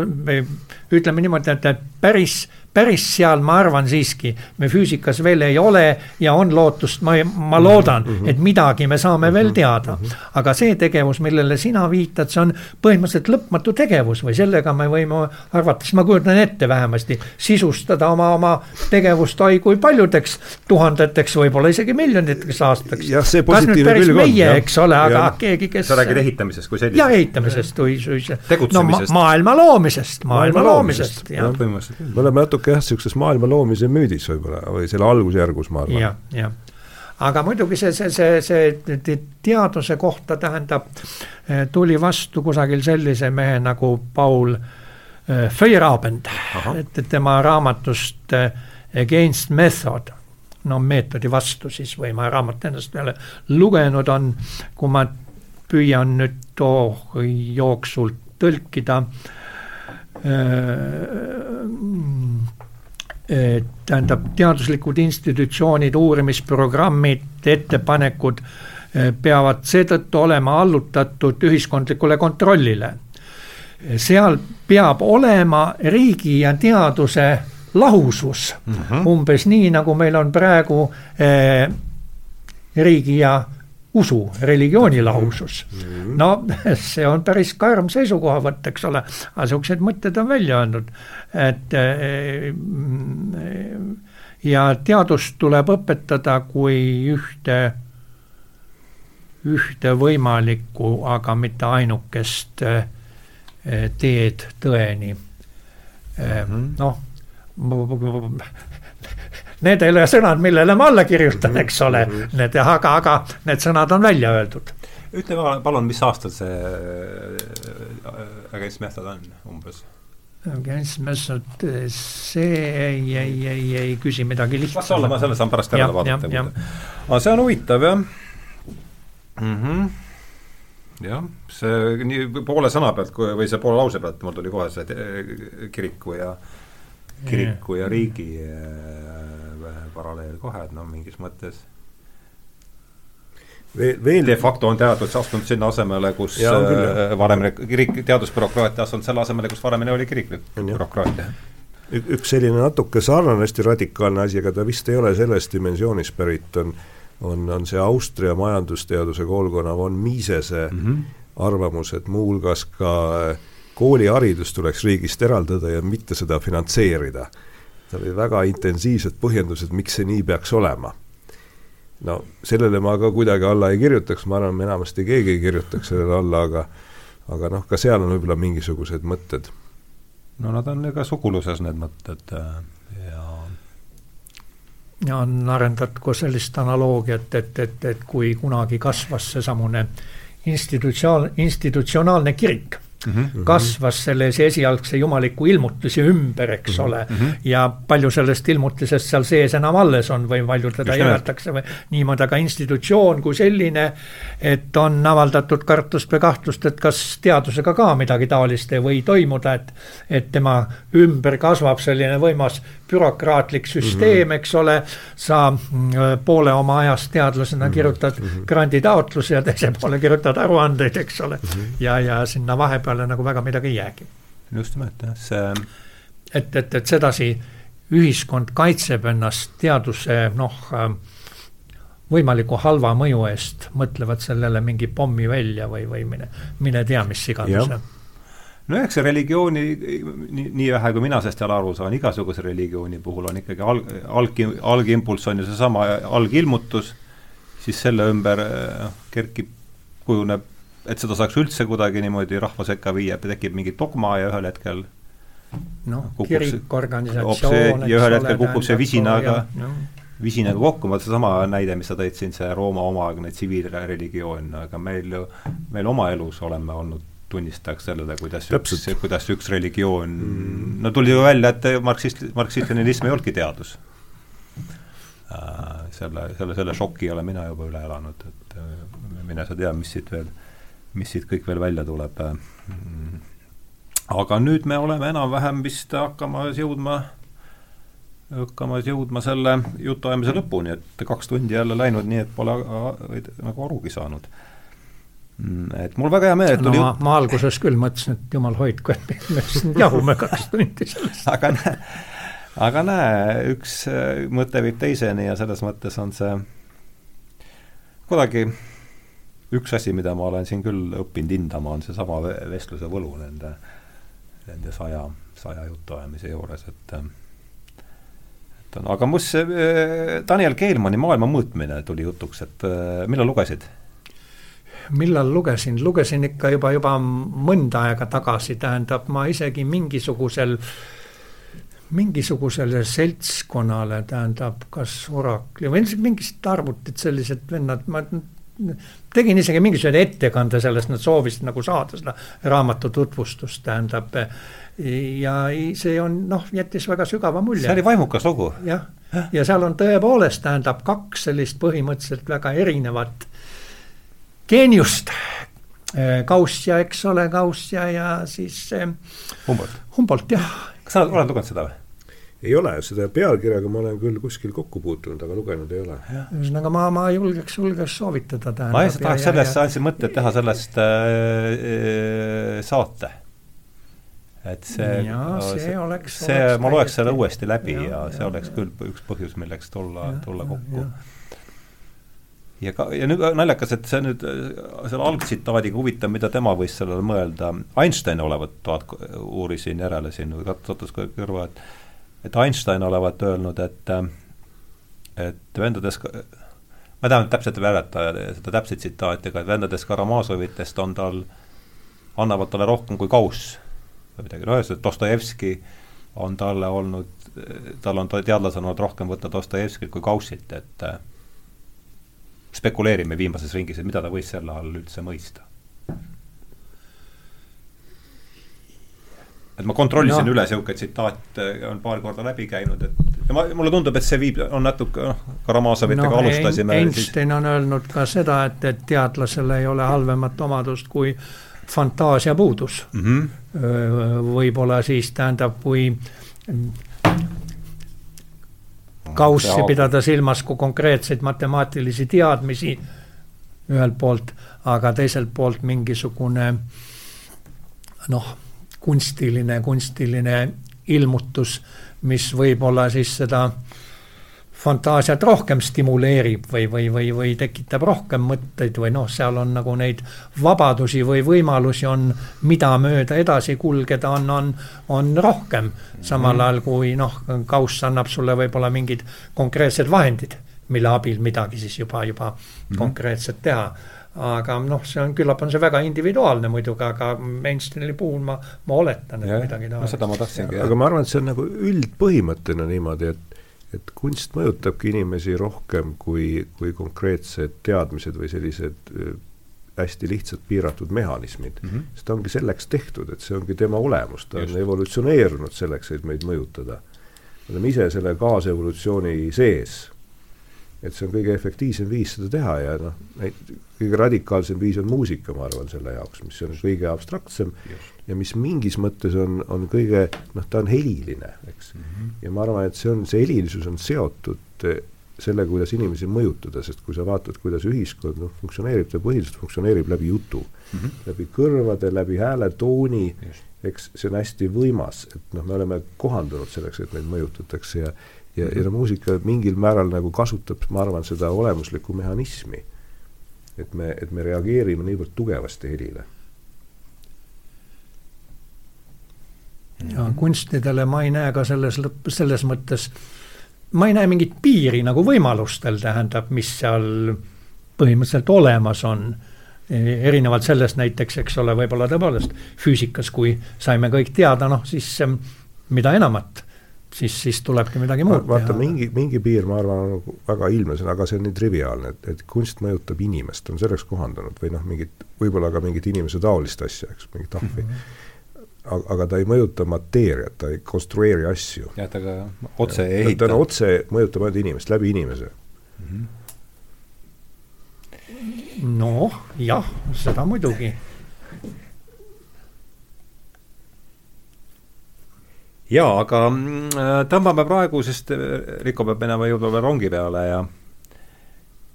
ütleme niimoodi, et, et päris päris seal ma arvan siiski, me füüsikas veel ei ole ja on lootust, ma, ma mhm, loodan mm, -hmm. et midagi me saame mm -hmm. veel mhm, teada aga see tegevus, millele sina viitad, see on põhimõtteliselt lõpmatu tegevus või sellega me võime arvates, ma kujutan ette vähemasti, sisustada oma, oma tegevust oi kui paljudeks tuhandeteks, võib-olla isegi miljoniteks aastaks. jah, see positiivne külg on. meie, eks ole, aga ja. keegi, kes. sa räägid ehitamisest kui sellisest. ja ehitamisest või, või. no, ma. maailma loomisest, maailma loomisest, jah. põhimõtteliselt küll. me oleme natuke natuke jah, niisuguses maailma loomise müüdis võib-olla või selle algusjärgus, ma arvan. Ja,. jah, jah. Aga muidugi see, see, see, see teaduse kohta tähendab, eh, tuli vastu kusagil sellise mehe nagu Paul äh, Feyerabend, et, tema raamatust äh, Against Method, no meetodi vastu siis või ma raamat ennast ei ole lugenud, on, kui ma püüan nüüd too jooksult tõlkida äh, tähendab, teaduslikud institutsioonid, uurimisprogrammid, ettepanekud peavad seetõttu olema allutatud ühiskondlikule kontrollile. seal peab olema riigi ja teaduse lahusus mm, -hmm. umbes nii, nagu meil on praegu eh, riigi ja usu, religiooni lahusus mm. -hmm. no see on päris karm seisukohavõtt, eks ole, aga niisugused mõtted on välja öeldud, et eh, ja teadust tuleb õpetada kui ühte, ühte võimalikku, aga mitte ainukest eh, teed tõeni mm -hmm.. noh Need ei ole sõnad, millele ma alla kirjutan, eks ole, need, aga, aga need sõnad on välja öeldud. ütle palun, mis aastal see äh, Against Method on umbes? Against Method, see ei, ei, ei, ei küsi midagi lihtsat. las olla, ma selle saan pärast järele vaadata. aga see on huvitav jah mm. -hmm jah, see nii poole sõna pealt või see poole lause pealt mul tuli kohe see kiriku ja äh, kiriku ja riigi äh, paralleel kohe, et noh, mingis mõttes veel, veel de facto on teadus astunud sinna asemele, kus ja, äh, varem kirik, teadusbürokraatia astunud selle asemele, kus varemini oli kiriklik bürokraatia. üks selline natuke sarnane, hästi radikaalne asi, aga ta vist ei ole sellest dimensioonist pärit, on on, on see Austria majandusteaduse koolkonna von Misese mm -hmm. arvamus, et muuhulgas ka äh, kooliharidus tuleks riigist eraldada ja mitte seda finantseerida. Seal olid väga intensiivsed põhjendused, miks see nii peaks olema. no sellele ma ka kuidagi alla ei kirjutaks, ma arvan, enamasti keegi ei kirjutaks sellele alla, aga aga noh, ka seal on võib-olla mingisugused mõtted. no nad on ka suguluses, need mõtted äh, ja ja on arendatud ka sellist analoogiat, et, et, et kui kunagi kasvas seesamune institutsionaal, institutsionaalne kirik mm -hmm. kasvas selles esialgse jumaliku ilmutuse ümber, eks -hmm. ole mm, -hmm. ja palju sellest ilmutisest seal sees enam alles on või palju teda jagatakse või niimoodi, aga institutsioon kui selline, et on avaldatud kartust või kahtlust, et kas teadusega ka midagi taolist ei või toimuda, et et tema ümber kasvab selline võimas bürokraatlik süsteem mm, -hmm. eks ole, sa mm, poole oma ajast teadlasena mm -hmm. kirjutad -hmm. granditaotlusi ja teise poole kirjutad aruandeid, eks ole mm, -hmm. ja, ja sinna vahepeale nagu väga midagi ei jäägi. just nimelt jah, see et, et, et sedasi ühiskond kaitseb ennast teaduse noh, võimaliku halva mõju eest, mõtlevad sellele mingi pommi välja või, või mine, mine tea, mis iganes no eks see religiooni, nii, nii vähe kui mina sellest jälle aru saan, igasuguse religiooni puhul on ikkagi alg, alg, algimpulss on ju seesama algilmutus, siis selle ümber noh, kerkib, kujuneb, et seda saaks üldse kuidagi niimoodi rahva sekka viia, tekib mingi dogma ja ühel hetkel noh, kirik, organisatsioon, ja ühel hetkel kukub see visinaga, visinaga kokku, vaata seesama näide, mis sa tõid siin, see Rooma omaaegne tsiviilreligioon, aga meil ju, meil oma elus oleme olnud tunnistajaks sellele, kuidas Täpselt. üks, kuidas üks religioon mm., no tuli ju välja, et marksist, marksist-leninism ei olnudki teadus äh,. selle, selle, selle šoki olen mina juba üle elanud, et äh, mine sa tea, mis siit veel, mis siit kõik veel välja tuleb aga nüüd me oleme enam-vähem vist hakkamas jõudma, hakkamas jõudma selle jutuajamise lõpuni, et kaks tundi jälle läinud, nii et pole nagu arugi saanud et mul väga hea meel, et tuli no, ma, ma alguses küll mõtlesin, et jumal hoidku, et me siin jahume kaks tundi sellest. aga näe, aga näe, üks mõte viib teiseni ja selles mõttes on see kuidagi üks asi, mida ma olen siin küll õppinud hindama, on seesama vestluse võlu nende, nende saja, saja jutuajamise juures, et et on, aga mus äh, Daniel Keilmanni Maailma mõõtmine tuli jutuks, et äh, millal lugesid? millal lugesin, lugesin ikka juba, juba mõnda aega tagasi, tähendab, ma isegi mingisugusel mingisugusele seltskonnale, tähendab, kas Orakli või mingid arvutid, sellised vennad, ma tegin isegi mingisuguse ettekande sellest, nad soovisid nagu saada seda raamatu tutvustust, tähendab. ja see on noh, jättis väga sügava mulje. see oli vaimukas lugu. jah, ja seal on tõepoolest, tähendab kaks sellist põhimõtteliselt väga erinevat geeniust. Gauss ja eks ole, Gauss ja, ja siis. Humboldt. Humboldt jah. kas sa oled lugenud seda või? Ei ole, seda pealkirjaga ma olen küll kuskil kokku puutunud, aga lugenud ei ole. ühesõnaga ma, ma julgeks, julgeks soovitada tähendab. ma lihtsalt tahaks sellest, andsin mõtte, et teha sellest äh, saate. et see, Jaa, see oleks- see, oleks ma loeks täiesti- selle uuesti läbi ja, ja see oleks jaa. küll üks põhjus, milleks tulla, tulla kokku. ja ka, ja nüüd naljakas, et see nüüd äh, selle algtsitaadiga huvitav, mida tema võis sellele mõelda, Einstein olevat, vaat-, uurisin järele siin või kat-, sattus kohe kõrva, et et Einstein olevat öelnud, et et vendades, ma ei nüüd täpselt mäleta seda täpset tsitaati, aga vendades Karamazovitest on tal, annavad talle rohkem kui kauss või midagi, no ühesõnaga Dostojevski on talle olnud, tal on teadlasena olnud rohkem võtta Dostojevskilt kui Kaussit, et spekuleerime viimases ringis, et mida ta võis selle all üldse mõista. Et ma kontrollisin No. üle, niisugune tsitaat äh, on paar korda läbi käinud, et ja ma, mulle tundub, et see viib, on natuke, noh, Karamazovitega Noh, alustasime Ein- siis Einstein on öelnud ka seda, et, et teadlasel ei ole halvemat omadust kui fantaasia puudus. mm -hmm. võib-olla siis tähendab, kui kaussi pidada silmas kui konkreetseid matemaatilisi teadmisi ühelt poolt, aga teiselt poolt mingisugune noh, kunstiline, kunstiline ilmutus, mis võib-olla siis seda fantaasiat rohkem stimuleerib või, või, või, või tekitab rohkem mõtteid või noh, seal on nagu neid vabadusi või võimalusi on, mida mööda edasi kulgeda on, on, on rohkem. samal ajal kui noh, kauss annab sulle võib-olla mingid konkreetsed vahendid, mille abil midagi siis juba, juba mm -hmm. konkreetset teha aga noh, see on, küllap on see väga individuaalne muidugi, aga Einsteini puhul ma, ma oletan, et Jah, midagi no seda ma tahtsingi, aga ma arvan, et see on nagu üldpõhimõttena niimoodi, et et kunst mõjutabki inimesi rohkem kui, kui konkreetsed teadmised või sellised hästi lihtsad piiratud mehhanismid mm. -hmm. sest ta ongi selleks tehtud, et see ongi tema olemus, ta Just. on evolutsioneerunud selleks, et meid mõjutada. me oleme ise selle kaasevolutsiooni sees. Et see on kõige efektiivsem viis seda teha ja noh, kõige radikaalsem viis on muusika, ma arvan, selle jaoks, mis on kõige abstraktsem ja mis mingis mõttes on, on kõige, noh, ta on heliline, eks mm. -hmm. ja ma arvan, et see on, see helilisus on seotud eh, sellega, kuidas inimesi mõjutada, sest kui sa vaatad, kuidas ühiskond noh, funktsioneerib, ta põhiliselt funktsioneerib läbi jutu mm, -hmm. läbi kõrvade, läbi hääletooni, eks see on hästi võimas, et noh, me oleme kohandunud selleks, et meid mõjutatakse ja ja, ja muusika mingil määral nagu kasutab, ma arvan, seda olemuslikku mehhanismi. et me, et me reageerime niivõrd tugevasti helile ja kunstidele ma ei näe ka selles selles mõttes, ma ei näe mingit piiri nagu võimalustel, tähendab, mis seal põhimõtteliselt olemas on. erinevalt sellest näiteks, eks ole, võib-olla tõepoolest füüsikas, kui saime kõik teada, noh siis mida enamat, siis, siis tulebki midagi muud vaata teha. mingi, mingi piir, ma arvan, on väga ilmne, aga see on nii triviaalne, et, et kunst mõjutab inimest, on selleks kohandunud või noh, mingit, võib-olla ka mingit inimese taolist asja, eks, mingit ahvi mm. -hmm. aga, aga ta ei mõjuta mateeriat, ta ei konstrueeri asju. jah, ta ka otse ei ta ehita. on otse, mõjutab ainult inimest, läbi inimese mm. -hmm. noh, jah, seda muidugi. Jaa, aga mm, tõmbame praegu, sest äh, Riko peab minema jõudma veel rongi peale ja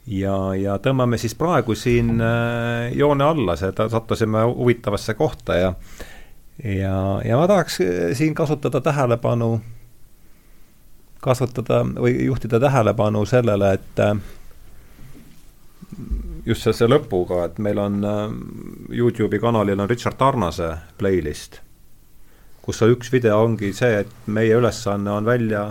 ja, ja tõmbame siis praegu siin äh, joone alla, seda sattusime huvitavasse kohta ja ja, ja ma tahaks äh, siin kasutada tähelepanu, kasutada või juhtida tähelepanu sellele, et äh, just see, see lõpuga, et meil on äh, Youtube'i kanalil on Richard Tarnase playlist, kus on üks video ongi see, et meie ülesanne on välja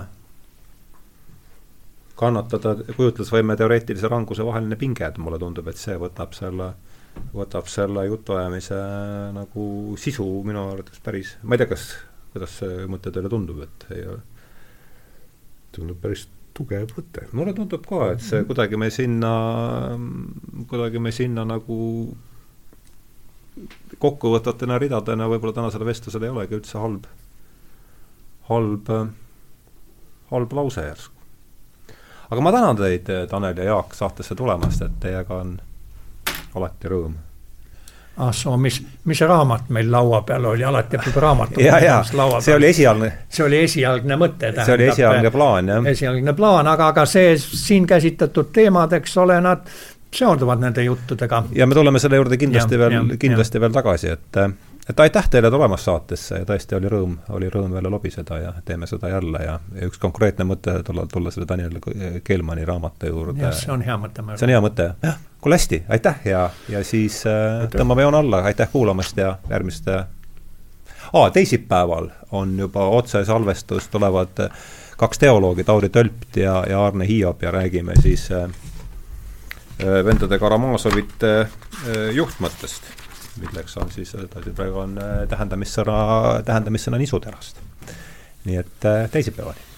kannatada kujutlusvõime teoreetilise ranguse vaheline pinge, et mulle tundub, et see võtab selle, võtab selle jutuajamise nagu sisu minu arvates päris, ma ei tea, kas, kuidas see mõte teile tundub, et ei ole? tundub päris tugev mõte. mulle tundub ka, et see kuidagi me sinna, kuidagi me sinna nagu kokkuvõtvatena ridadena võib-olla tänasel vestlusel ei olegi üldse halb, halb, halb lause järsku. aga ma tänan teid, Tanel ja Jaak, saatesse tulemast, et teiega on alati rõõm. ah soo, mis, mis raamat meil laua peal oli, alati peab raamat ja, ja see oli esialgne. see oli esialgne mõte. see oli esialgne plaan, jah. esialgne plaan, aga, aga see siin käsitletud teemad, eks ole, nad seonduvad nende juttudega. ja me tuleme selle juurde kindlasti ja, veel, kindlasti ja. veel tagasi, et et aitäh teile tulemast saatesse ja tõesti oli rõõm, oli rõõm jälle lobiseda ja teeme seda jälle ja, ja üks konkreetne mõte tulla, tulla selle Daniel Keelmani raamatu juurde. see on hea mõte. see on hea mõte, jah. kuule hästi, aitäh ja, ja siis äh, tõmbame joone alla, aitäh kuulamast ja järgmist äh, aa, teisipäeval on juba otsesalvestus, tulevad kaks teoloogi, Tauri Tölpt ja, ja Arne Hiiop ja räägime siis äh vendade Karamazovite äh, juhtmõttest milleks on siis, siin praegu on äh, tähendamissõna, tähendamissõna nisuterast. nii et äh, teisipäevani